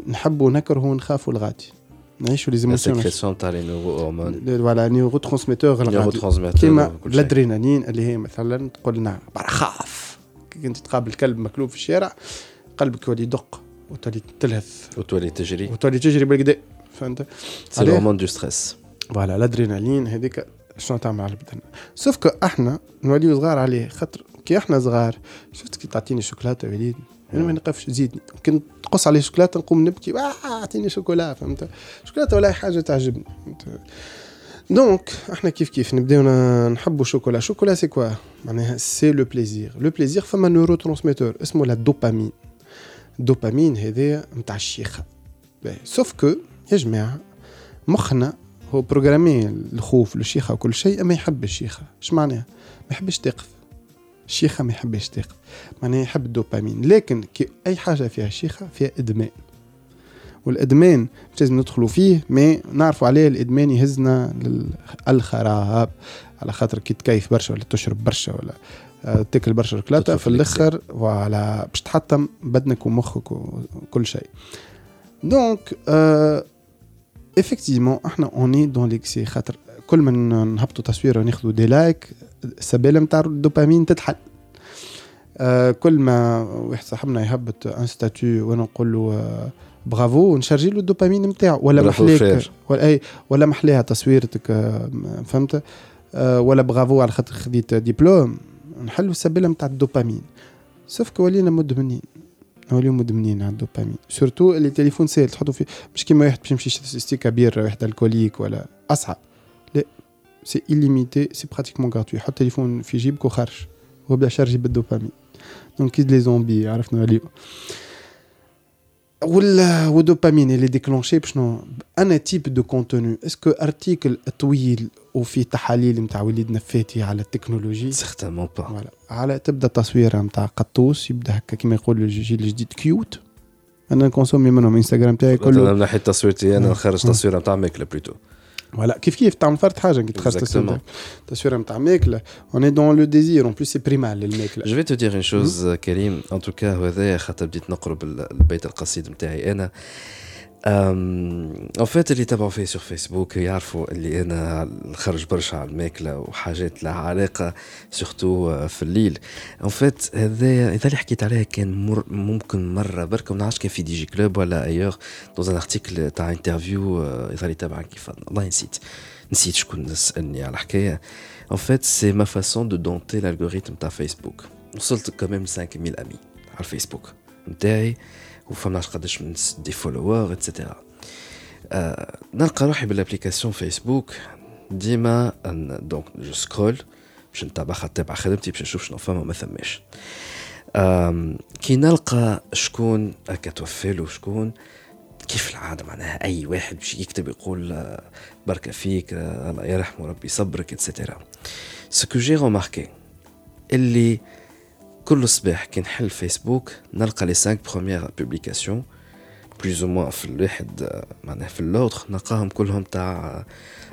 نحبوا نكرهوا نخافوا الغادي. نعيشوا les émotions sécrétions تاع les neuro هرمون voilà neurotransmetteurs neurotransmetteurs كيما الادرينالين اللي هي مثلا تقول لنا خاف. كي انت تقابل كلب مكلوب في الشارع قلبك يولي يدق وتولي تلهث. وتولي تجري. وتولي تجري بالكدا فهمت؟ c'est l'hormone de stress voilà الادرينالين هذيك شنو تعمل على البدن sauf que إحنا نوليو صغار عليه خاطر كي إحنا صغار شفت كي تعطيني شوكولاتة وليد أنا ما نقفش زيدني. كنت تقص عليه شوكولاتة نقوم نبكي آه أعطيني شوكولا فهمت؟ شوكولاتة ولا حاجة تعجبني donc إحنا كيف كيف نبداو نحبوا شوكولا شوكولا c'est quoi معناها c'est le plaisir le plaisir فما neurotransmetteur اسمه la dopamine. الدوبامين هذايا نتاع الشيخه sauf que يا جماعة مخنا هو programmé الخوف للشيخة وكل شيء ما يحب الشيخة إيش معناها؟ ما يحبش تقف. الشيخة ما يحبش تقف. معناها يحب الدوبامين. لكن كي أي حاجة فيها شيخة فيها إدمان والإدمان مش لازم ندخلوا فيه ما نعرفوا عليه الإدمان يهزنا للخراب. على خاطر كي تكيف برشا ولا تشرب برشا ولا آه، تاكل برشا شوكولاتة في الآخر وعلى باش تحطم بدنك ومخك وكل شيء. donc آه effectivement إحنا on est dans l'excès خاطر كل ما نهبطوا تصويره وناخذوا des likes السباله نتاع الدوبامين تتحل. آه كل ما واحد صاحبنا يهبط un statut وأنا نقول له آه برافو ونشارجي له الدوبامين نتاعو. ولا محليك ولا أي ولا محليها تصويرتك آه فهمت؟ آه ولا برافو على خاطر خديت ديبلوم. نحلوا السباله نتاع ال dopamine. sauf ولينا مدمنين. نوليو مدمنين على ال dopamine. surtout اللي تليفون سهل تحطو فيه مش كيما واحد باش يمشي ستيكا بير واحد الكوليك ولا أصعب. لا سي إليميتي سي براتيكمون غراتوي حط تليفون في جيبك وخرج. وبدأ شارجي بالدوبامين. دونك كيد لي زومبي عرفنا اليوم والدوبامين اللي ديكلونشي بشنو؟ أنا تيب دو كونتوني. إسكو أرتيكل طويل وفي تحاليل نتاع وليد نفاتي على التكنولوجي. سيغتامون با على تبدأ تصويره نتاع قطوس يبدأ هكا كيما يقول الجيل الجديد كيوت. أنا نكونسومي منهم إنستغرام تاعي كله. من ناحية تصويرتي أنا نعم. نخرج نعم. تصويره نتاع ماكله plutôt voilà كيف كيف تعمل فرد حاجة كي تخرج تصوير Exactement. تصويره نتاع ماكله on est dans le désir en plus c'est primal للماكله je vais te dire une chose كريم en tout cas هذايا خاطر بديت نقرب ال- البيت القصيد نتاعي أنا en fait اللي تابعوا فيه sur Facebook يعرفوا اللي أنا نخرج برشا على الماكلة وحاجات لها علاقة surtout في الليل. en fait هذايا اذا اللي حكيت عليها كان مر ممكن مرة بركه ما نعرفش كان في DJ Club ولا ailleurs dans un article تاع interview إذا اللي تابع كيف. والله نسيت نسيت شكون سالني على الحكاية. En fait, c'est ma façon de dompter l'algorithme de Facebook. وصلت même 5000 amis على الفيسبوك نتاعي وفماش قداش من des followers et cetera نلقى روحي بال application Facebook ديما donc je scrolle باش نتابع نتابع خدمتي باش نشوف شنو فما ما ثماش. كي نلقى شكون هكا توفالو شكون كيف العادة معناها؟ أي واحد باش يكتب يقول آه، بركه فيك آه، الله يرحمه ربي يصبرك et cetera ce que j'ai remarqué اللي كل صباح كي نحل فيسبوك نلقى les 5 premières publications plus ou moins في الواحد آه، معناها في اللوتر نلقاهم كلهم تاع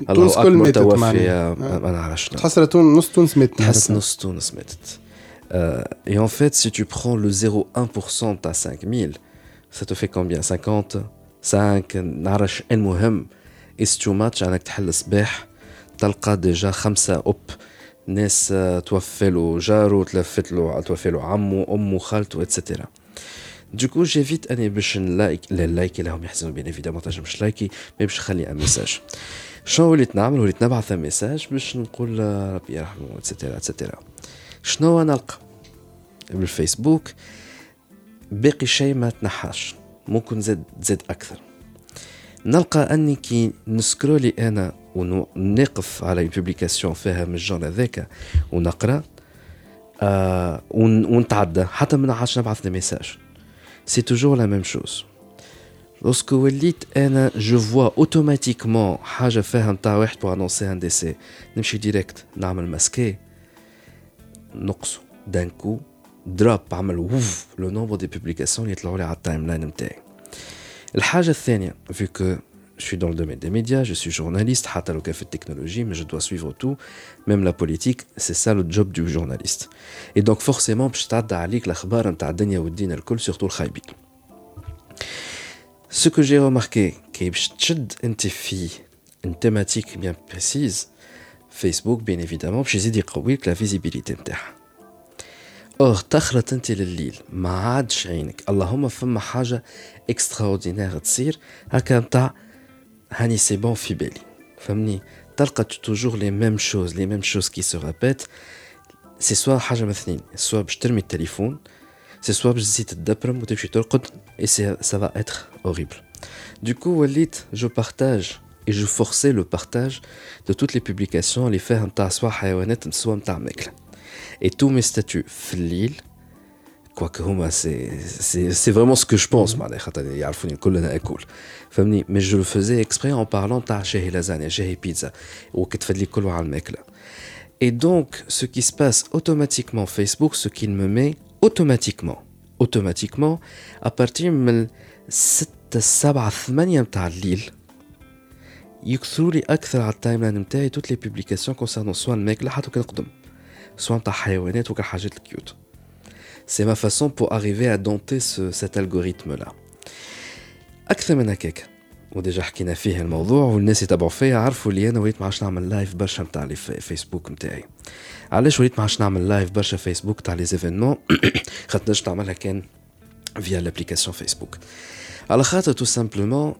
آه، تونس الله كل اكبر ماتت توفي معناها. آه، ما ما نعرفش شنو. تحس تون نص تونس مات تحس نص تونس ماتت Euh, et en fait, si tu prends le 0,1% de ta 5000, ça te fait combien? 50 5 نعرفش المهم is too much انك تحل صباح تلقى déjà خمسة أوب ناس آه، توفى له جاره تلفت له عمه أمه خالته Du coup, j'évite أني باش نلايك لا لايكي لهم يحزنوا bien évidemment تنجمش لايكي mais باش نخلي un message شنو وليت نعمل وليت نبعث message باش نقول آه، ربي يرحمه et cetera et cetera شنو نلقى؟ بالفيسبوك باقي شيء ما تنحاش ممكن زاد زاد أكثر. نلقى أني كي نسكرولي أنا ونقف على publication فيها من الجون هذاك ونقرا آه ون- ونتعدى حتى ما نعرفش نبعث les messages c'est toujours la même chose lorsque وليت أنا je vois automatiquement حاجة فيها نتاع واحد pour annoncer un décès نمشي direct نعمل masquer نقصوا دان كو دراب عمل ووف le nombre des publications اللي يطلعوا لي على ال timeline نتاعي الحاجة الثانية vu que je suis dans le domaine des médias, je suis journaliste, حتى لو كان في التكنولوجي, mais je dois suivre tout, même la politique, c'est ça le job du journaliste. Et donc forcément باش تعدى عليك الاخبار نتاع الدنيا والدين الكل surtout الخايبين. Ce que j'ai remarqué, كي باش تشد انت في une thématique bien précise, Facebook bien évidemment باش يزيد يقوي لك لا فيزيبيليتي نتاعها. اور تخلط انت لليل ما عادش عينك اللهم فما حاجه اكستراوردينير تصير هكا نتاع هاني سي بون في بالي فهمني تلقى toujours les mêmes choses les mêmes choses qui se répètent c'est soit حاجة من اثنين soit باش ترمي التليفون سي سوا باش تزيد تدبرم وتمشي ترقد et c'est ça va être horrible. Du coup, وليت je partage et je forçais le partage de toutes les publications اللي فيها نتاع سوا حيوانات سوا نتاع ماكله et tous mes statuts في الليل quoique هما c'est c'est c'est vraiment ce que je pense معناها خاطر يعرفوني الكل أنا اكل فهمني mais je faisais exprès en parlant تاع شاهي لازانيا شاهي بيتزا وكتفد لي كله على الماكله Et donc, ce qui se passe automatiquement Facebook, ce qu'il me met automatiquement, automatiquement, à partir من 6 7 8 متاع الليل يكثروا لي أكثر على ال timeline نتاعي toutes les publications concernant soit الماكله حتى كان نقدم soit نتاع حيوانات وكا حاجات ال cute c'est ma façon pour arriver à dompter cet algorithme-là أكثر من هكاك. و déjà حكينا فيه الموضوع والناس يتابعوا فيا عرفوا اللي أنا وليت ما عادش نعمل live برشا نتاع لي في- فيسبوك نتاعي علاش وليت ما عادش نعمل live برشا فيسبوك تاع les événements خاطر نجم نعملها كان via l'application Facebook على خاطر تو simplement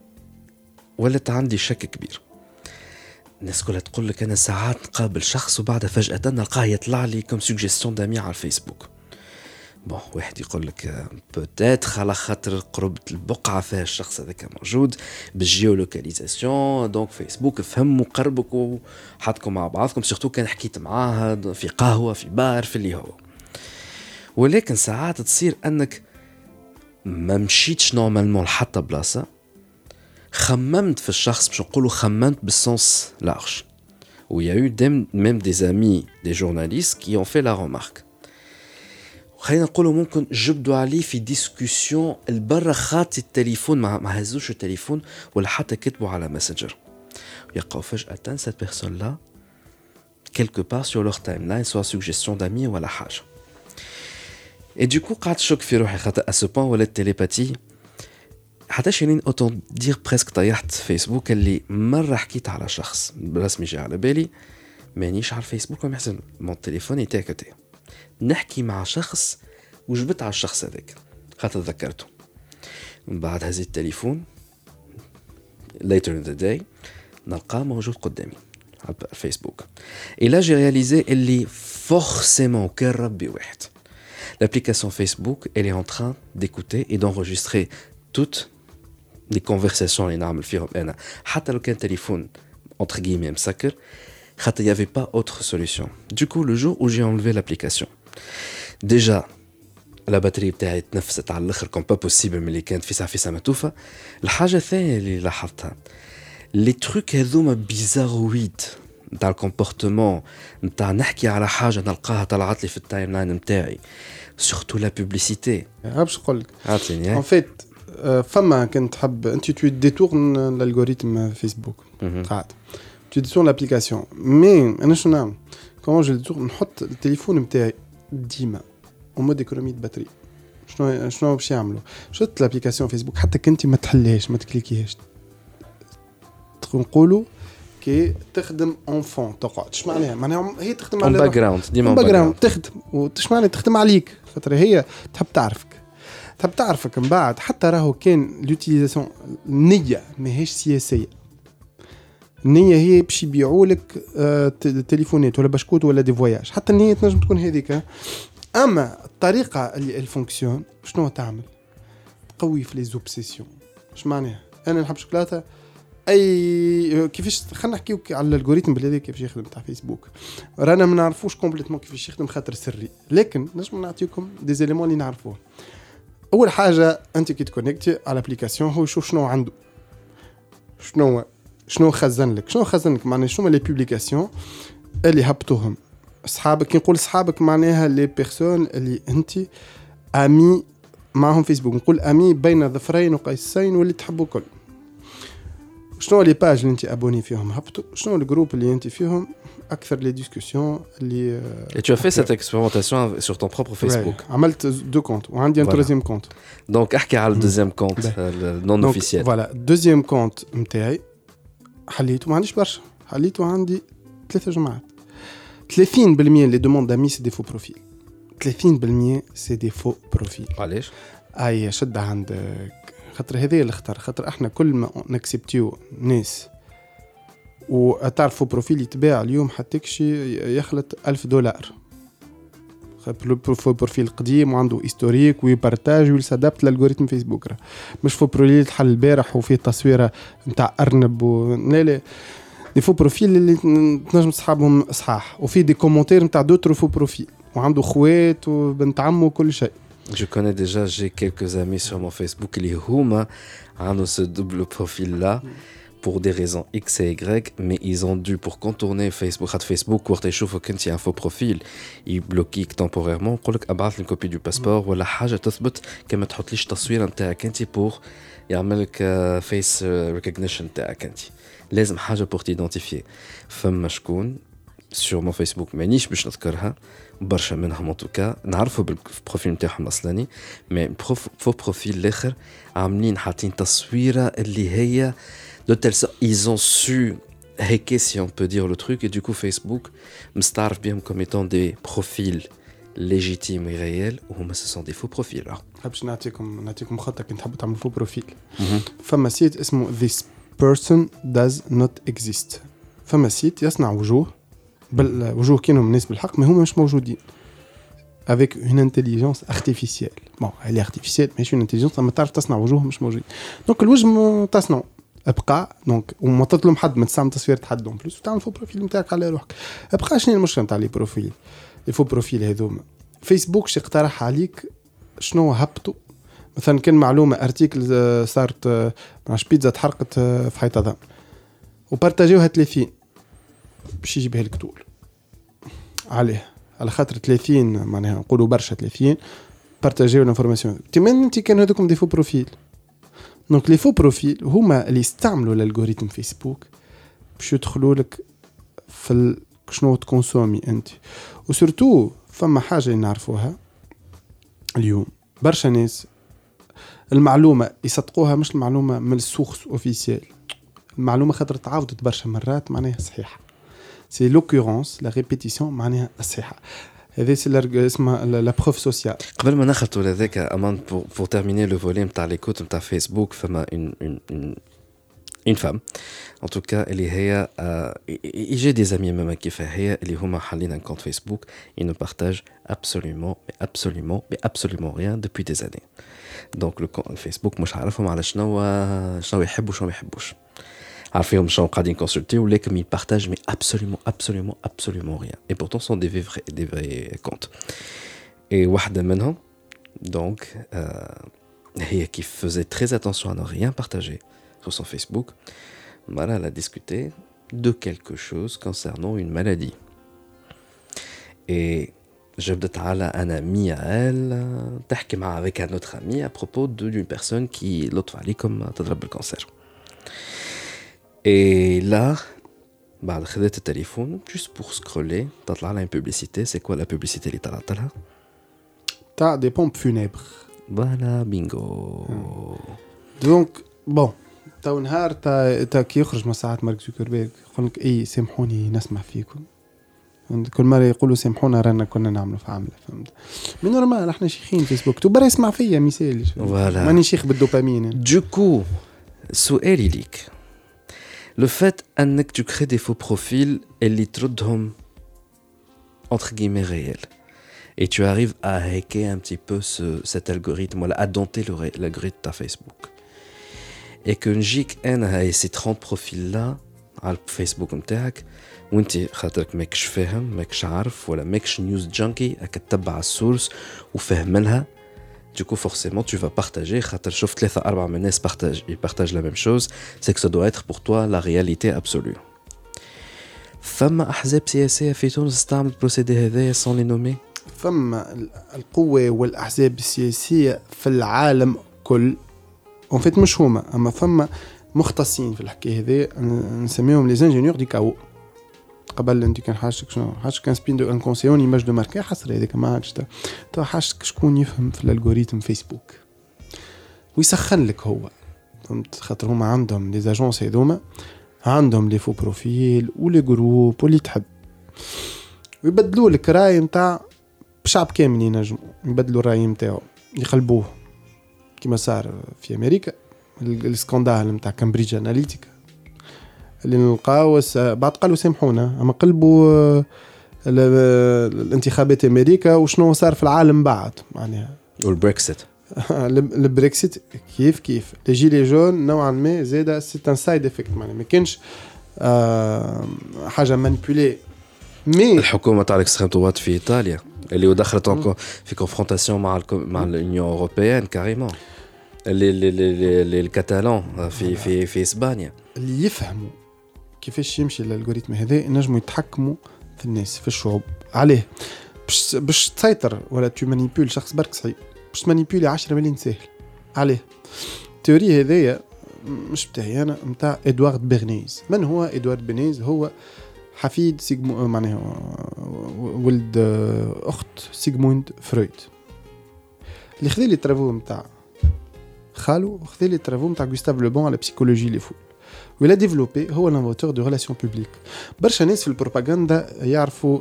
ولات عندي شك كبير. الناس كلها تقول لك أنا ساعات نقابل شخص وبعدها فجأة نلقاه يطلع لي comme suggestion d'amis على الفيسبوك Bon واحد يقول لك peut-être على خاطر قربة البقعة فيها الشخص هذاك موجود بال géolocalisation donc فيسبوك فهم وقربك وحطكم مع بعضكم surtout كان حكيت معاه في قهوة في بار في اللي هو ولكن ساعات تصير انك ما مشيتش normalement لحتى بلاصه خممت في الشخص باش نقولوا خممت بال sens large eu des, même des amis des journalistes qui ont fait la remarque. خلينا نقولوا ممكن جبدوا عليه في discussion البرا خاطي التليفون ما, ما هزوش التليفون ولا حتى كتبوا على ماسنجر يلقاو فجأة cette personne là quelque part sur leur timeline soit suggestion d'amis ولا حاجة et du coup قعدت شك في روحي. خاطر à ce point ولات télépathie حتى شيرين autant dire presque طيحت فيسبوك اللي مرة حكيت على شخص. برسمي جا على بالي مانيش على الفيسبوك وما يحسن mon téléphone était à côté نحكي مع شخص وجبت على الشخص هذاك خاطر ذكرته من بعد هزيت التليفون later in the day نلقاه موجود قدامي على الفيسبوك إلا جي رياليزي اللي فورسيمون كان ربي واحد l'application Facebook elle est en train d'écouter et d'enregistrer toutes les conversations اللي نعمل فيهم انا حتى لو كان تليفون entre guillemets مسكر خاطر y avait pas autre solution du coup le jour où j'ai enlevé l'application déjà la batterie بتاعي تنفست على الأخر comme pas possible ملي كانت في ساعة في ساعة متوفه الحاجة الثانية اللي لاحظتها les trucs هذوما bizarroïdes نتاع ال comportement نتاع نحكي على حاجة نلقاها طلعت لي في ال timeline نتاعي surtout la publicité باش نقول لك. عطيني en fait فما كنت تحب انت tu détournes ال algorithme Facebook قاعد. tu détournes l'application mais أنا شنو نعمل؟ comment je détourne نحط التليفون نتاعي ديما en mode économie de batterie شنو شنو باش يعملوا شفت l'application Facebook حتى كنت ما تحليهاش ما تكليكيهاش نقولوا كي تخدم en fond تقعد اش معناها معناها هي تخدم على background ديما background تخدم وش معناها تخدم عليك خاطر هي تحب تعرفك تحب تعرفك من بعد حتى راهو كان l'utilisation النية ماهيش سياسية النية هي باش يبيعوا لك آه، تليفونات ولا بشكوت ولا des voyages. حتى النية تنجم تكون هذيك أما الطريقة اللي ال fonction شنو تعمل؟ تقوي في les obsessions. اش معناها؟ أنا نحب شوكولاتة. أي كيفاش خلينا نحكيو على ال algorithme بالهذا كيفاش يخدم تاع فيسبوك. رانا ما نعرفوش complètement كيفاش يخدم خاطر سري. لكن نجم نعطيكم des éléments اللي نعرفوه. أول حاجة أنت كي تكونكتي على ال application هو يشوف شنو عنده. شنو شنو خزن لك؟ شنو خزن لك؟ معناها شنو les publications اللي هبطوهم؟ صحابك كي نقول صحابك معناها les personnes اللي أنت ami معهم فيسبوك نقول ami بين ظفرين وقيسين واللي تحبوا كل. شنو les pages اللي أنت abonné فيهم؟ هبطوا شنو ال groupes اللي أنت فيهم؟ أكثر les discussions اللي آه، Et tu as fait cette expérimentation sur ton propre Facebook. Ouais. عملت deux comptes وعندي un Voilà. Troisième compte Donc, احكي على ال deuxième compte Ouais. non officiel. Voilà deuxième compte نتاعي حليته. ما عنديش برشا. حليته عندي ثلاثة جماعات. 30% les demandes d'amis c'est des faux profils 30% c'est des faux profils علاش؟ اي شد عندك خاطر هذا اللي اختار خاطر إحنا كل ما نكسبتيو ناس وتعرفوا profil يتباع اليوم حتى شي يخلط ألف دولار. faux profil قديم وعنده historique ويبارتاج وي s'adapte l'algorithme Facebook راه مش faux profil تحل البارح وفيه تصويره نتاع أرنب و... لا لا. des faux profils اللي تنجم تصحابهم صحاح. وفي des commentaires نتاع d'autres faux profils وعنده خوات وبنت عمه وكل شيء. Je connais déjà, j'ai quelques amis sur mon Facebook اللي هما عندهم ce double profil là pour des raisons X et Y, mais ils ont dû pour contourner Facebook, خاطر Facebook وقت يشوفك انت un faux profil. يبلوكيك temporairement. يقول لك ابعث لي copie de passeport ولا حاجة تثبت كما تحطليش تصويره نتاعك انت pour يعمل لك face recognition نتاعك انت لازم حاجة pour t'identifier فما شكون sur mon Facebook مانيش باش نذكرها برشا منهم en tout cas نعرفوا بال profil نتاعهم الاصلاني mais faux profil الآخر عاملين حاطين تصويره اللي هي دو تيل ils ont su hacker si on peut dire le truc et du coup Facebook مستعرف بهم comme étant des profils légitimes et réels وهما ce sont des faux profils alors. حبش نعطيكم نعطيكم خطه كنت تحبوا تعملوا فو بروفيل فما سيت اسمه this person does not exist فما سيت يصنع وجوه بل وجوه كانوا الناس بالحق ما هما مش موجودين avec une intelligence artificielle bon elle est artificielle ماشي une intelligence اما تعرف تصنع وجوه مش موجودين دونك الوجه م- تصنعه أبقى دونك وما تظلم حد ما تستعمل تصوير حد اون بلوس وتعمل فو بروفيل نتاعك على روحك. أبقى شنو المشكلة نتاع لي بروفيل لي فو بروفيل هذوما. فيسبوك شي اقترح عليك شنو هبطوا مثلا كان معلومة article آه، صارت آه، معش بيتزا تحرقت آه، في حيط ظن وبارتاجيوها 30 باش يجي بها لك طول. عليه. على خاطر 30 معناها نقولوا برشا 30 بارتاجيو ال information. تمن أنت كان هذوكم des faux profils donc les faux profils هما اللي يستعملوا ال algorithme فيسبوك باش يدخلوا لك في ال... شنو تكونسومي أنت. و surtout فما حاجة نعرفوها اليوم. برشا ناس المعلومة يصدقوها مش المعلومة من ال source officielle المعلومة خاطر تعاودت برشا مرات معناها صحيحة. c'est l'occurrence la répétition معناها الصحه هذه c'est اسمها la preuve sociale قبل ما نخلطوا لهذاك أمان pour terminer le volet نتاع l'écoute نتاع فيسبوك فما une une une femme en tout cas اللي هي يجي دي زامي ماما كيفاه هي اللي هما حالين ان كونت فيسبوك اي نو بارتاج ابسوليومون ابسوليومون ابسوليومون ريان دوبوي دي زاني دونك لو فيسبوك مش عارفهم على شنو شنو يحبوا شنو ما يحبوش عارفين شنو قاعدين كونسلتي ولكن ils partagent mais absolument absolument absolument rien et pourtant sont des vrais des vrais comptes et واحدة منهم donc euh, هي qui faisait très attention à ne rien partager sur son Facebook voilà elle a discuté de quelque chose concernant une maladie et جبدت على un ami à elle تحكي مع avec un autre ami à propos d'une personne qui لطف عليكم تضرب بالكانسير Et là, بعد خذيت التليفون juste pour scroller تطلع لها une publicité. C'est quoi la publicité اللي طلعت لها تاع دي بومب فونيبر voilà bingo donc bon تو نهار تا, تا كي يخرج من ساعات مارك زوكربيرغ يقول لك اي سامحوني نسمع فيكم كل مره يقولوا سامحونا رانا كنا نعملوا في عمله فهمت من normal إحنا شيخين فيسبوك تو برا يسمع فيا مثال voilà ماني شيخ بالدوبامين Du coup, سؤالي ليك لو فات انك tu crées des faux profils اللي تردهم entre guillemets réels et tu arrives à hacker un petit peu ce, cet algorithme voilà, à dompter le ré- l'algorithme de ta Facebook et que نجيك انا هاي ces 30 profils là على الفيسبوك نتاعك وانت خاطرك ماكش فاهم ماكش عارف ولا ماكش نيوز جانكي راك تتبع السورس وفاهم لها Du coup, forcément, tu vas partager. خاطر شفت ثلاثة أربعة من الناس partagent, ils partagent la même chose. C'est que ça doit être pour toi la réalité absolue. فما أحزاب سياسية في تونس استعملت ال procédé هذايا sans les nommer فما ال- القوة والأحزاب السياسية في العالم كل en fait مش هما اما فما مختصين في الحكاية هذه ن- نسميهم les ingénieurs du chaos قبل انت كان حاجتك شنو؟ حاجتك كان spin doctor un conseiller image de marque حصر هذيك ما عادش تو حاجتك شكون يفهم في ال algorithme فيسبوك؟ ويسخن لك هو. فهمت؟ خاطر هما عندهم les agences هذوما عندهم les faux profils و les groupes واللي تحب. ويبدلوا لك رأي نتاع شعب كامل ينجموا يبدلوا الرأي نتاعو يقلبوه. كما صار في أمريكا ال- ال scandale نتاع كامبريدج اناليتيكا اللي نلقاو بعد قالوا سامحونا أما قلبوا آه، ال- الانتخابات أمريكا وشنو صار في العالم بعد معناها. والبريكسيت. الب- البريكسيت كيف كيف. les gilets jaunes نوعا ما زاد c'est un side effect معناها. ما كانش آه، حاجة manipulée mais الحكومة تاع ال extrême في إيطاليا اللي دخلت في confrontation مع مع ال union européenne carrément اللي اللي اللي- اللي الكتالون في في في إسبانيا. اللي يفهموا. كيفاش يمشي ال algorithme هذا ينجموا يتحكموا في الناس في الشعوب. عليه باش باش تسيطر ولا تمانيبيول شخص برك صعيب باش تمانيبيولي 10 مليون ساهل. عليه ال théorie هذايا مش بتاعي أنا نتاع إدوارد بيرنيز. من هو إدوارد بيرنيز؟ هو حفيد سيجمو معناها ولد أخت سيغموند فرويد. اللي خذا les travaux نتاع خالو خذا les travaux نتاع غوستاف لوبون على psychologie les foules ولا développé هو l'inventeur des relations publiques برشا ناس في البروباغندا يعرفوا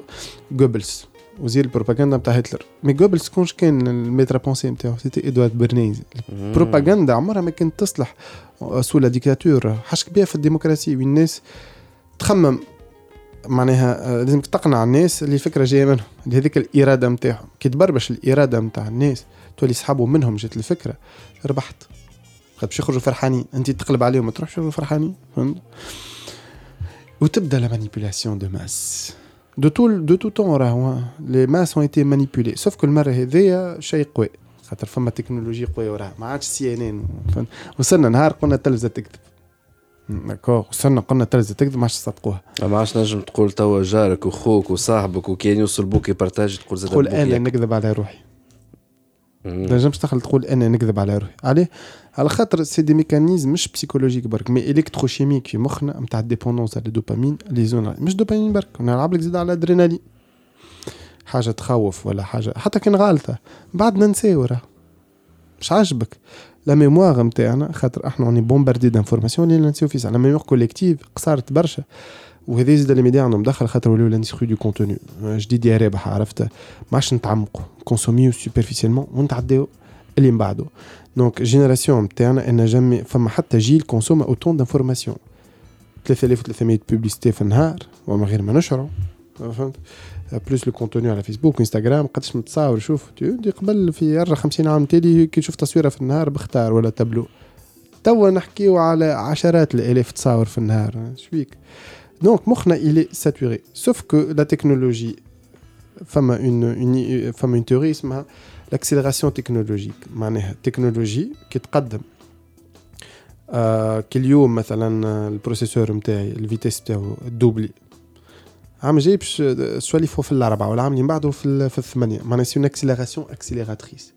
جوبلز وزير البروباغندا نتاع هتلر mais جوبلز شكون كان ال maître à penser نتاعو c'était ادوارد برنيز البروباغندا عمرها ما كانت تصلح sous la dictature حاجة كبيره في الديمقراطيه وين الناس تخمم معناها لازمك تقنع الناس اللي الفكرة جاية منهم اللي هذيك الاراده نتاعهم كي تبربش الاراده نتاع الناس تولي صحابه منهم جات الفكرة ربحت باش يخرجوا فرحانين. انت تقلب عليهم ما تروحش فرحانين. فهمت؟ وتبدا la manipulation de masse de tout de tout temps راهو les masses ont été manipulés sauf كل مره هذيا شيء قوي. خاطر فما تكنولوجيا قوية وراها. ما عادش CNN وصلنا نهار قلنا التلفزه تكذب. d'accord وصلنا قلنا التلفزه تكذب ما عادش تصدقوها. ما عادش نجم تقول توا جارك وخوك وصاحبك وكان يوصل بوك يبارتاج تقول زاد تقول أنا نكذب على روحي. تنجمش تدخل تقول أنا نكذب على روحي. عليه على خاطر c'est des mécanismes مش psychologiques برك mais électrochimiques في مخنا نتاع ال dépendance على الدوبامين les zones مش دوبامين برك نلعب لك زيد على الادرينالين حاجة تخوف ولا حاجة حتى كان غالطه بعد ننساو راه. مش عاجبك. la mémoire نتاعنا خاطر إحنا on est bombardés d'informations اللي ننساو فيها la mémoire collective قصرت برشا. وهذا زاد les médias عندهم دخل خاطر ولاو l'industrie de contenu جديد يا رابح عرفت؟ ما عادش نتعمقوا كونسوميو superficiellement ونتعداو اللي من بعده. donc génération نتاعنا on jamais فما حتى جيل consomme autant d'informations 3300 publicités في النهار وما غير ما نشرو فهمت؟ plus le contenu على فيسبوك وانستغرام قداش متصاور؟ شوف دي قبل في 50 عام تالي كي تشوف تصويرة في النهار بختار ولا تابلو. توا نحكيو على عشرات الآلاف تصاور في النهار. شويك donc مخنا il est saturé sauf que la technologie فما une فما une théorie اسمها l'accélération technologique معناها التكنولوجي كي تقدم آه كل يوم مثلا ال processeur نتاعي ال vitesse نتاعو doublé عام جاي باش سوا فو في الاربعه والعام اللي بعده في, في الثمانيه معناها c'est une accélération accélératrice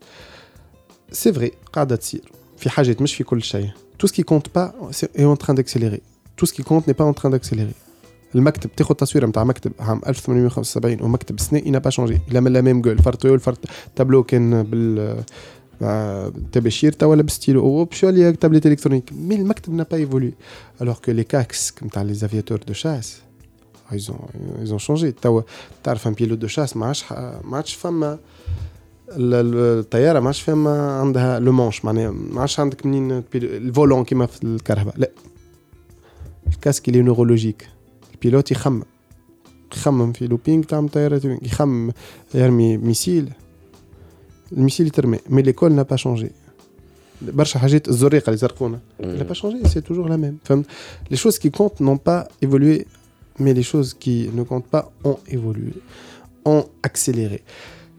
سي فري قاعدة تصير في حاجات مش في كل شيء تو سكي كونت با اي اون تران داكسيليري تو سكي كونت ني با اون تران داكسيليري المكتب تاخذ تصويرة نتاع مكتب عام 1875 ومكتب سنة اي با شونجي لا من لا ميم جول فرط الفرط تابلو كان بال التباشير توا لابس ستيلو باش يولي تابلت إلكترونيك. مي المكتب n'a pas évolué. Alors que les casques نتاع les aviateurs de chasse ils ont ils ont changé. توا تعرف ان بيلوت دو شاس ما عادش ما عادش فما. الطيارة ما عادش فما عندها le manche معناها ما عادش عندك منين ال volant كيما في الكهرباء. لا. ال casque اللي neurologique. ال pilote يخمم يخمم في looping تاع طيارات يخمم يرمي missile ال missile يترمي mais l'école n'a pas changé برشا حاجات الزريقه اللي زرقونا n'a pas changé c'est toujours la même فهمت les choses qui comptent n'ont pas évolué mais les choses qui ne comptent pas ont évolué ont accéléré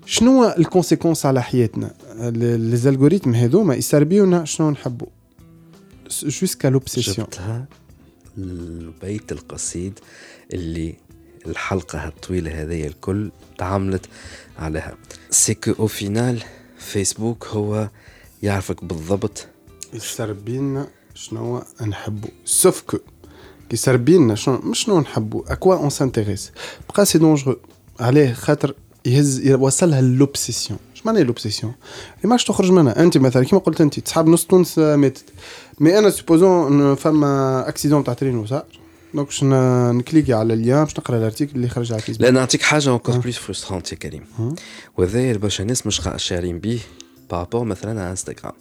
شنو ال conséquence على حياتنا les algorithmes هذوما يسربيونا شنو نحبوا jusqu'à l'obsession البيت القصيد اللي الحلقة الطويلة هذه الكل تعاملت عليها. c'est que au final فيسبوك هو يعرفك بالضبط. يسربينا شنو نحبو. sauf que كي يسربينا شنو مش شنو نحبو à quoi on s'intéresse بقى c'est dangereux عليه خاطر يهز يوصلها l'obsession اش معنى لوبسيسيون ما عادش تخرج منها. أنت مثلا كيما قلت أنت تصحاب نص تونس ماتت. mais أنا supposons فما accident تاع train وصار donc باش نكليكي على ال lien باش نقرأ ال article اللي خرج على فيسبوك لا نعطيك حاجة encore plus frustrante يا كريم. وهذا برشا ناس مش شارين به par rapport مثلا على انستغرام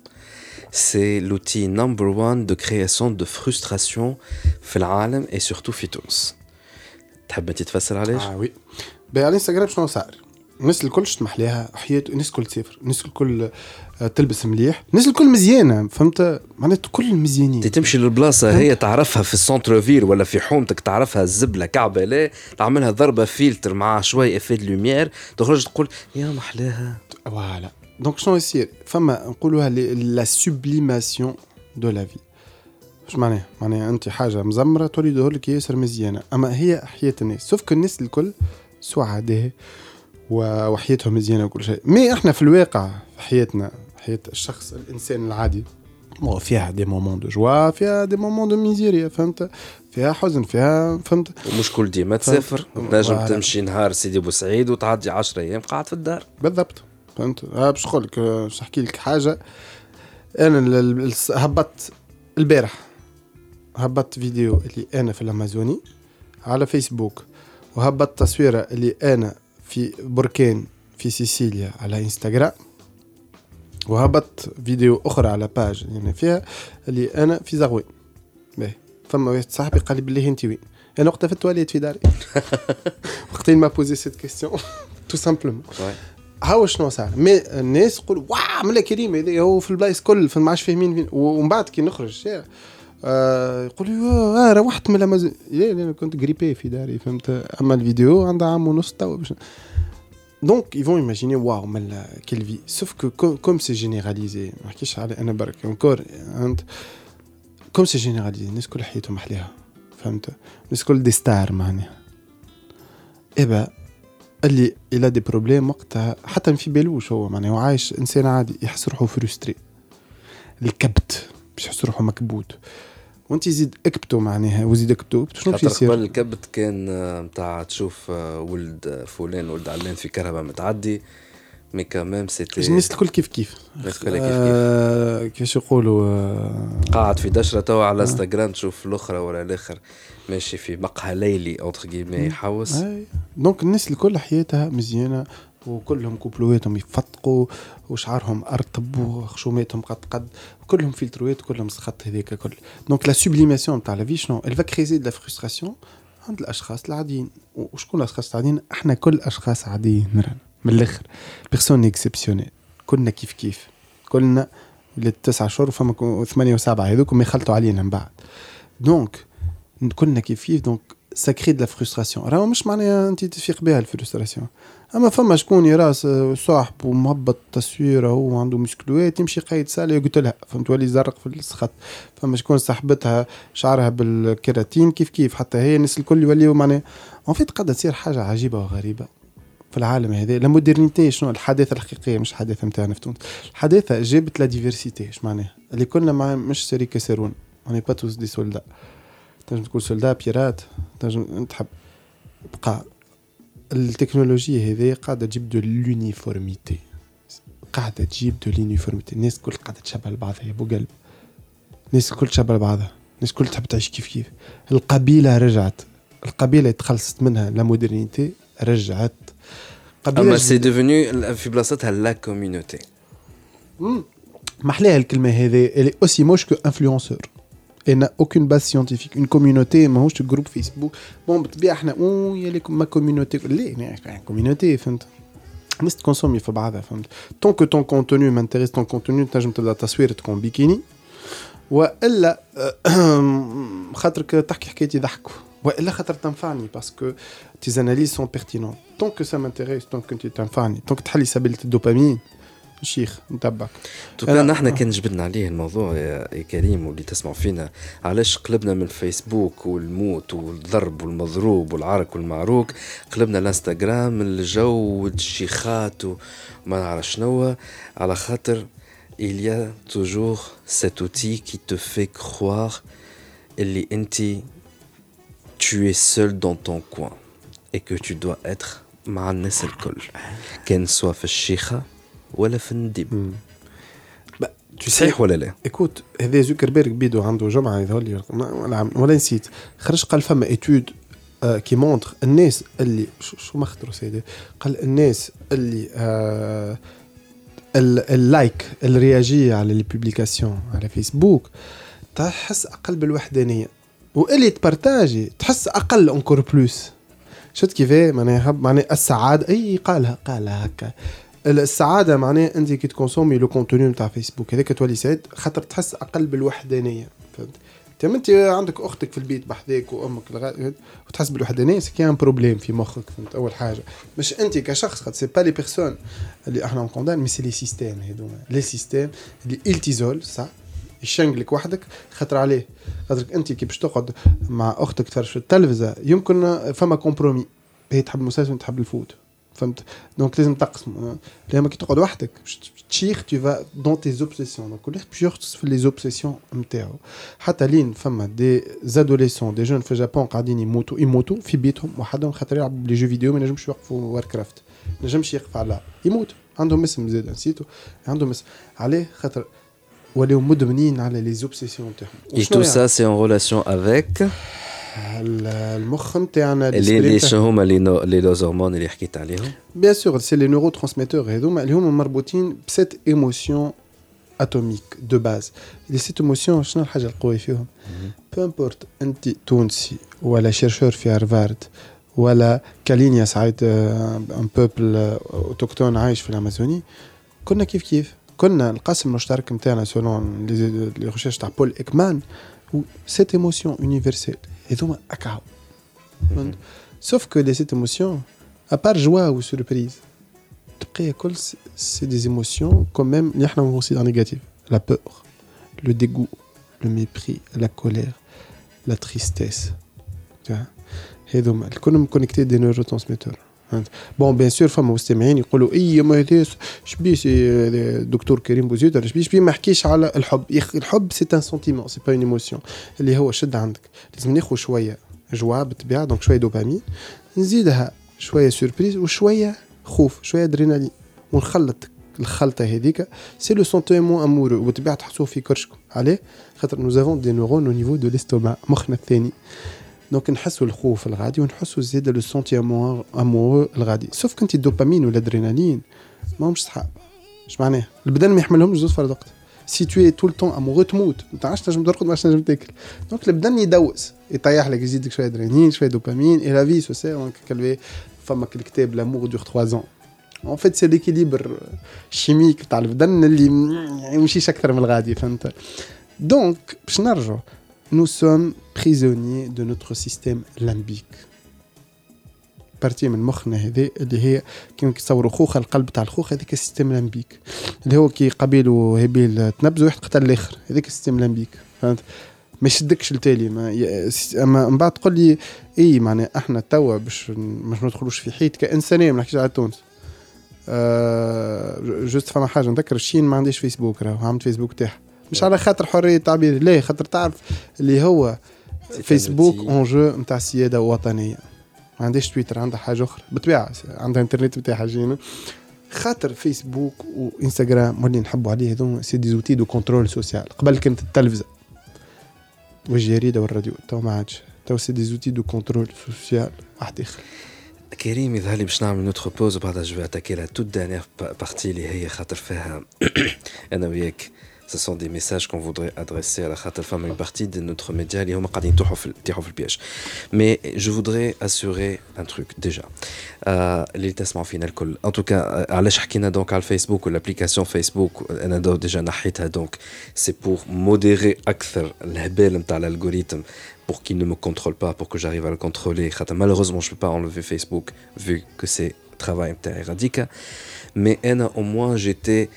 c'est l'outil numéro 1 de création de frustration في العالم et surtout في تونس. تحب أنت تفسر علاش؟ آه oui على الانستغرام شنو صار؟ الناس الكل تسمح لها حياة الناس الكل تسافر الناس الكل آه، تلبس مليح. الناس الكل مزيانة فهمت؟ معناتها كل مزيانين تمشي للبلاصة هي تعرفها في ال centre ville ولا في حومتك تعرفها الزبلة كعبه لا تعملها ضربة فيلتر مع شوي effet de lumière تخرج تقول يا محلاها. voilà. donc شنو يصير فما نقولوها la sublimation de la vie اش معناها معناها انت حاجة مزمره تولي لك ياسر مزيانه اما هي حياه الناس sauf الناس الكل سعداء وحياتهم مزيانه وكل شيء mais إحنا في الواقع في حياتنا حياة الشخص الإنسان العادي. فيها des moments de joie فيها des moments de misère فهمت؟ فيها حزن فيها فهمت؟ ومش كل ديما تسافر تنجم تمشي نهار سيدي بوسعيد وتعدي 10 أيام قاعد في الدار. بالضبط. فهمت؟ باش نقول لك باش نحكي لك حاجة. أنا هبطت البارح. هبطت فيديو اللي أنا في الأمازوني على فيسبوك. وهبطت تصويرة اللي أنا في بركان في سيسيليا على إنستغرام. وهبط فيديو أخرى على باج يعني فيها اللي أنا في زغوي. باهي فما واحد صاحبي قال لي بالله أنت وين؟ أنا وقتها في التواليت في داري. وقتين m'a posé cette question tout simplement هاو شنو صار؟ mais الناس يقولوا waouh ملا كريم هذا هو في البلايص كل في ما عادش فاهمين فين. ومن بعد كي نخرج الشارع آه يقولوا آه روحت من الامازون أنا كنت grippé في داري فهمت؟ أما الفيديو عندها عام ونص توا باش Donc, ils vont imaginer, waouh, mais quelle vie. Sauf que co- comme c'est généralisé, encore comme c'est généralisé الناس كل حياتهم أحلاها فهمت الناس كل des stars معناها إبا اللي il a des problèmes وقتها حتى في بالوش هو معناها هو عايش إنسان عادي يحس روحه frustré الكبت باش يحس روحه مكبوت وانت زيد اكبتو معناها وزيد اكبتو شنو باش يصير؟ قبل الكبت كان نتاع تشوف آه، ولد آه، فلان ولد علان في كهرباء متعدي mais quand même c'était الناس الكل كيف كيف. الناس الكل كيف كيف. آه، كيفاش يقولوا آه، قاعد في دشرة توا على انستغرام تشوف الأخرى ولا الآخر ماشي في مقهى ليلي entre guillemets يحوس. donc الناس الكل حياتها مزيانة. وكلهم كوبلواتهم يفتقوا وشعرهم أرطب وخشوماتهم قد قد وكلهم فلتروات وكلهم سخط هذاك كل donc la sublimation تاع la vie شنو؟ Va créer de la frustration عند الأشخاص العاديين. وشكون الأشخاص العاديين؟ إحنا كل أشخاص عاديين رانا من الأخر. بيرسون اكسبسيونيل كلنا كيف كيف. كلنا ولاد تسعة شهور وفما كو- ثمانية وسبعة هذوك ما يخلطوا علينا من بعد. دونك كلنا كيف كيف. دونك سا كري دو لا فرستراسيون راهو مش معناها أنت تفيق بها الفرستراسيون. أما فما شكون يراس صاحب ومهبط تصويره هو عنده مسكلوات يمشي قايد سالة قلت لها فهمت ولي زرق في السخط. فما شكون صاحبتها شعرها بالكيراتين كيف كيف؟ حتى هي الناس الكل يوليو معناها. اون فيت قاعدة تصير حاجة عجيبة وغريبة في العالم هذا. لا مودرنيتي شنو؟ الحداثة الحقيقية مش الحداثه نتاعنا في تونس الحداثة جابت لا ديفرسيتي اش معناها؟ اللي كنا مع مش سوري كسرون. اوني با توس دي سولدا تنجم تقول سولدا بيرات تنجم تحب بقى. التكنولوجيا هذه قاعدة تجيب دو لونيفورميتي. قاعدة تجيب دو لونيفورميتي. الناس الكل قاعدة تشبه لبعضها يا أبو قلب. الناس الكل تشبه لبعضها الناس الكل تحب تعيش كيف كيف. القبيلة رجعت. القبيلة تخلصت منها. la modernité رجعت. قبيلة أما. c'est devenue في بلاصتها la communauté. محلاها الكلمة هذه. Est aussi moche que influenceur. Et n'a aucune base scientifique. Une communauté ماهوش groupe فيسبوك bon بالطبيعه إحنا اوه يا لكم ma communauté la communauté فهمت الناس ت consommer في بعضها فهمت طون كو طون كونتوني مانتيريس طون كونتوني تنجم تبدا تصوير تكون بيكيني والا خاطرك تحكي حكايتي يضحكوا والا خاطر تنفعني parce que tes analyses sont pertinentes tant que ça m'intéresse tant que انت تنفعني tant تحلي سبيله الدوبامين شيخ نتبعك. أنا- نحن كان جبدنا عليه الموضوع يا كريم واللي تسمعوا فينا. علاش قلبنا من الفيسبوك والموت والضرب والمضروب والعرك والمعروك؟ قلبنا الانستغرام الجو والشيخات وما نعرف شنو. على خاطر il y a toujours cet outil qui te fait croire اللي انت tu es seul dans ton coin et que tu dois être مع الناس الكل. كان سواء في الشيخة ولا في الندب tu صحيح ولا لا؟ ايكوت هذا زوكربيرغ بيدو عنده جمعة يظهر لي ولا نسيت. خرج قال فما étude qui montre الناس اللي شو شو مخطروا سيدي. قال الناس اللي آه ال- ال like اللي réagit على les publications على فيسبوك تحس أقل بالوحدانية. واللي ت partager تحس أقل encore plus شفت كيفاه؟ معناها معناها السعادة. إي قالها قالها هكا. السعادة معناها أنت كي ت consommer le contenu نتاع فيسبوك هذاك تولي سعيد خاطر تحس أقل بالوحدانية فهمت؟ تم أنت عندك أختك في البيت بحذاك وأمك وتحس بالوحدانية c'est qu'un problème في مخك فهمت؟ أول حاجة. مش أنت كشخص خاطر c'est pas les personnes اللي إحنا condamne mais c'est les systèmes هذوما. les systèmes اللي t'isolent صح؟ يشنقلك وحدك خاطر عليه. خاطرك أنت كي باش تقعد مع أختك تفرج في التلفزة يمكن فما compromis هي تحب المسلسل تحب ال foot. فهمت؟ donc لازم تقسموا لما كي تقعد وحدك. باش تشيخ tu vas dans tes obsessions. donc كل واحد باش يغطس في les obsessions نتاعو حتى لين فما des adolescents des jeunes في ال Japon قاعدين يموتوا يموتوا في بيتهم. وحدهم خاطر يلعبوا ب les jeux vidéo ما ينجمش يوقفوا Warcraft ما ينجمش يقف على يموت. عندهم اسم زاد نسيتو عندهم اسم. عليه خاطر ولاو مدمنين على les obsessions نتاعهم Et وشنو tout يعني؟ ça, c'est en relation avec ال- المخ نتاعنا les, les, شنو هما les, no- les deux hormones اللي حكيت عليهم. bien sûr c'est les neurotransmetteurs هذوما اللي هما مربوطين ب sept émotions atomiques de base les sept émotions شنو الحاجة القوية فيهم؟ peu importe انت تونسي ولا chercheur في هارفارد ولا كالينيا سعيد un peuple autochtone عايش في الأمازوني كنا كيف كيف؟ كنا القاسم المشترك نتاعنا selon les recherches تاع بول اكمان sept émotions universelles هذوما اكاو sauf que les sept émotions à part joie و surprise تبقى كل c'est des émotions quand même اللي إحنا considère négatives la peur le dégoût le mépris la colère la tristesse هذوما الكل connectés des neurotransmetteurs bon bien sûr فما مستمعين يقولوا إي ما هذا شبيه دكتور كريم بوزيدر شبيه شبيه ما يحكيش على الحب؟ الحب c'est un sentiment c'est pas une émotion اللي هو شد عندك. لازم ناخذ شوية joie بالطبيعة donc شوية دوبامين نزيدها شوية surprise وشوية خوف شوية ادرينالين ونخلط الخلطة هذيك. c'est le sentiment amoureux وبالطبيعة تحسوه في كرشكم عليه؟ خاطر nous avons des neurones au niveau de l'estomac مخنا الثاني. donc نحسوا الخوف الغادي ونحسوا زيد le sentiment amoureux الغادي. sauf que انتي الدوبامين ولا الادرينالين ماهمش صحاب اش معناه البدن ما يحملهمش زوز فرد وقت. si tu tout le temps amoureux تموت. ما تعرفش تنجم ترقد ما تنجم تاكل. donc البدن يدوس يطيح لك يزيدك شوية ادرينالين شوية دوبامين اي لا في سو سي donc كلبي فما الكتاب l'amour dure 3 ans. en fait c'est l'équilibre chimique تاع البدن اللي ما يمشيش أكثر من الغادي فهمت؟ donc باش نرجعوا nous sommes prisonniers de notre système limbique. partie من مخنا هذا اللي هي كيما تصوروا خوخه القلب تاع الخوخ هذيك ال système limbique اللي هو كي قبيل وهابيل تنبزوا واحد قتل الآخر. هذيك ال système limbique فهمت؟ ما يشدكش التالي ما أما من بعد تقول لي إي معناها إحنا توا باش ما ندخلوش في حيط كإنسانية ما نحكيش على تونس. آه juste فما حاجة نذكر ال Chine ما عنديش فيسبوك راهو عملت فيسبوك تاعها. مش على خاطر حرية التعبير لا خاطر تعرف اللي هو فيسبوك un enjeu نتاع السيادة الوطنية. ما عندهاش تويتر عندها حاجة أخرى. بالطبيعة عندها إنترنت بتاعها جينا خاطر فيسبوك وانستغرام واللي نحبوا عليه هذوما c'est des outils de contrôle social. قبل كانت التلفزة. والجريدة والراديو تو ما عادش. تو c'est des outils de contrôle social واحد آخر. كريم يظهر لي باش نعمل notre pause وبعدها j'attaque la toute dernière partie اللي هي خاطر فيها أنا وياك. Ce sont des messages qu'on voudrait adresser على خاطر فما une partie de notre média. Mais je voudrais assurer un truc déjà. Euh, L'étassement final, en tout cas, à la donc à Facebook l'application Facebook, a déjà donc c'est pour modérer l'algorithme pour qu'il ne me contrôle pas, pour que j'arrive à le contrôler. Malheureusement, je ne peux pas enlever Facebook vu que c'est travail radical. Mais au moins, j'étais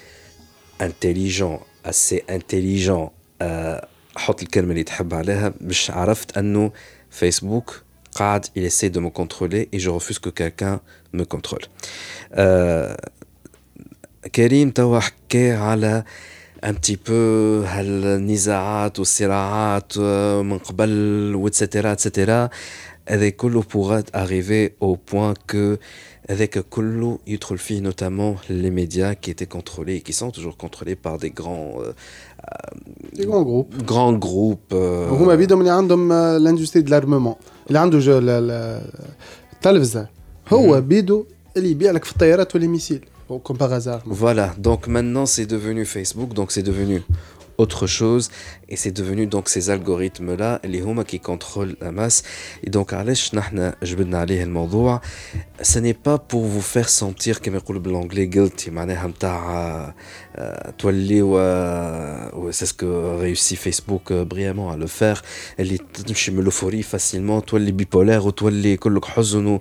intelligent assez intelligent حط الكلمة اللي تحب عليها. باش عرفت أنه فيسبوك قاعد il essaie de me contrôler et je refuse que quelqu'un me contrôle. كريم توا حكى على un petit peu هالنزاعات والصراعات من قبل واتسيتيرا اتسيتيرا هذا كله pour arriver au point que avec كله يدخل فيه notamment les médias qui étaient contrôlés et qui sont toujours contrôlés par des grands euh, des grands groupes grands groupes هما بيدهم اللي عندهم لاندستري دو لارممون اللي عنده جو التلفزه هو بيدو اللي يبيع لك في الطيارات والميسيل comme par hasard. Voilà, donc maintenant c'est devenu Facebook, donc c'est devenu autre chose Et c'est devenu donc ces algorithmes là les huma qui contrôlent la masse et donc ce n'est pas pour vous faire sentir comme يقول l'anglais guilty معناها نتاع تولي c'est ce que réussit Facebook brillamment à le faire اللي تمشي من l'euphorie facilement تولي bipolaire وتولي كلك حزن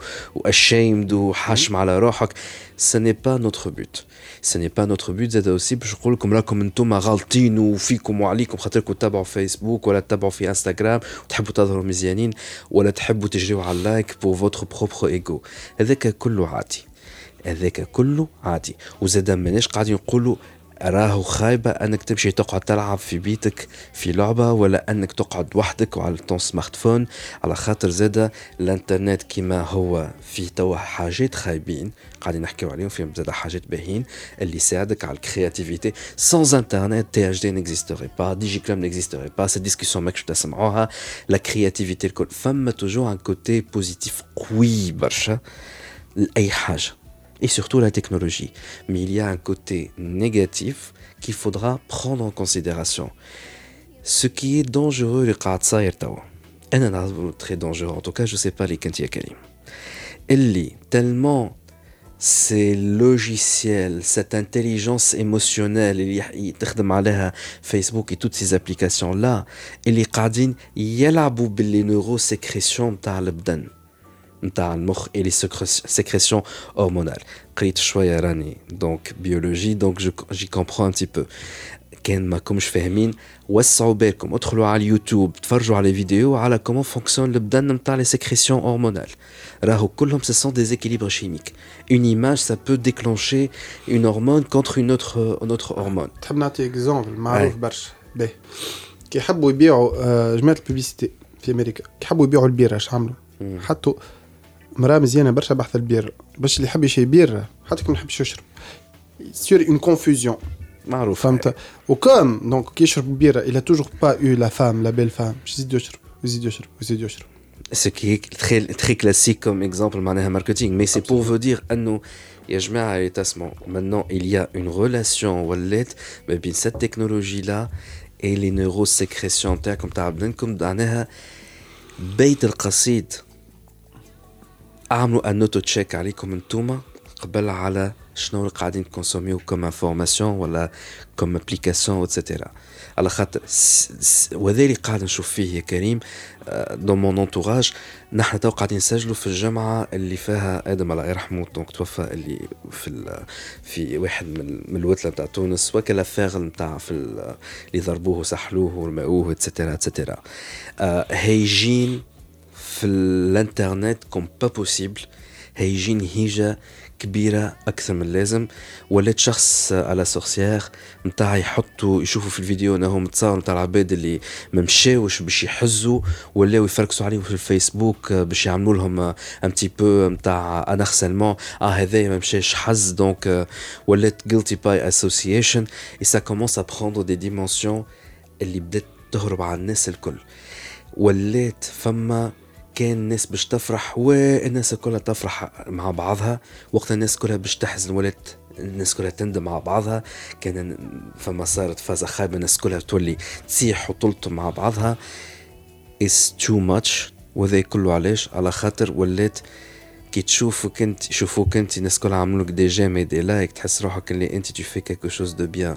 حاشم وحاشم على روحك ce n'est pas notre but ce n'est pas notre but زاد aussi باش نقول لكم راكم أنتم غالطين وفيكم وعليكم خاطركم تتابعوا فيسبوك ولا تتابعوا في انستغرام وتحبوا تظهروا مزيانين ولا تحبوا تجريوا على ال like pour votre propre ego هذاك كله عادي. هذاك كله عادي. وزاد ماناش قاعدين نقولوا راهو خايبة أنك تمشي تقعد تلعب في بيتك في لعبة ولا أنك تقعد وحدك وعلى ton smartphone على خاطر زادة الإنترنت كيما هو فيه توا حاجات خايبين. قاعدين نحكيو عليهم فيهم زادة حاجات باهين اللي يساعدك على ال créativité. sans internet THD n'existerait pas DigiClub n'existerait pas ces discussions ماكش تسمعوها la créativité الكل فما toujours un côté positif قوي برشا. لأي حاجة. Et surtout la technologie. Mais il y a un côté négatif qu'il faudra prendre en considération. Ce qui est dangereux, le très dangereux, en tout cas, je ne sais pas les Kantia. Elle tellement ces logiciels, cette intelligence émotionnelle, Facebook et toutes ces applications-là, et les qadin, les neurosécrétions نتاع المخ et les sécrétions hormonales. قريت شوية راني donc biologie donc je comprends un petit peu كان ما كومش فاهمين وسعوا بالكم ادخلوا على اليوتيوب تفرجوا على فيديو على comment fonctionne البدن نتاع les sécrétions hormonales راهو كلهم ce sont des équilibres chimiques. Une image ça peut déclencher une hormone contre une autre une autre hormone. تحب نعطي exemple معروف برشا باهي كي يحبوا يبيعوا جماعة ال publicité في أمريكا كي يحبوا يبيعوا البيره اش عملوا حطوا مراه مزيانه برشا بحذا البيره باش اللي يحب يشري بيره حتى كي ما يحبش يشرب. c'est une confusion معروف. فهمت؟ وكم donc كي يشرب بيره il a toujours pas eu la femme la belle femme. باش يزيد يشرب ويزيد يشرب ويزيد يشرب Ce qui est très, très classique comme exemple معناها marketing, mais c'est pour vous dire أنه يا جماعة التاسمون maintenant il y a une relation ولات ما بين cette technologie là et les neurosécrétions تاعكم تاع بدنكم معناها بيت القصيد أعملوا un auto-check عليكم أنتوما قبل على شنو اللي قاعدين تكونسوميو comme information ولا comme application و etc على خاطر وهذا اللي قاعد نشوف فيه يا كريم dans mon entourage نحن تو قاعدين نسجلوا في الجمعة اللي فيها آدم الله يرحمه donc توفى اللي في في واحد من, من الوتلة نتاع تونس وكلا فاغل نتاع في اللي ضربوه وسحلوه ورماوه اتسيتيرا اتسيتيرا هيجين في الانترنت comme pas possible هيجين هيجة كبيرة أكثر من اللازم. ولات chasse aux sorcières نتاع يحطوا يشوفوا في الفيديو إنه متصور نتاع العباد اللي ما مشاوش باش يحزوا ولاو يفركسوا عليهم في الفيسبوك باش يعملوا لهم un petit peu نتاع un harcèlement آه هذا ما مشاش حز donc ولات guilty by association. Et ça commence à prendre des dimensions اللي بدات تهرب على الناس الكل. ولات فما كان الناس باش تفرح والناس كلها تفرح مع بعضها. وقت الناس كلها باش تحزن ولات الناس كلها تندم مع بعضها. كان فما صارت فازة خايبة الناس كلها تولي تصيح وتلطم مع بعضها. Is too much. وهذا كله علاش؟ على خاطر ولات كي تشوفك انت يشوفوك انت الناس كلها عملوك des j'aime des likes تحس روحك اللي انت في quelque chose de bien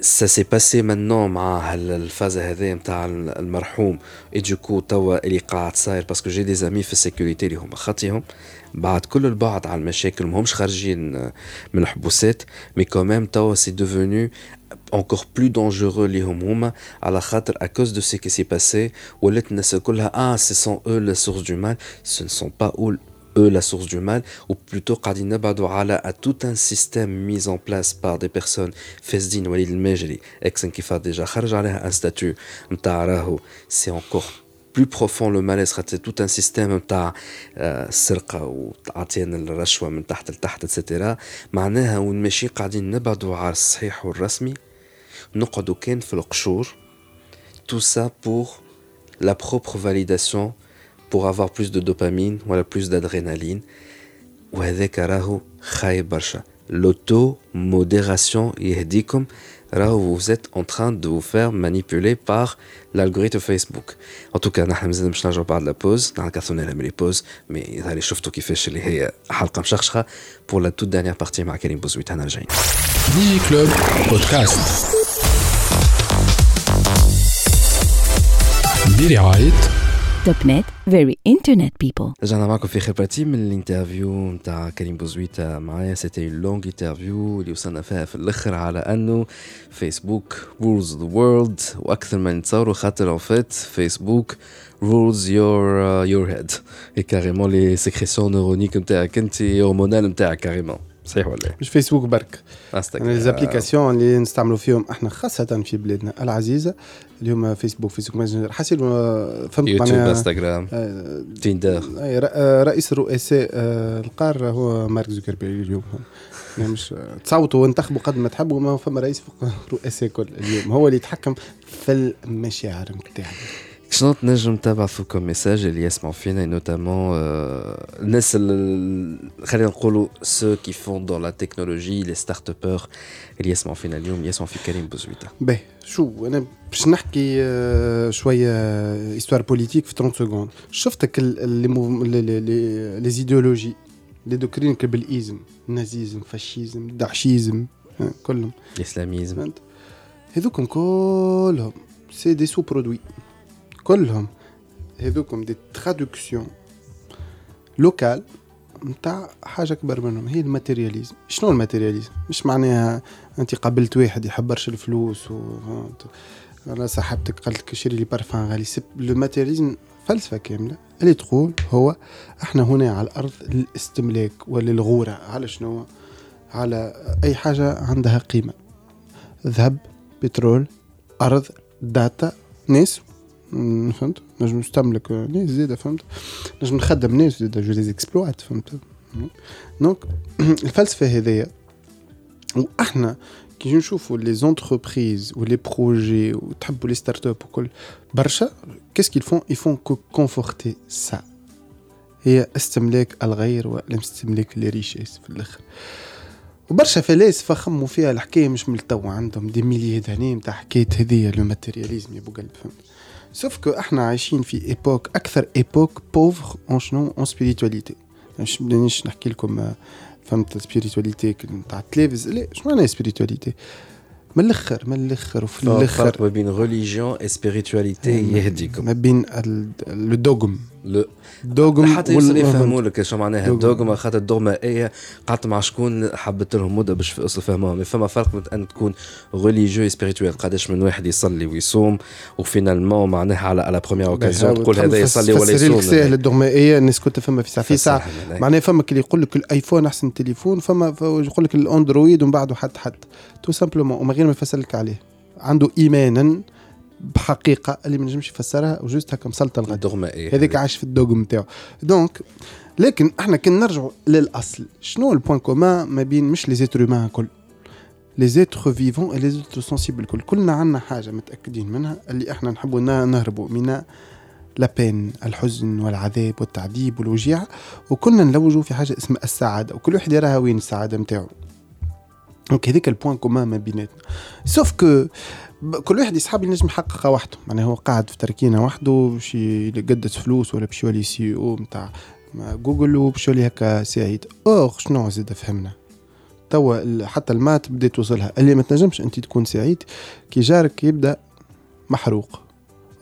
ça s'est passé maintenant مع الفازة هذه نتاع المرحوم. et du coup توا اللي قاعد صاير parce que j'ai des amis في ال sécurité اللي هما خاطيهم. بعد كل البعد على المشاكل ماهمش خارجين من الحبوسات. mais quand même توا c'est devenu encore plus dangereux ليهم هما. على خاطر à cause de ce qui s'est passé ولات الناس كلها آه ce sont eux la source du mal. Ce ne sont pas eux eux la source du mal ou plutôt قاعدين نبعدوا على à tout un système mis en place par des personnes فاسدين وليد الماجري اكسن كيف déjà خرج عليها un statut نتاع راهو c'est encore plus profond le malaise c'est tout un système نتاع السرقة وتعطينا الرشوة من تحت لتحت اتسيتيرا معناها وين ماشي قاعدين نبعدوا على الصحيح والرسمي نقعدوا كان في القشور tout ça pour la propre validation pour avoir plus de dopamine voilà plus d'adrénaline وهذاك راهو خايب برشا l'auto-modération يهديكم راهو vous êtes en train de vous faire manipuler par l'algorithme Facebook en tout cas نحن مازلنا باش نرجعوا بعد la pause نحن كثرنا نعمل les pauses mais هذه شفتوا كيفاش اللي هي حلقه مشخشخه pour la toute dernière partie مع كريم بوزويتا إحنا راجعين DigiClub podcast برعايه TOPNET very internet people رجعنا معكم في اخر partie من ال interview نتاع كريم بوزويتا معايا. c'était longue interview اللي وصلنا فيها في الأخر على أنه Facebook rules the world وأكثر ما نتصوروا خاطر en fait Facebook rules your your head carrément les sécrétions neuroniques نتاعك أنت hormonales نتاعك carrément صحيح ولا مش فيسبوك برك. يعني les applications اللي نستعملوا فيهم إحنا خاصة في بلادنا العزيزة اللي هما فيسبوك فيسبوك ماسنجر. حسيت فهمت يوتيوب إنستغرام آه تيندر. آه رئيس الرؤساء آه القاره هو مارك زوكربيرج اليوم. يعني مش تصوتوا وانتخبوا قد ما تحبوا ما فما رئيس رؤساء كل اليوم. هو اللي يتحكم في المشاعر نتاعنا شنو تنجم تبعثوا comme message اللي يسمعوا فينا et notamment euh, الناس ال- خلينا نقولوا ceux qui font dans la technologie les start-upers اللي يسمعوا فينا اليوم يسمعوا في كريم بوزويتا باهي شو أنا باش نحكي آه، شوية histoire politique في 30 secondes شفتك les les idéologies les doctrines بال isme ال nazisme fascisme daechisme آه، كلهم ال islamisme فهمت هذوكم كلهم c'est des sous-produits كلهم. هذوكم des traductions locales نتاع حاجة أكبر منهم. هي ال matérialisme. شنو ال matérialisme؟ مش معناها أنت قابلت واحد يحبرش الفلوس و؟ أنا صاحبتك قالت لك شري لي بارفان غالي. c'est pas le matérialisme فلسفة كاملة. اللي تقول هو إحنا هنا على الأرض للاستملاك وللغورة. على شنو؟ على أي حاجة عندها قيمة. ذهب بترول أرض data ناس. فهمت؟ نجم نستملك ناس زيادة فهمت؟ نجم نخدم ناس زيادة je les exploite فهمت. donc الفلسفة هذيا وأحنا كي نشوفوا les entreprises و les projets وتحبوا les start-up وكل برشا qu'est-ce qu'ils font ils font que conforter ça هي استملاك الغير والاستملاك la richesse في الآخر. وبرشا فلاسفة خموا فيها الحكاية مش من عندهم des milliers d'années نتاع حكاية هذيا le matérialisme يا بو قلب فهمت؟ sauf que إحنا عايشين في époque أكثر époque pauvre en شنو en spiritualité مش بدنيش نحكي لكم آه، فهمت spiritualité نتاع التلفز لا شو معناها spiritualité من الآخر من الآخر وفي الفرق الآخر ما بين religion et spiritualité يهديكم ما بين ال- le dogme le dogme حتى يوصل يفهموا لك شو معناها. دوغما. الدوغما خاطر الدوغما إيه؟ قعدت مع شكون حبت لهم مدة باش يوصل فهموها mais فما فرق بين أن تكون religieux spirituel قداش من واحد يصلي ويصوم و finalement معناها على على première occasion تقول هذا يصلي ولا يصوم. سهل الدغمائيه الناس كنت فما في ساعة. في ساعة. معناها فما اللي يقول لك الآيفون أحسن تليفون فما يقول لك الأندرويد ومن بعده حد حد. tout simplement وما غير ما يفسر لك عليه. عنده ايمانا بحقيقة اللي ما نجمش يفسرها و juste هكا مسلطة الغد. الدوغما إيه هذاك عايش في ال dogme نتاعو. donc لكن إحنا كي نرجعوا للأصل شنو ال point commun ما بين مش les êtres humains الكل؟ les êtres vivants et les êtres sensibles الكل. كلنا عندنا حاجة متأكدين منها اللي إحنا نحبوا نهربوا من لا بين الحزن والعذاب والتعذيب والوجيعه وكنا نلوجوا في حاجة اسمها السعادة وكل واحد يراها وين السعادة نتاعو. donc هذيك ال point commun ما بيناتنا. sauf que كل واحد يسحب ينجم يحققها وحده. معناها هو قاعد في تركينه وحده باش يقدس فلوس ولا باش يولي CEO نتاع جوجل وباش يولي هكا سعيد. اوغ شنو زاد فهمنا؟ توا حتى ال maths بدات توصلها. اللي ما تنجمش أنت تكون سعيد كي جارك يبدأ محروق.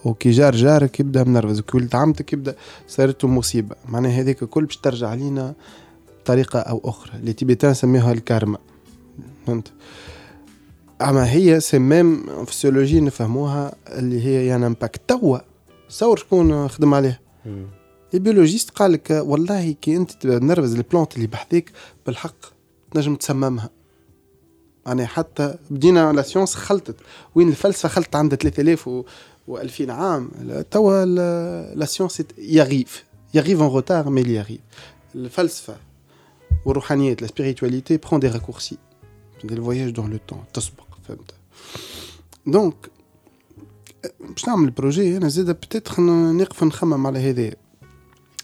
وكي جار جارك يبدأ منرفز وكي ولد عمتك يبدأ صارت مصيبة. معناها هذيك الكل باش ترجع علينا بطريقة أو أخرى. les Tibétains سميوها الكارما. فهمت؟ اما هي c'est même physiologique نفهموها اللي هي يعني impact توا تصور شكون خدم عليها مم. ال biologiste قال لك والله كي انت تنرفز ال plante اللي بحذيك بالحق تنجم تسممها يعني حتى بدينا la science خلطت وين الفلسفه خلطت عندها 3000 و و2000 عام la- توا la- la science arrive arrive en retard mais arrive الفلسفه والروحانيات la spiritualité prend des raccourcis elle voyage dans le temps تسبق فهمت. دونك باش نعمل ال projet أنا زاد peut-être نقف نخمم على هذا.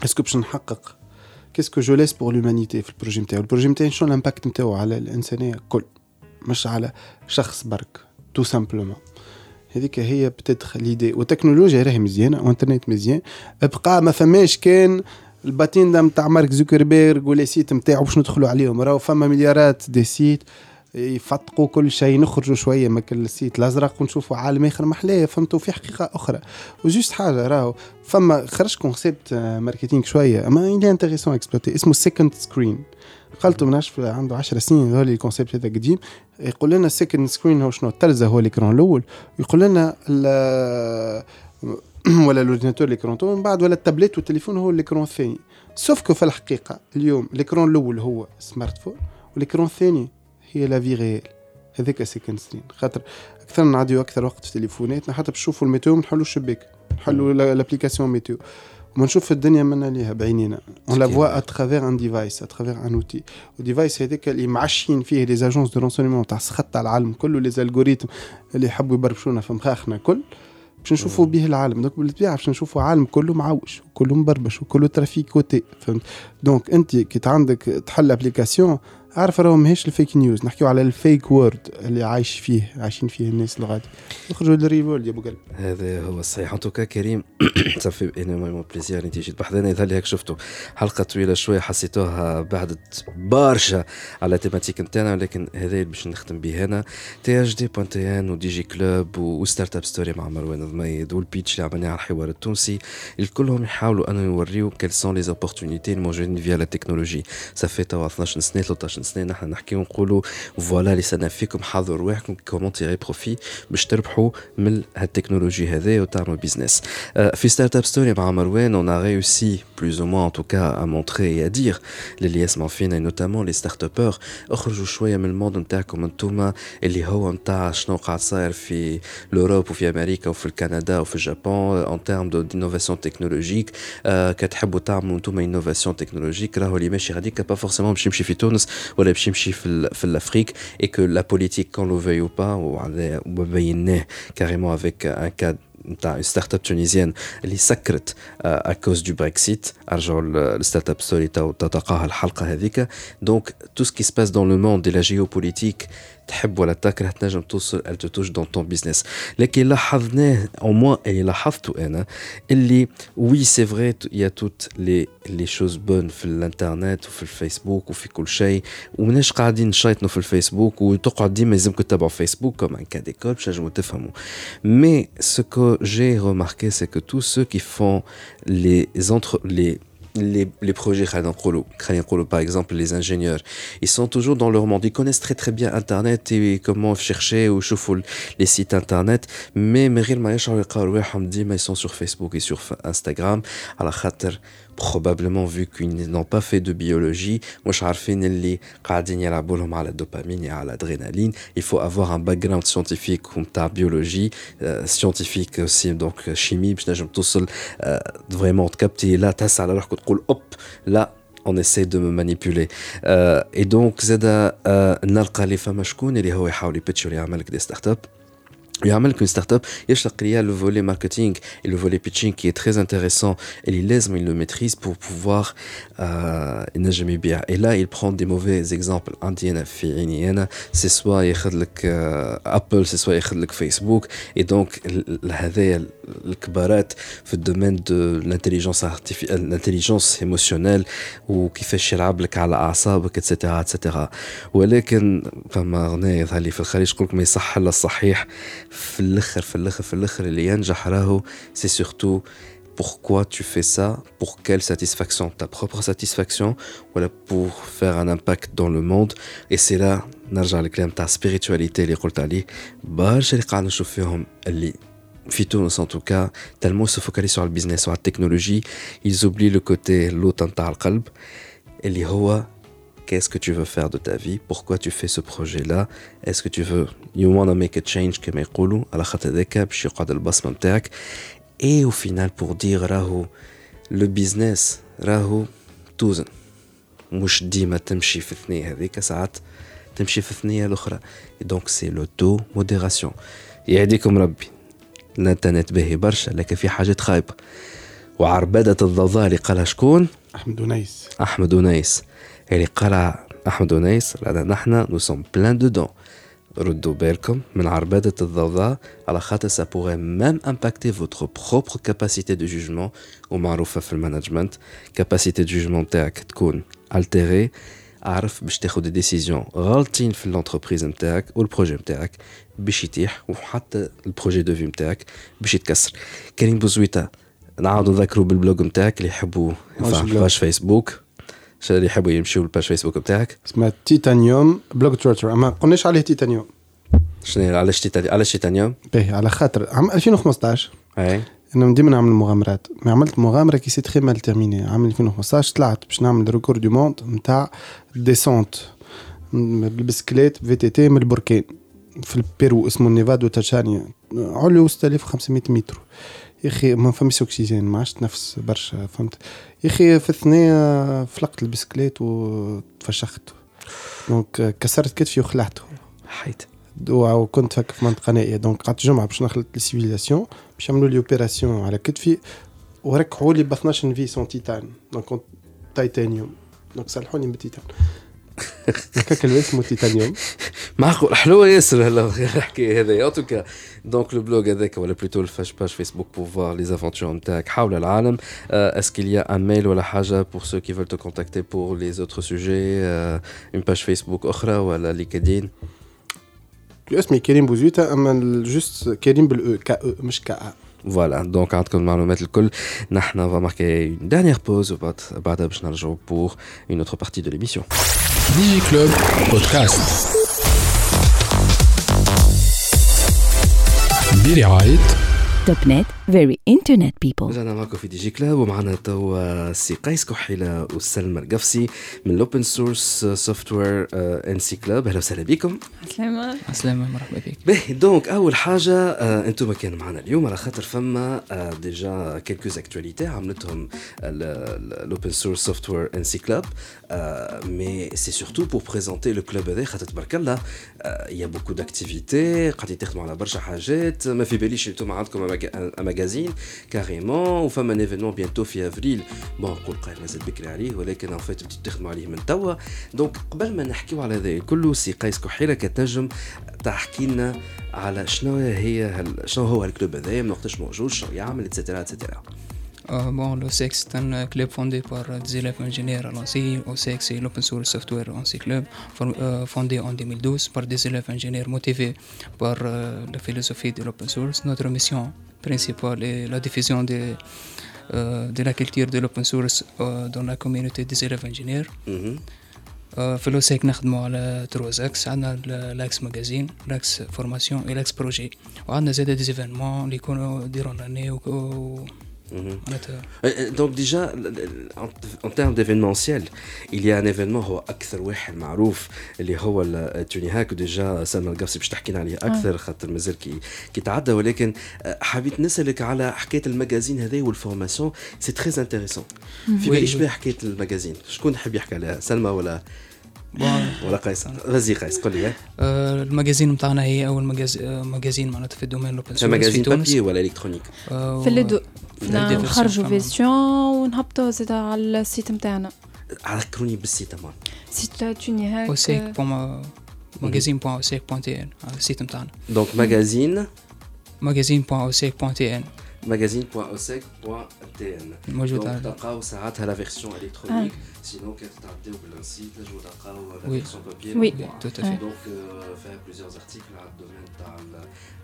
est-ce que باش نحقق؟ qu'est-ce que je laisse pour l'humanité في ال projet نتاعو ال projet نتاعي شنو ال impact نتاعو على الانسانيه كل مش على شخص برك tout simplement هذيك هي peut-être l'idée والتكنولوجيا راهي مزيانة وانترنت مزيان. أبقى ما فماش كان الباتين نتاع مارك زوكربيرغ و les sites نتاعو باش ندخلوا عليهم؟ راهو فما مليارات des sites. يفتقوا كل شيء نخرجوا شوية من ال site الأزرق ونشوفوا عالم آخر محلاه فهمتوا؟ في حقيقة أخرى. و juste حاجة راهو فما خرج concept marketing شوية أما اللي intéressant à exploiter اسمه second screen قالته من عنده 10 سنين هو ال concept هذا قديم يقول لنا ال second screen هو شنو؟ التلفزة هو ال écran الأول. يقول لنا ولا ال ordinateur الأول، من بعد ولا التابلت والتليفون هو ال écran الثاني. sauf que في الحقيقة اليوم ال écran الأول هو smartphone و ال écran الثاني هي la vie réelle هذاك second screen خاطر أكثر نعديو أكثر وقت في تليفوناتنا حتى باش نشوفوا ال météo نحلوا الشباك. نحلوا l'application météo وما نشوف الدنيا منا ليها بعينينا. اون لا. فوا اترافير ان ديفايس اترافير ان اوتي والديفايس هذاك اللي معششين فيه les agences de renseignement تاع السخط تاع العالم كله les algorithmes اللي يحبوا يبربشونا في مخاخنا كل. باش نشوفوا به العالم. donc بالطبيعة باش نشوفوا عالم كله معوش وكله مبربش وكله trafiqué فهمت؟ donc أنت كي عندك تحل application عارف راهو ماهيش ال fake news نحكيو على ال fake world اللي عايش فيه عايشين فيه الناس الغادي يخرجوا لل real world يا أبو قلب. هذا هو الصحيح. en tout cas كريم ça fait énormément plaisir انت جيت بحذانا يظهر لي هيك شفتوا حلقة طويلة شوية حسيتوها بعدت برشا على thématique نتاعنا ولكن هذا باش نختم به أنا. THD point tn و Digiclub و Startup Story مع مروان الضميد و ال pitch اللي عملناه على الحوار التونسي. الكلهم يحاولوا انه يوريو quelles sont les opportunités الموجودين via la technologie. صافي توا 12 سنة 13 سنه نحن نحكي ونقولوا voilà اللي سنة فيكم حاضروا رواحكم comment tirer profit باش تربحوا من هالتكنولوجي هذه وتعملوا business في Startup Story مع مروان on a réussi plus ou moins en tout cas à montrer à dire للي يسمعوا فينا notamment les startuppeurs اخرجوا شوية من ال monde نتاعكم انتوما اللي هو نتاع شنو قاعد صاير في l'Europe وفي أمريكا وفي الكندا وفي اليابان en termes de innovation technologique كتحبوا تعملوا انتوما innovation technologique راهو اللي ماشي غاديك pas forcément باش يمشي في تونس. ولا باش يمشي في في l'Afrique et que la politique qu'on le veuille ou pas وبيناه carrément avec un cas نتاع start-up tunisienne اللي سكرت à cause de Brexit أرجعوا ال Startup Story تتقاها الحلقة هذيك. donc tout ce qui se passe dans le monde de la géopolitique تحب ولا تكره تنجم توصل elle te touche dans ton business. لكن لاحظناه au moins اللي لاحظته أنا اللي oui c'est vrai il y a toutes les les choses bonnes في الإنترنت وفي الفيسبوك وفي كل شيء. ومناش قاعدين نشيطنوا في الفيسبوك وتقعد ديما يلزمكم تتابعوا فيسبوك comme un cas d'école باش تنجموا تفهموا. mais ce que j'ai remarqué c'est que tous ceux qui font les entre les les, les projets par exemple les ingénieurs ils sont toujours dans leur monde. Ils connaissent très très bien internet et comment chercher ou chauffer les sites internet. Mais ils sont sur Facebook et sur Instagram. À la probablement vu qu'ils n'ont pas fait de biologie واش عارفين اللي قاعدين يلعبوا لهم على الدوبامين et à l'adrénaline il faut avoir un background scientifique ta biologie euh, scientifique aussi donc chimie باش نجم توصل euh, vraiment تكبتي لا تسعى على روحك وتقول اوب لا on essaie de me manipuler euh, et donc زاد نلقى اللي فما شكون اللي هو يحاول يبتش ولا يعمل لك دي ستارت اب يعمل لك une start-up يشلق ليا le volet marketing et le volet pitching qui est très intéressant. Et il laisse il le maîtrise pour pouvoir euh, ينجم يبيع et là il prend des mauvais exemples. عندي أنا في عيني أنا سي سوا ياخذ لك ابل سي سوا ياخذ لك فيسبوك et donc هذايا الكبارات في ال domaine de l'intelligence l'intelligence émotionnelle وكيفاش يلعب لك على اعصابك اتسيتيرا اتسيتيرا ولكن فما اغنيه يظهر لي في الخارج تقول لك ما يصح الا الصحيح في الاخر في الاخر في الاخر اللي ينجح راهو سي سورتو pourquoi tu fais ça, pour quelle satisfaction, ta propre satisfaction, voilà, pour faire un impact dans le monde. Et c'est là, نرجع للكلام تاع spiritualité اللي قلت عليه برشا اللي قاعد نشوف فيهم اللي في تونس en tout cas tellement se focalisent sur le business sur la technologie ils oublient le côté l'autre نتاع القلب اللي هو qu'est-ce que tu veux faire de ta vie? Pourquoi tu fais ce projet là est-ce que tu veux you wanna make a change كما يقولوا على خاطر هذاك باش يقعد البصمه نتاعك et au final pour dire راهو le business راهو توزن مش ديما تمشي في الثنية هذيك ساعات تمشي في الثنية الأخرى donc c'est le taux modération يهديكم ربي الانترنت باهي برشا لكن في حاجات خايبة وعربدة الضوضاء اللي قالها شكون؟ احمد ونيس احمد ونيس اللي قال أحمد ونيس نحن nous sommes plein dedans ردوا بالكم من عربدة الضوضاء على خاطر ça pourrait même impacter votre propre capacité de jugement ومعروفة في ال management capacité de jugement تاعك تكون altérée عارف باش تاخد des décisions غالطين في ال entreprise نتاعك وال projet نتاعك باش يتيح وحتى ال projet de vie نتاعك باش يتكسر. كريم بوزويتا نعاودوا نذكروا بال blog نتاعك اللي يحبوا باش فيسبوك اللي يحبوا يمشوا لل page فيسبوك بتاعك؟ اسمها تيتانيوم blog تورتر ما قلناش عليه تيتانيوم. شنو علاش تيتانيوم علاش تيتانيوم؟ باهي على خاطر عام 2015 أي. أنا ديما نعمل مغامرات. ما عملت مغامرة qui s'est très mal terminée عام 2015 طلعت باش نعمل record du monde نتاع descente بالبسكليت VTT من البركان في البيرو اسمه نيفادو تاشانيا علو 6500 متر. يا أخي ما فماش أكسجين ما عادش نفس برشا فهمت؟ يا أخي في الثنية فلقت البسكليت وتفشخت. donc كسرت كتفي وخلعته. حيت. وكنت هكا في منطقة نائية. donc قعدت جمعة باش نخلط ال civilisation باش يعملوا لي opération على كتفي وركحوا لي ب 12 vis titane donc تيتانيوم donc صلحوني بال titane هكاك اسمه تيتانيوم معقول حلوة ياسر هلا الحكاية هذايا en tout cas donc le blog هذاك ولا plutôt الفاش page فيسبوك pour voir les aventures نتاعك حول العالم. A un mail ولا حاجة pour ceux qui veulent te contacter pour les autres sujets une page Facebook أخرى ولا لينكدين اسمي كريم بوزويتا أما juste كريم بال OU كا OU مش كأ. Voilà, donc عندكم المعلومات الكل نحن va marquer une dernière pause وبعد بعدها باش نرجعوا pour une autre partie de l'émission. Digi Club Podcast برعاية توب نت very internet people رجعنا معكم في Digi Club ومعنا توا سي قيس كحيلة وسلمى القفسي من ال Open Source Software INSAT Club أهلا وسهلا بكم. سلامة سلامة مرحبا بك. باهي donc أول حاجة آه أنتم كان معنا اليوم على خاطر فما آه déjà quelques actualités عملتهم ال Open Source Software INSAT Club mais c'est surtout pour présenter le club هذا خاطر تبارك الله il y a beaucoup d'activités قاعدين تخدموا على برشا حاجات ما في باليش أنتم عندكم un magazine carrément وفما un événement bientôt في افريل bon نقول قايل مازال بكري عليه ولكن en fait بديتو تخدموا عليه من توا دونك قبل ما نحكيو على هذا كله سي قيس كحيله كتنجم تحكي لنا على شنو هي هل شنو هو الكلوب هذايا من وقتاش موجود شنو يعمل اتسيتيرا اتسيتيرا Euh, bon, l'OSEC, c'est un euh, club fondé par euh, des élèves ingénieurs à Lancy. OSEC, c'est l'Open Source Software Lancy Club, for- euh, fondé en 2012 par des élèves ingénieurs motivés par euh, la philosophie de l'open source. Notre mission principale est la diffusion de, euh, de la culture de l'open source euh, dans la communauté des élèves ingénieurs. مهم. آه، في لوسيك نخدموا على تروز اكس عندنا لاكس ماجازين لاكس فورماسيون اي لاكس بروجي وعندنا زاد دي زيفينمون اللي يكونوا يديروا لنا le- en, en termes d'événementiel, il y a un événement هو أكثر واحد معروف اللي هو التوني هاك و déjà سلمى القفصي باش تحكينا عليه أكثر خاطر مازال كي كي تعدى ولكن حبيت نسألك على حكاية ال magazine هذا وال formation سي تري انتريسون في بالي شبيه حكاية المجازين شكون يحب يحكي عليها سلمى ولا ولا قيس غازي قيس قول لي الماجازين نتاعنا هي اول ماجازين معناتها في الدومين الاوبن سي سورس في مجازين تونس بابي ولا الكترونيك في اللي دو في اللي دو نخرجوا فيرسيون فيرسيون ونهبطوا زيد على السيت نتاعنا ذكروني بالسيت أمان. سيت توني هاك. أوسيك بون ماجازين بون أوسيك بون تي إن على السيت نتاعنا دونك ماجازين magazine point OSEC point TN. magazine.osec.tn موجود donc على تلقاو ساعات la version électronique sinon كي تعديو بالانسيت تنجموا تلقاو. version papier oui. tout à fait donc فيها plusieurs articles على ال domaine تاع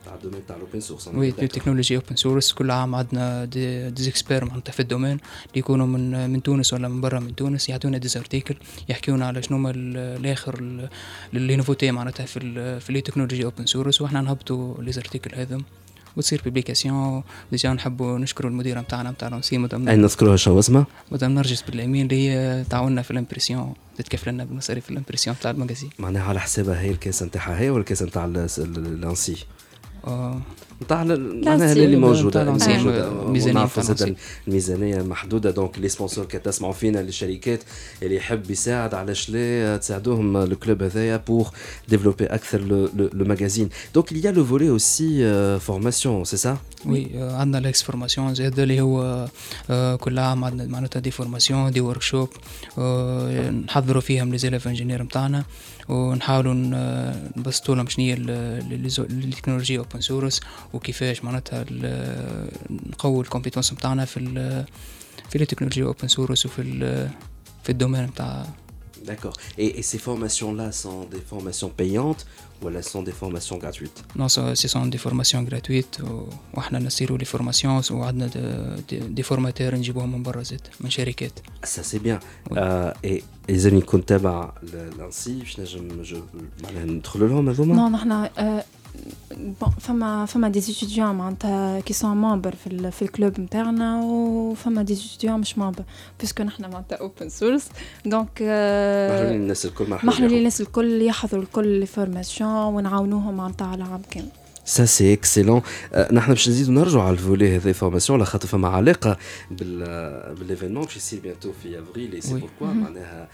تاع ال domaine تاع ال open source oui des technologies open source كل عام عندنا des, experts معناتها في ال domaine اللي يكونوا من من تونس ولا من برا من تونس يعطونا des articles يحكيونا على شنو هما ال- الآخر ال- اللي نوفوتي معناتها في في les technologies open source وإحنا نهبطوا les articles هذم وتصير publication déjà نحبوا نشكروا المديره نتاعنا نتاع l'ENSI madame أين نذكروها شنو اسمها؟ مدام نرجس باليمين اللي هي تعاوننا في ال impression تتكفل لنا بمصاريف ال impression تاع ال magazine معناها على حسابها هي ال caisse نتاعها هي ولا ال caisse نتاع ال- ال- l'ENSI؟ آه، نتاع معناها اللي موجودة نتاع زاد l'ENSI. الميزانيه محدودة. donc les sponsors كي تسمعوا فينا للشركات اللي يحب يساعد علاش لا تساعدوهم ال club هذايا pour développer أكثر le magazine donc il y a le volet aussi formation c'est ça؟ oui آه، عندنا ال axe formation زاد اللي هو آه، كل عام عندنا معناتها des formations des workshops نحضروا فيهم les élèves ingénieurs نتاعنا ونحاولوا نبسطوا لهم شنو هي التكنولوجيا open source وكيفاش معناتها نقوي ال compétences نتاعنا في في التكنولوجيا open source وفي في ال domaine نتاع D'accord. Et, et ces formations-là sont des formations payantes ou elles sont des formations gratuites non ce sont des formations gratuites وإحنا نسيروا les formations وعندنا des- des- des formateurs نجيبوهم من برا زيت من شركات Ça c'est bien. Oui. Euh, et إذا كنت تابع l'ENSI باش نجم جو معناها ندخلوا لهم هذوما non نحنا آه، bon فما فما des étudiants معناتها qui sont membres في ال- في ال club نتاعنا وفما des étudiants مش membres puisque نحنا معناتها open source donc محلولين الناس الكل محلولين الناس الكل يحضروا الكل les formations ونعاونوهم معناتها على عام كامل Ça c'est excellent. نحن باش نزيدو نرجعوا على ال volet هذا formation على خاطر فما علاقة بال événement باش يصير bientôt في avril et c'est pourquoi معناها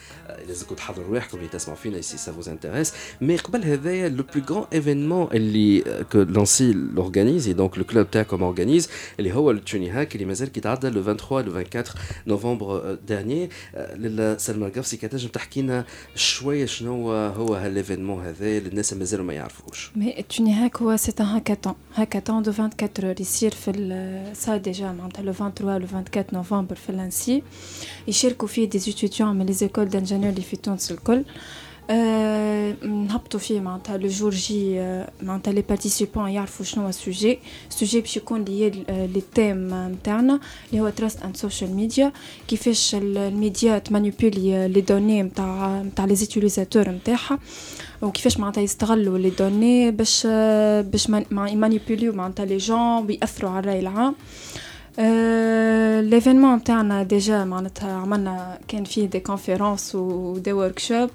لازمكم تحضروا رواحكم اللي تسمعوا فينا si ça vous intéresse mais قبل هذايا le plus grand événement اللي que l'ENSI l'organise et donc le club تاعكم organise اللي هو التوني هاك اللي مازال كيتعدى le 23 le 24 novembre dernier سلمى القفصي كتنجم تحكي لنا شوية شنو هو هال événement هذا للناس مازالوا ما يعرفوش. mais التوني هاك هو c'est un hackathon hackathon de 24 heures يصير في سا déjà معناتها le 23 le 24 نوفمبر في l'ENSI يشاركوا فيه des étudiants من les écoles d'ingénieurs اللي في تونس الكل نهبطوا فيه معناتها le jour J معناتها les participants يعرفوا شنو هو السوجي السوجي باش يكون les les thèmes نتاعنا اللي هو trust and social media كيفاش الميديا تمانيبولي les données نتاع نتاع les utilisateurs نتاعها وكيفاش معناتها يستغلوا les données باش باش يمانيبوليو معناتها les gens ويأثروا على الرأي العام. l'événement نتاعنا déjà معناتها عملنا كان فيه des conférences و des workshops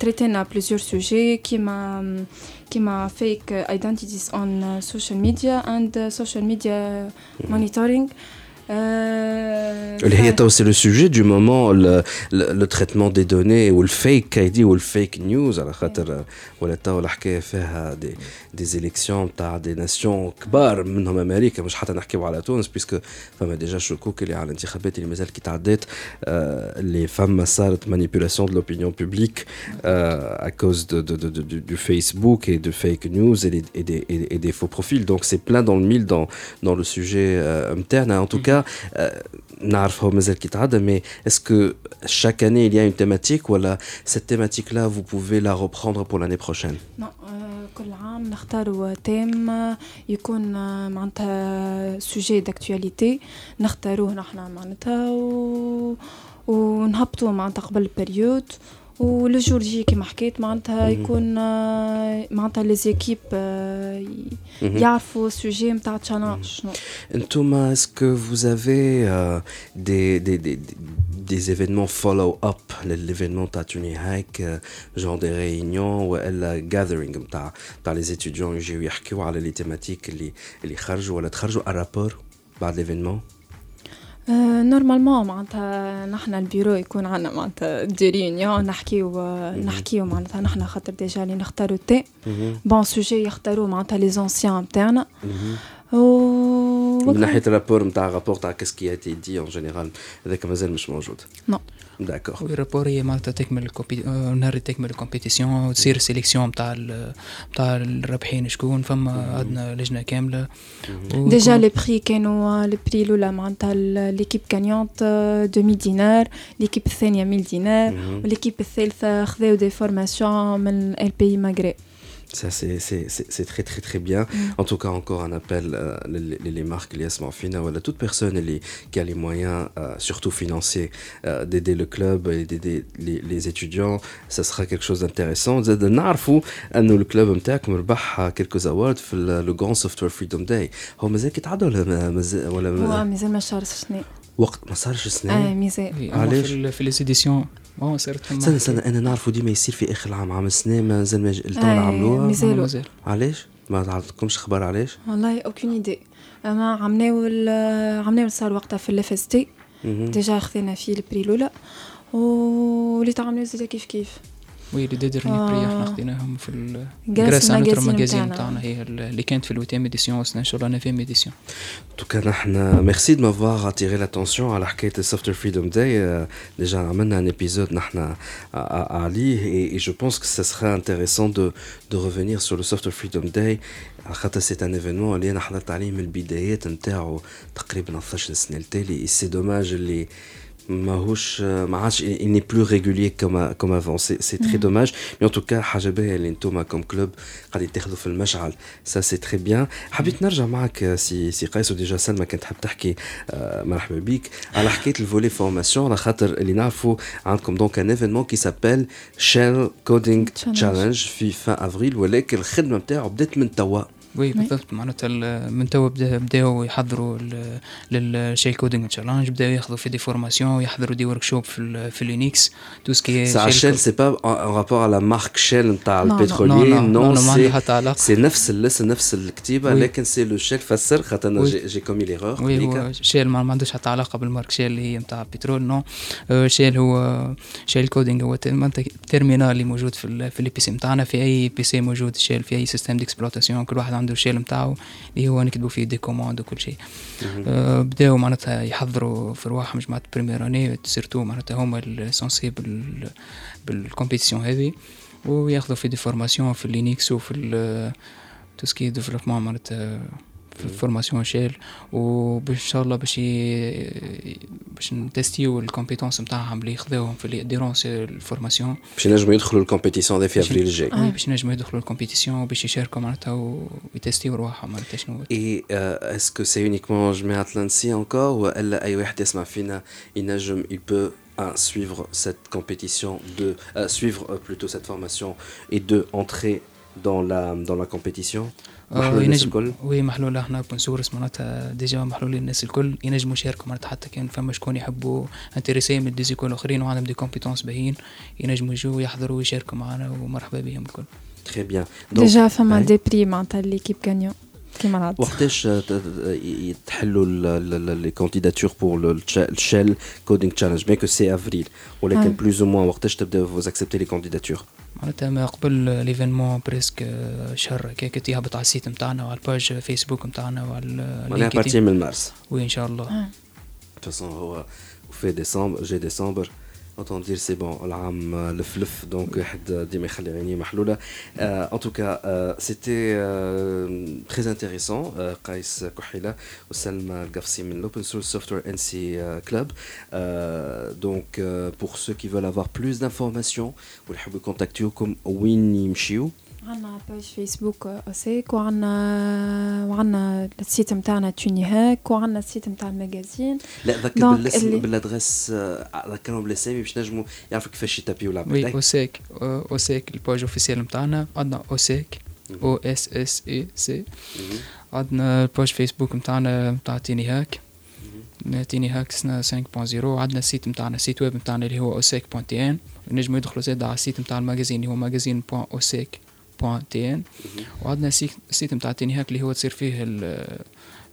تريتينا plusieurs sujets كيما كيما fake identities on social media and social media monitoring اللي هي تو c'est le sujet du moment le traitement des données وال fake ID وال fake news على خاطر ولا تو الحكاية فيها des des élections تاع des nations كبار منهم أمريكا مش حتى نحكيو على تونس puisque فما déjà شكوك اللي على الانتخابات اللي مازال كي تعدات اللي فما صارت مانيبيولاسيون دو لوبينيون بوبليك ا كوز دو دو دو دو فيسبوك et de fake news et des, et des, et des faux profils. Donc c'est plein dans le mille dans, dans le sujet euh, interne. En tout cas, نعرفه مازال كيتعدى mais est-ce que chaque année il y a une thématique ou là cette thématique là vous pouvez la reprendre pour l'année prochaine Non, كل عام نختاروا تيم يكون معناتها سوجي داكتواليتي نختاروه نحن معناتها و... ونهبطوا معناتها قبل البريود ولو جور جي كيما حكيت معناتها يكون معناتها les équipes يعرفوا ال sujet نتاع challenge شنو؟ أنتم est-ce que vous avez euh, des, des, des, des événements follow-up l'événement تاع توني هاك genre des réunions ولا gathering نتاع نتاع les étudiants يجيو يحكيو على les thématiques اللي اللي خرجوا ولا تخرجوا un rapport بعد l'événement؟ normalement معناتها نحنا البيرو يكون عندنا معناتها des réunions نحكيو نحكيو معناتها نحنا خاطر déjà اللي نختاروا des bons sujets يختاروا معناتها les anciens نتاعنا من ناحية ال rapport نتاع rapport تاع qu'est-ce qui était dit en général هذاك مازال مش موجود. non d'accord وال rapport هي معناتها تكمل ال compé... نهار تكمل ال compétition وتصير sélection نتاع نتاع الرابحين شكون فما عندنا لجنه كامله ديجا لي بري كانوا لي بري الاولى معناتها l'équipe gagnante 2000 دينار l'équipe الثانية 1000 دينار و l'équipe الثالثه خذاو des formations من ال بي ماغري Ça, c'est très, très, très bien. Mm. En tout cas, encore un appel, euh, les, les, marques, les Asmorfina, voilà, toute personne les, qui a les moyens, euh, surtout financiers, euh, d'aider le club et d'aider les, les, étudiants, ça sera quelque chose d'intéressant. نعرفوا انه الكلوب نتاعكم ربح quelques awards في le Grand Software Freedom Day. هو مازال كيتعدى ولا مازال ولا هو مازال ما صارش سنة وقت ما صارش سنة؟ اه مازال علاش؟ في لي زيديسيون آه صارت استنى استنى أنا نعرفوا ديما يصير في آخر العام عام السنة مازال ما التو عملوها. مازال علاش؟ ما عندكمش خبر علاش؟ والله اوكين ايدي أما عملناو عملناو صار وقتها في الاف اس تي ديجا خذينا فيه البري الأولى. واللي تعملوا زاد كيف كيف. وي لي ديرني بري إحنا خديناهم في الجراس نوتر ماجازين تاعنا هي اللي كانت في الوتيام اديسيون وصلنا إن شاء الله نوفيام اديسيون توكا نحن ميرسي دو مافوار اتيري لاتونسيون على حكاية السوفتوير فريدوم داي ديجا عملنا ان ابيزود نحن عليه اي جو بونس كو سا سرا انتريسون دو دو ريفينير سور لو سوفتوير فريدوم داي على خاطر سي ان ايفينمون اللي أنا حضرت عليه من البدايات نتاعو تقريبا 12 سنه التالي c'est dommage اللي ماهوش ما عادش il n'est plus régulier comme comme avant. C'est c'est très dommage. Mais en tout cas حاجة باهيه اللي أنتم comme club قاعدين تاخذوا في المشعل ça c'est très bien. حبيت نرجع معك سي سي قيس و déjà سلمى كانت تحب تحكي مرحبا بك على حكايه ال les formations على خاطر اللي نعرفوا عندكم donc un événement qui s'appelle Shell Coding Challenge في fin avril ولكن الخدمه نتاعو بدات من توا oui بالضبط. معناتها ال- من توا بدا- بداو يحضروا ال- لل Shell Coding Challenge بداو ياخذوا في des formations يحضروا des workshops في ال- في Linux tout ce qui c'est pas en, en rapport à la marque Shell نتاع حتى علاقة. c'est نفس الاسم نفس الكتيبة. لكن c'est le Shell فسر خاطر j'ai commis l'erreur وي شيل ما عندوش حتى علاقه بال marque Shell اللي هي نتاع البترول non Shell هو Shell Coding هو terminal اللي موجود في ال في les PC نتاعنا في اي PC موجود Shell في اي système d'exploitation كل واحد عنده ال Shell نتاعو اللي هو نكتبوا فيه des commandes وكل شيء. آه، بداو معناتها يحضروا في رواحهم جماعة première année surtout معناتها هما ال censés بال بال compétition هذه وياخذوا في des formations في ال Linux وفي tout ce qui développement معناتها في ال formation Shell و ben شاء الله باش ي- باش نتستيو ال compétences نتاعهم اللي خذاوهم في اللي durant ال formation باش ينجموا يدخلوا ال compétition هذا في افريل الجاي. oui باش نجموا يدخلوا ال compétition وباش يشاركوا معناتها ويتستيو رواحهم معناتها شنو Et euh, est-ce que c'est uniquement جماعة l'ENSIT encore ولا أي واحد يسمع فينا ينجم il peut un, suivre cette compétition de euh, suivre euh, plutôt cette formation et de entrer dans la dans la compétition? محلول الناس الكل. oui محلول إحنا open source معناتها déjà محلول الناس الكل ينجموا يشاركوا معناتها حتى كان فما شكون يحبوا intéressé من des écoles الاخرين وعندهم des compétences باهيين ينجموا يجوا ويحضروا ويشاركوا معنا ومرحبا بهم الكل. Bien. Donc déjà فما. des prix معناتها l'équipe gagnante كيما وقتاش آه، تحلوا les candidatures pour ال Shell Coding Challenge bien que c'est avril. ولكن آه. plus ou moins وقتاش تبداو vous acceptez les candidatures معناتها ما قبل l'événement presque آه، شهر هكاك يهبط على ال site نتاعنا وعلى ال page Facebook نتاعنا وعلى معناها partir من مارس. oui ان شاء الله. façon, هو في ديسمبر جاي ديسمبر Autant dire c'est bon, l'âme, euh, le fluff, donc euh, euh, euh, En tout cas, euh, c'était euh, très intéressant. Kais Kouhila ou Salma Gafsi de l'Open Source Software NC Club. donc, pour ceux qui veulent avoir plus d'informations, vous pouvez contacter comme Winnie عنا باج فيسبوك اوسيك وعنا وعنا السيت نتاعنا توني هاك وعنا السيت نتاع المجازين لا ذكر بالاسم اللي- بال adresse آه، ذكرهم بالاسامي باش نجموا يعرفوا كيفاش يتابيو oui العباد OSSEC آه، OSSEC ال page officielle نتاعنا عندنا اوسيك أو اس اس اي سي عندنا ال page Facebook نتاعنا نتاع TuniHack. TuniHack سنة 5.0 عندنا ال site نتاعنا ال site web نتاعنا اللي هو OSSEC point TN ينجموا يدخلوا زاد على ال site نتاع ال magazine اللي هو magazine point OSSEC point TN وعندنا ال site نتاع TuniHack اللي هو تصير فيه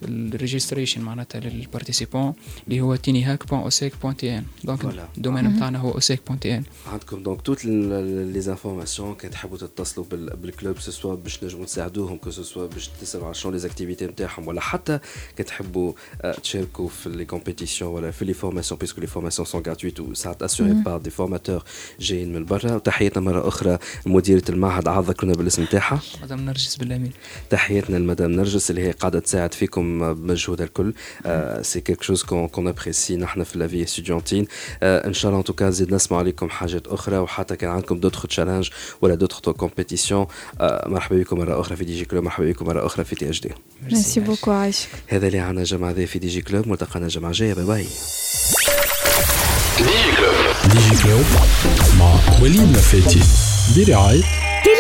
ال registration معناتها لل participants اللي هو TuniHack point OSSEC point TN. donc. ال domaine نتاعنا هو OSSEC point TN. عندكم donc toutes les informations كان تحبوا تتصلوا بال- بال club soit باش نجموا نساعدوهم كو سوا باش تسألوا على شنو les activités نتاعهم ولا حتى كان تحبوا آه، تشاركوا في les compétitions ولا في les formations puisque les formations sont gratuites وساعات assurées par des formateurs جايين من برا. وتحياتنا مرة أخرى مديرة المعهد عاد ذكرنا بالاسم نتاعها. مدام نرجس بالأمين. تحياتنا لمدام نرجس اللي هي قاعدة تساعد فيكم بمجهودها الكل c'est quelque chose qu'on apprécie نحن في la vie estudiantine ان شاء الله en tout cas نزيد نسمع عليكم حاجات أخرى وحتى كان عندكم d'autres challenges ولا d'autres compétitions مرحبا بكم مره أخرى في Digi Club مرحبا بكم مره أخرى في THD merci beaucoup عايشك هذا اللي عنا جمعة ذي في Digi Club ملتقانا الجمعة الجاية باي باي ديجي كلوب مع وليد نفاتي برعاية